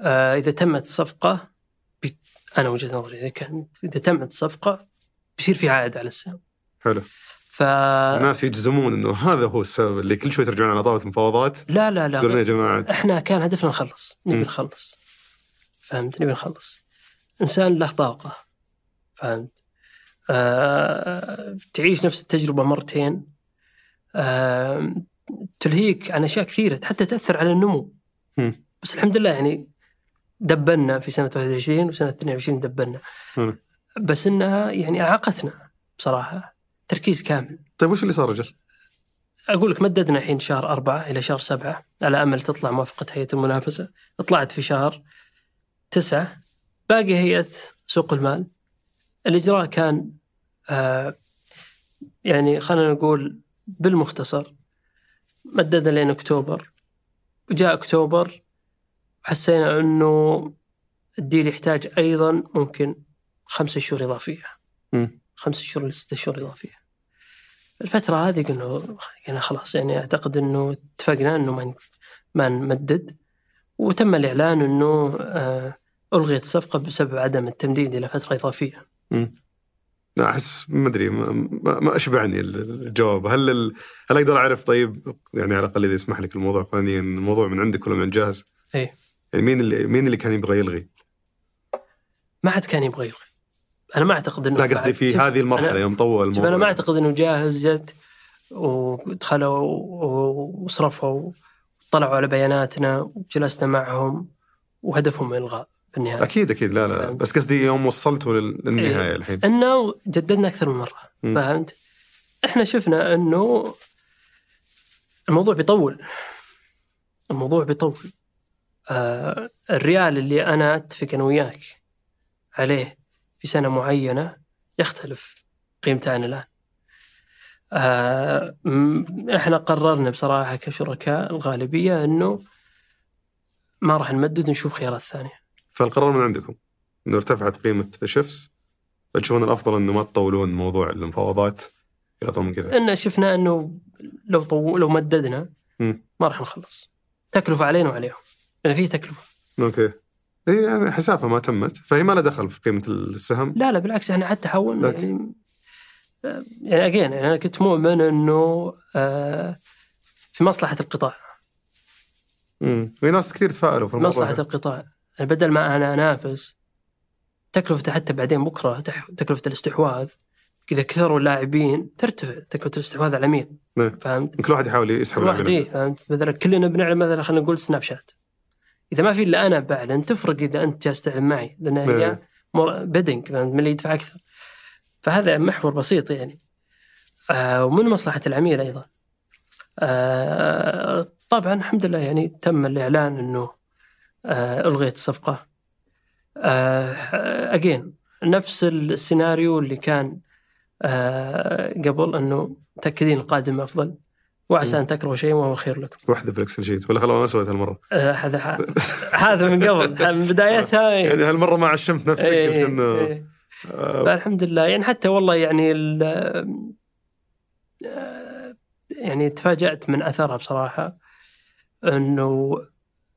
آه إذا تمت الصفقه أنا وجهة نظري إذا كان إذا تمت الصفقه بيصير في عائد على السهم. حلو. ف الناس يجزمون إنه هذا هو السبب اللي كل شوي ترجعون على طاوله المفاوضات لا لا لا يا جماعة. إحنا كان هدفنا نخلص نبي. نخلص. فهمت نبي نخلص إنسان له طاقة فهمت آه تعيش نفس التجربة مرتين آه تلهيك عن أشياء كثيرة حتى تأثر على النمو مم. بس الحمد لله يعني دبنا في سنة 21 وسنة 22 دبنا مم. بس إنها يعني أعاقتنا بصراحة تركيز كامل طيب وش اللي صار رجل؟ أقول لك مددنا الحين شهر أربعة إلى شهر سبعة على أمل تطلع موافقة هيئة المنافسة طلعت في شهر تسعة. باقي هيئه سوق المال. الإجراء كان آه يعني خلينا نقول بالمختصر. مددنا لين أكتوبر. وجاء أكتوبر حسينا إنه الديل يحتاج أيضا ممكن خمسة شهور إضافية. مم. خمسة شهور لستة شهور إضافية. الفترة هذه قلنا يعني خلاص يعني أعتقد إنه اتفقنا إنه ما ما نمدد. وتم الإعلان إنه آه ألغيت الصفقة بسبب عدم التمديد إلى فترة إضافية. لا أحس ما أدري ما, أشبعني الجواب هل ال... هل أقدر أعرف طيب يعني على الأقل إذا يسمح لك الموضوع قانونيا الموضوع من عندك ولا من جاهز؟ إيه يعني مين اللي مين اللي كان يبغى يلغي؟ ما عاد كان يبغى يلغي. أنا ما أعتقد إنه لا قصدي في شوف، هذه المرحلة أنا- يوم طول الموضوع أنا ما أعتقد إنه جاهز جت ودخلوا وصرفوا وطلعوا على بياناتنا وجلسنا معهم وهدفهم الغاء في النهايه. أكيد أكيد لا لا بس قصدي يوم وصلتوا لل- للنهاية إيه. الحين إنه جددنا أكثر من مرة مم. فهمت؟ إحنا شفنا إنه الموضوع بيطول الموضوع بيطول آه الريال اللي أنا أتفق أنا وياك عليه في سنة معينة يختلف قيمته عن الآن. آه م- إحنا قررنا بصراحة كشركاء الغالبية إنه ما راح نمدد نشوف خيارات ثانية. فالقرار من عندكم إنه ارتفعت قيمة ذا شيفس فتشوفون الأفضل إنه ما تطولون موضوع المفاوضات إلى اطول من كذا؟ إن شفنا إنه لو طو... لو مددنا مم. ما راح نخلص. تكلفة علينا وعليهم. لأن فيه تكلفة. أوكي. اي يعني حسافه ما تمت فهي ما لها دخل في قيمة السهم. لا لا بالعكس إحنا حتى حاولنا لكن- يعني يعني اجين يعني أنا كنت مؤمن إنه آه، في مصلحة القطاع امم في ناس كثير تفائلوا في الموضوع مصلحة. القطاع يعني بدل ما أنا أنافس تكلفته حتى بعدين بكرة تكلفة الاستحواذ إذا كثروا اللاعبين ترتفع تكلفة الاستحواذ على مين؟ نعم. فهمت؟ كل واحد يحاول يسحب كل واحد. إيه فهمت؟ مثلا كلنا بنعلن مثلا خلينا نقول سناب شات إذا ما في إلا أنا بعلن تفرق إذا أنت جالس تعلن معي لأن هي نعم. بيدنج من اللي يدفع أكثر فهذا محور بسيط يعني. آه ومن مصلحة العميل أيضا. آه طبعا الحمد لله يعني تم الإعلان إنه آه ألغيت الصفقة. آه again نفس السيناريو اللي كان آه قبل إنه متأكدين القادم أفضل. وعسى أن تكرهوا شيء وهو خير لكم. واحدة في ال Excel sheet. ولا خلوها ما سويت هالمرة. آه، هذا هذا من قبل. [LAUGHS] من بدايتها يعني هالمرة ما عشمت نفسك إيه، قلت إنه إيه. آه، فالحمد لله. يعني حتى والله يعني ال- آه، يعني تفاجأت من أثرها بصراحة أنه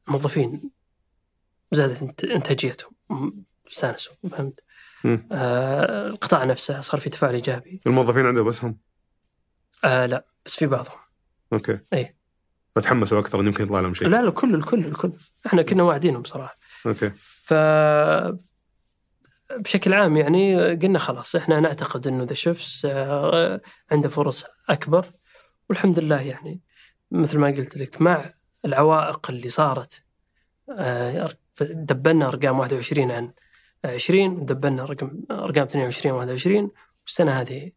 موظفين زادت إنتاجيتهم. استانسوا فهمت؟ آه القطاع نفسه صار في تفاعل إيجابي. الموظفين عنده بس هم آه لا بس في بعضهم. okay. إيه. فتحمسوا أكثر إن يمكن يطلع لهم شيء. لا لا الكل الكل الكل. إحنا كنا واعدينهم صراحة okay. ف بشكل عام يعني قلنا خلاص إحنا نعتقد إنه The Chefz آه، عنده فرص أكبر. والحمد لله يعني مثل ما قلت لك مع العوائق اللي صارت دبلنا ارقام 21 عن 20 دبلنا رقم أرقام 22 21 والسنة هذه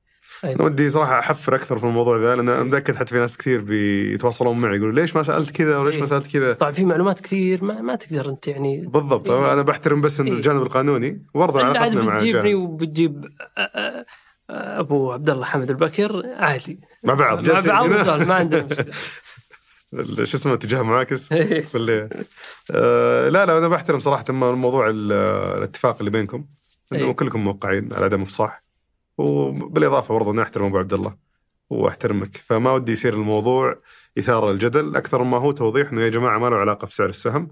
أنا ودي صراحة أحفر أكثر في الموضوع ذا لأن أنا متأكد حتى في ناس كثير بيتواصلون معي يقولوا ليش ما سألت كذا وليش ما إيه. سألت كذا؟ طبعا في معلومات كثير ما, ما تقدر أنت يعني بالضبط. إيه. أنا بحترم بس إيه. الجانب القانوني عاد علاقتنا مع بتجيبني وبتجيب أبو عبد الله حمد البكر عادي. مع بعض مع بعض ما عندنا مشكلة. شو اسمه اتجاه معاكس ولا آه لا لا أنا بحترم صراحة موضوع ال- الاتفاق اللي بينكم إنه إيه. كلكم موقعين على عدم إفصاح. وبالإضافة برضه أني أحترم أبو عبد الله وأحترمك. فما ودي يصير الموضوع إثارة الجدل أكثر ما هو توضيح إنه يا جماعة ما له علاقة في سعر السهم.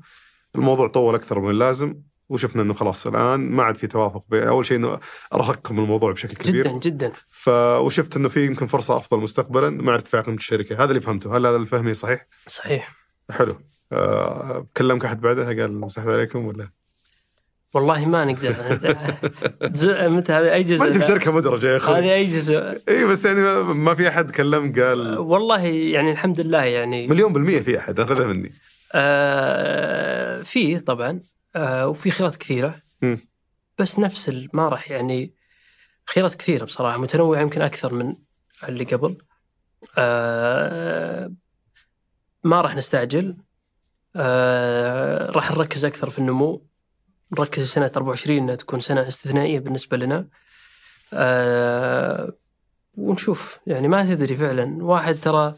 الموضوع طول أكثر من اللازم وشفنا إنه خلاص الآن ما عاد في توافق أول شيء إنه أرهقكم الموضوع بشكل كبير. جدا جدا. ف وشفت إنه في يمكن فرصة أفضل مستقبلا مع ارتفاع قيمه الشركة. هذا اللي فهمته. هل هذا الفهم صحيح؟ صحيح. حلو. آه، كلمك أحد بعدها؟ قال مسحت عليكم ولا؟ والله ما نقدر. [LAUGHS] متى هذه؟ أي جزء؟ ما أنت في شركه مدرجة يا أخوي. هذه أي جزء؟ اي بس يعني ما- في أحد كلم قال والله يعني الحمد لله يعني. مليون بالمية في أحد أخذها مني. آه فيه طبعا. آه وفي خيارات كثيرة. بس نفس ما راح يعني خيارات كثيرة بصراحة. متنوعة يمكن أكثر من اللي قبل. آه ما راح نستعجل. آه راح نركز أكثر في النمو. نركز في سنة 24 إنها تكون سنة استثنائية بالنسبة لنا. آه ونشوف. يعني ما تدري فعلا. واحد ترى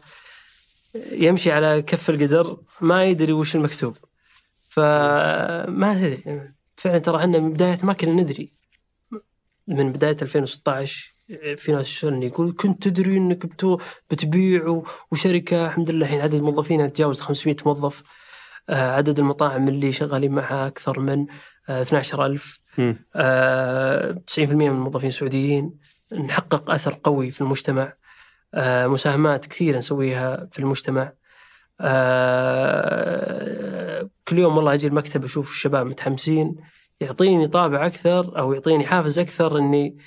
يمشي على كف القدر ما يدري وش المكتوب. فما تدري. فعلا ترى إحنا من بداية ما كنا ندري. من بداية 2016 في ناس يسألني يقول كنت تدري إنك بتبيع وشركة؟ الحمد لله. الحين عدد موظفينها تجاوز 500 موظف. آه، عدد المطاعم اللي شغالين معها أكثر من 12000 مم. آه، 90% من الموظفين سعوديين. نحقق أثر قوي في المجتمع. آه، مساهمات كثيرة نسويها في المجتمع. آه، كل يوم والله أجي المكتب أشوف الشباب متحمسين. يعطيني طابع أكثر أو يعطيني حافز أكثر إني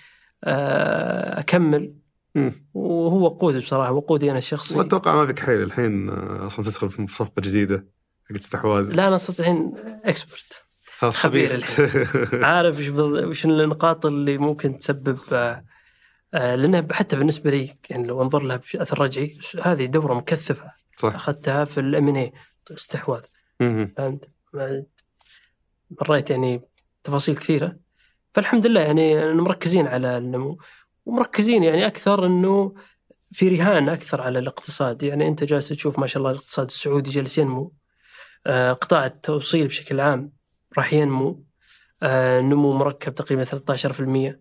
أكمل. مم. وهو وقودي بصراحة وقودي أنا الشخصي. وأتوقع ما فيك حيل الحين أصلا تدخل في صفقة جديدة حقت استحواذ. لا أنا صرت الحين اكسبرت خبير [LAUGHS] عارف وش بال- وش النقاط اللي ممكن تسبب آه، آه، لأنها حتى بالنسبة لي يعني لو أنظر لها باثر رجعي هذه دورة مكثفة. صح. أخذتها في الام ان استحواذ. فهمت؟ مريت يعني تفاصيل كثيرة. فالحمد لله يعني مركزين على النمو ومركزين يعني أكثر إنه في رهان أكثر على الاقتصاد. يعني أنت جالس تشوف ما شاء الله الاقتصاد السعودي جالس ينمو. آه، قطاع التوصيل بشكل عام راح ينمو. آه، نمو مركب تقريبا 13%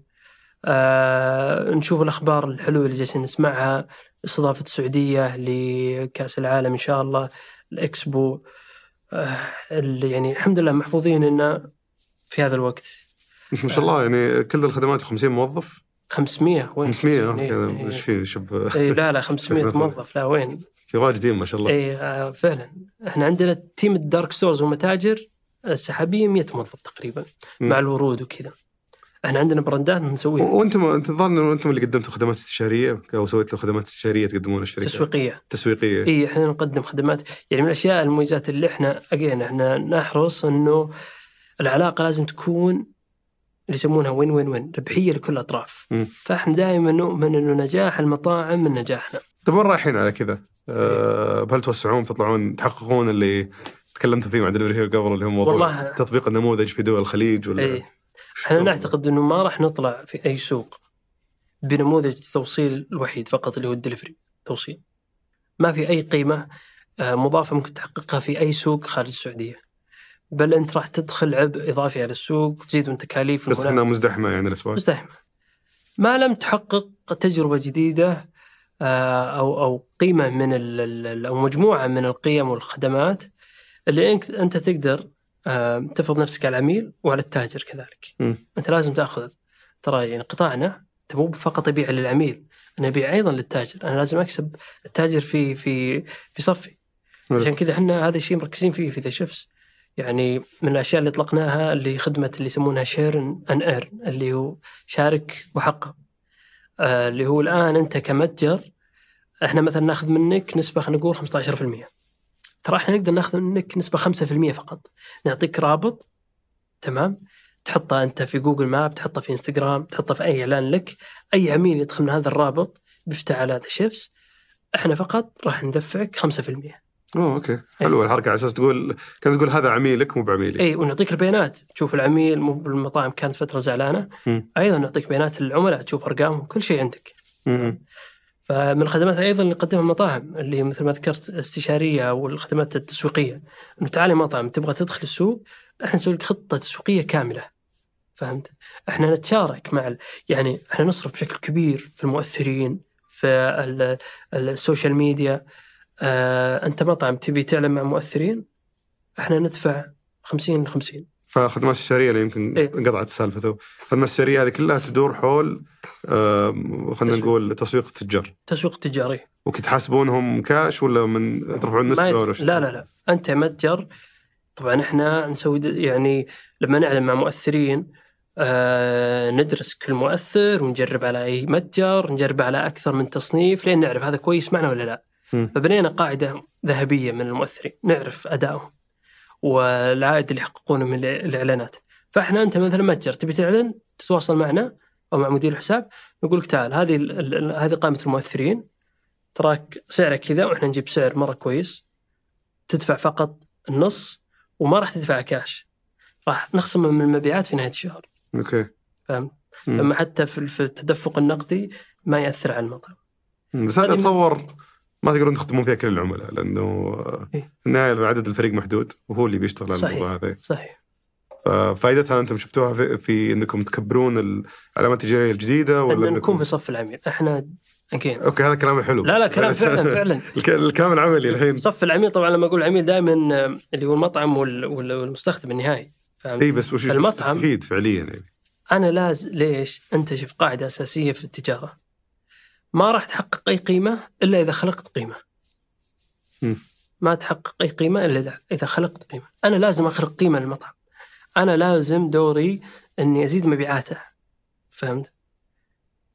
آه، نشوف الأخبار الحلوة اللي جالسين نسمعها استضافة السعودية لكأس العالم إن شاء الله الإكسبو. آه، اللي يعني الحمد لله محظوظين ان في هذا الوقت. ما شاء الله يعني كل الخدمات 50 موظف؟ 500 وين 500 إيه، كذا إيه. إيش في شب اي لا لا 500 موظف لا وين؟ في واجدين ما شاء الله. اي آه، فعلا. إحنا عندنا team ال dark stores ومتاجر. السحابية 100 موظف تقريبا. مع الورود وكذا. إحنا عندنا براندات نسويها. وأنتم أنت الظاهر إنه أنتم اللي قدمتوا خدمات استشارية أو سويت له خدمات استشارية تقدمونها للشركات تسويقية. تسويقية. إي إحنا نقدم خدمات. يعني من الأشياء المميزات اللي إحنا again إحنا نحرص إنه العلاقة لازم تكون اللي يسمونها win win win ربحية لكل الأطراف. فإحنا دائما نؤمن إنه نجاح المطاعم من نجاحنا. طيب وين رايحين على كذا؟ أه هل توسعون تطلعون تحققون اللي تكلمتوا فيه مع Delivery Hero قبل اللي هو موضوع والله- تطبيق النموذج في دول الخليج ولا اي إحنا نعتقد إنه ما راح نطلع في أي سوق بنموذج التوصيل الوحيد فقط اللي هو الدليفري توصيل. ما في أي قيمة آه، مضافة ممكن تحققها في أي سوق خارج السعودية. بل أنت راح تدخل عبء إضافي على السوق وتزيد من تكاليف بس. إنها مزدحمة يعني الاسواق مزدحمة. ما لم تحقق تجربة جديدة آه، أو أو قيمة من أو مجموعة من القيم والخدمات اللي أنت أنت تقدر تفرض نفسك على العميل وعلى التاجر كذلك. مم. أنت لازم تأخذ ترى يعني قطاعنا مو فقط أبيع للعميل أنا أبيع أيضا للتاجر، أنا لازم أكسب التاجر في في في صفي. عشان كذا إحنا هذا الشيء مركزين فيه في ذا شيفس. يعني من الأشياء اللي اطلقناها اللي خدمة اللي يسمونها share and earn اللي هو شارك وحقق. آه اللي هو الآن أنت كمتجر إحنا مثلا ناخذ منك نسبة خلينا نقول 15%. ترى إحنا نقدر ناخذ منك نسبة 5% فقط. نعطيك رابط تمام؟ تحطه أنت في Google Map، تحطه في إنستغرام، تحطه في أي إعلان لك، أي عميل يدخل من هذا الرابط بيفتح على The Chefz إحنا فقط راح ندفعك 5%. أوه أوكي حلوة الحركة على أساس تقول كان تقول هذا عميلك مو بعميلي إي ونعطيك البيانات تشوف العميل مو بالمطاعم كانت فترة زعلانة مم. أيضا نعطيك بيانات العملاء تشوف أرقامهم كل شيء عندك مم. فمن الخدمات أيضا اللي نقدمها المطاعم اللي مثل ما ذكرت الاستشاريه أو الخدمات التسويقية إنه تعالي مطعم تبغى تدخل السوق إحنا نسوي لك خطة تسويقية كاملة فهمت؟ إحنا نتشارك مع. يعني إحنا نصرف بشكل كبير في المؤثرين في ال... ال social media آه، أنت مطعم تبي تعلن مع مؤثرين إحنا ندفع 50 50 فخدمات استشاريه اللي يمكن إيه. انقطعت سالفته الخدمات الاستشاريه هذه كلها تدور حول خلينا. نقول تسويق التجار تسويق تجاري وتحاسبونهم كاش ولا من ترفعون يد... ولا؟ لا لا لا أنت متجر طبعا إحنا نسوي يعني لما نعلن مع مؤثرين آه ندرس كل مؤثر ونجرب على أي متجر نجرب على أكثر من تصنيف لين نعرف هذا كويس معنا ولا لا مم. فبنينا قاعدة ذهبية من المؤثرين نعرف أدائهم والعائد اللي يحققونه من الإعلانات فإحنا أنت مثلا متجر تبي تعلن تتواصل معنا أو مع مدير الحساب نقول لك تعال هذه هذه قائمة المؤثرين تراك سعرك كذا وإحنا نجيب سعر مرة كويس تدفع فقط النص وما راح تدفع كاش راح نخصمه من المبيعات في نهاية الشهر okay فاهم؟ مم. لما حتى في التدفق النقدي ما يأثر على المطعم. بس من- اتصور ما تقدرون تخدمون فيها كل العملاء لأنه آه،. في النهايه عدد الفريق محدود وهو اللي بيشتغل على صحيح. الموضوع هذا. صحيح. ففائدتها أنتم شفتوها في, في إنكم تكبرون العلامات التجارية الجديدة ولا ان نكون في صف العميل. إحنا again okay هذا كلام حلو. لا لا كلام [LAUGHS] فعلا فعلا. الك- الكلام العملي الحين. صف العميل طبعا لما أقول عميل دائما اللي هو المطعم وال- وال- والمستخدم النهائي؟ اي بس وش وش المطعم- تستفيد فعليا يعني؟ أنا لازم ليش؟ أنت شوف قاعدة أساسية في التجارة. ما راح تحقق أي قيمة إلا إذا خلقت قيمة. مم. ما تحقق أي قيمة إلا إذا- إذا خلقت قيمة، أنا لازم أخلق قيمة للمطعم. أنا لازم دوري إني أزيد مبيعاته. فهمت؟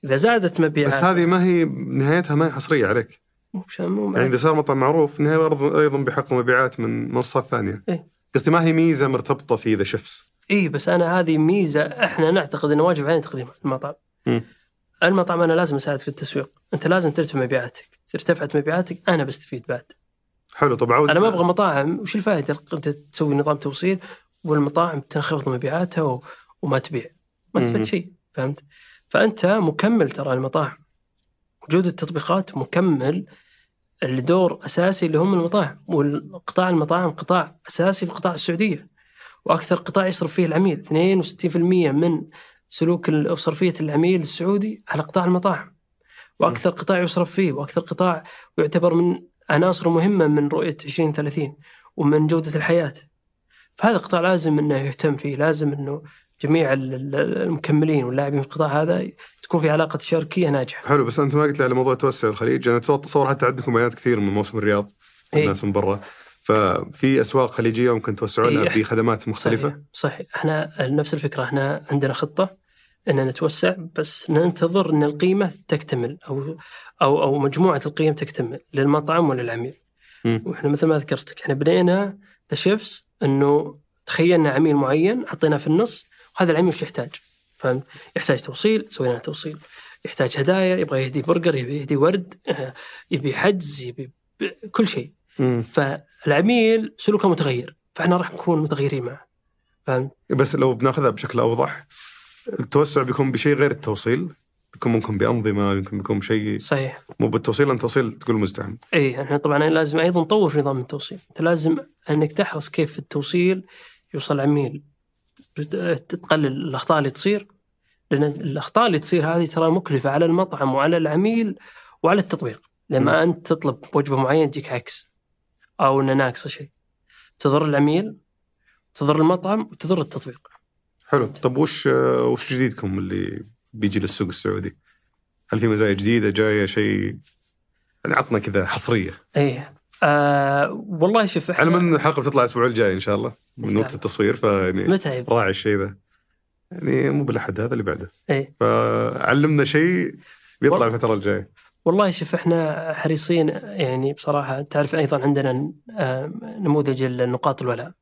إذا زادت بس مبيعاته هذه ما هي نهايتها ما هي حصرية عليك مو يعني إذا صار مطعم معروف نهاية أيضا بيحقق مبيعات من منصات ثانية إيه. قصدي ما هي ميزة مرتبطة في ذا شيفس اي بس أنا هذه ميزة إحنا نعتقد انه واجب علينا تقديمها المطعم. المطعم أنا لازم أساعدك في التسويق، أنت لازم ترتفع مبيعاتك، ارتفعت مبيعاتك أنا بستفيد بعد. حلو طب عود أنا ما أبغى مطاعم. وش الفائدة؟ انت تسوي نظام توصيل والمطاعم تنخفض مبيعاتها و... وما تبيع. ما. استفدت شيء فهمت؟ فأنت مكمل ترى المطاعم. وجود التطبيقات مكمل لدور أساسي اللي هم المطاعم. والقطاع المطاعم قطاع أساسي في قطاع السعودية. وأكثر قطاع يصرف فيه العميل 62% من سلوك صرفية العميل السعودي على قطاع المطاعم. وأكثر قطاع يصرف فيه وأكثر قطاع يعتبر من عناصر مهمة من رؤية 2030 ومن جودة الحياة. فهذا القطاع لازم إنه يهتم فيه لازم إنه جميع ال- ال- المكملين واللاعبين في القطاع هذا تكون في علاقة تشاركيه ناجحة. حلو بس أنت ما قلت لي على موضوع توسع الخليج. أنا اتصور حتى عندكم بيانات كثير من موسم الرياض إيه. الناس من برا. ففي أسواق خليجية ممكن توسعونها إيه. بخدمات مختلفة؟ صحيح صحيح. إحنا نفس الفكرة إحنا عندنا خطة ان نتوسع بس ننتظر أن القيمة تكتمل أو أو أو مجموعة القيم تكتمل للمطعم وللعميل. مم. وإحنا مثل ما ذكرتك إحنا بدينا ذا شيفس إنه تخيلنا عميل معين حطيناه في النص وهذا العميل وش يحتاج؟ فهمت؟ يحتاج توصيل سوينا له توصيل. يحتاج هدايا يبغى يهدي برجر يبي يهدي ورد آه، يبي حجز يبي كل شيء. مم. فالعميل سلوكه متغير فإحنا راح نكون متغيرين معه. فهمت؟ بس لو بناخذها بشكل أوضح التوسع بيكون بشيء غير التوصيل بيكون ممكن بأنظمة يمكن بيكون بشيء صحيح. مو بالتوصيل لأن التوصيل تقول مزدحم إي إحنا طبعا لازم أيضا نطور في نظام التوصيل، أنت لازم إنك تحرص كيف التوصيل يوصل العميل تقلل الأخطاء اللي تصير لأن الأخطاء اللي تصير هذه ترى مكلفة على المطعم وعلى العميل وعلى التطبيق، لما أنت تطلب وجبة معينة تجيك عكس أو إنه ناقصه شيء. تضر العميل تضر المطعم وتضر التطبيق. حلو. طب وش وش جديدكم اللي بيجي للسوق السعودي؟ هل في مزايا جديدة جاية شيء؟ يعني عطنا كذا حصرية. إيه. آه والله شوف إحنا علما ان الحلقة بتطلع الأسبوع الجاي إن شاء الله من وقت التصوير فيعني متى؟ راعي الشيء ذا. يعني مو بالأحد هذا اللي بعده. إيه. فعلمنا شيء بيطلع. الفترة الجاية. والله شوف إحنا حريصين يعني بصراحة تعرف أيضا عندنا آه، نموذج النقاط الولاء.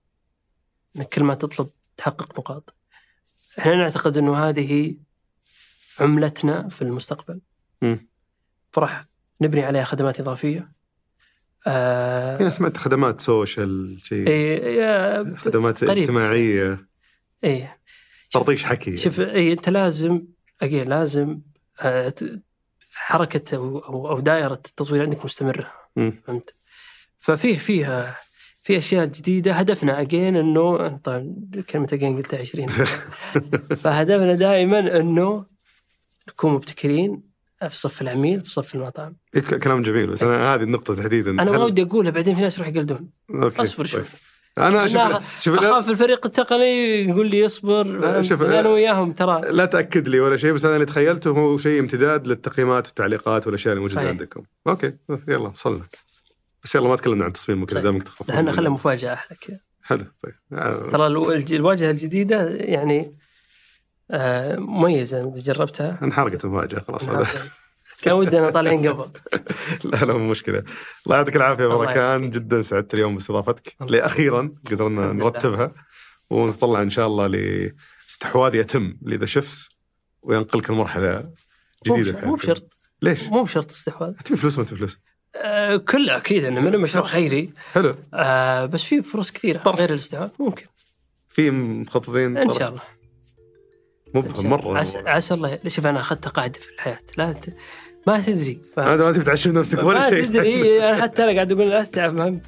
انك كل ما تطلب تحقق نقاط. إحنا نعتقد أنه هذه عملتنا في المستقبل. فراح نبني عليها خدمات إضافية آه يعني سمعت خدمات سوشيال شيء يا- خدمات قريب. اجتماعية شوف- ترطيش حكي شوف اي أنت لازم أجين لازم آه، حركة أو أو أو دائرة التطوير عندك مستمرة. فهمت؟ ففيه فيها في أشياء جديدة هدفنا. اجين إنه طبعا كلمة اجين قلتها 20 [LAUGHS] فهدفنا دائما إنه نكون مبتكرين في صف العميل في صف المطعم. إيه، كلام جميل. بس أنا هذه النقطة تحديدا. أنا ما ودي أقولها بعدين في ناس يروح يقلدون. أصبر شوف. طيب. أنا شوف أخاف الفريق التقني يقول لي اصبر؟ شوف، أنا وياهم ترى. لا تأكد لي ولا شيء بس أنا اللي تخيلته هو شيء امتداد للتقييمات والتعليقات والأشياء اللي موجوده صحيح. عندكم. أوكي يلا وصلنا. بس يلا ما تكلمنا عن التصميم وكذا صحيح. دامك تخاف إحنا خلها مفاجأة أحلى كذا. حلو طيب. آه، ترى الواجهة الجديدة يعني آه، مميزة إذا جربتها. انحرقت المفاجأة خلاص. كان ودنا طالعين [LAUGHS] قبل. لا لا مو مشكلة. الله يعطيك العافية بركان. جدا سعدت اليوم باستضافتك. لاخيرا قدرنا. نرتبها ونطلع إن شاء الله لاستحواذ يتم لذا شيفس وينقلك المرحله مو جديدة مو بشرط. ليش؟ مو بشرط استحواذ. تبي فلوس ما تبي فلوس؟ آه، كله أكيد إنه من مشروع خيري. حلو. آه، بس في فرص كثيرة طرح. غير الاستحواذ ممكن. في مخططين؟ إن شاء الله. الله. مرة. عسى, عسى الله. شوف أنا أخذت قاعدة في الحياة؟ لا ت... ما تدري؟ هذا ما تبي تعشم نفسك ولا ما شيء. تدري. [LAUGHS] أنا حتى أنا قاعد أقول لا تتعب فهمت؟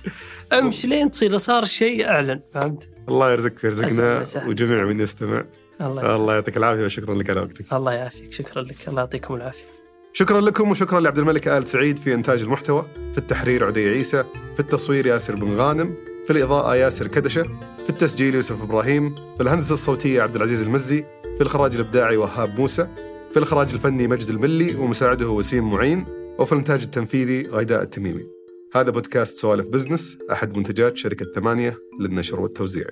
أمشي لين تصير صار شيء أعلن فهمت؟ الله يرزقك ويرزقنا. وجميع من يستمع. الله يعطيك العافية وشكرا لك على وقتك الله يعافيك. شكرا لك. الله يعطيكم العافية. شكرا لكم وشكرا لعبد الملك آل سعيد في إنتاج المحتوى في التحرير عدي عيسى في التصوير ياسر بن غانم في الإضاءة ياسر كدشة في التسجيل يوسف إبراهيم في الهندسة الصوتية عبد العزيز المزي في الإخراج الإبداعي وهاب موسى في الإخراج الفني مجد الملي ومساعده وسيم معين وفي الإنتاج التنفيذي غيداء التميمي. هذا بودكاست سوالف بزنس أحد منتجات شركة ثمانية للنشر والتوزيع.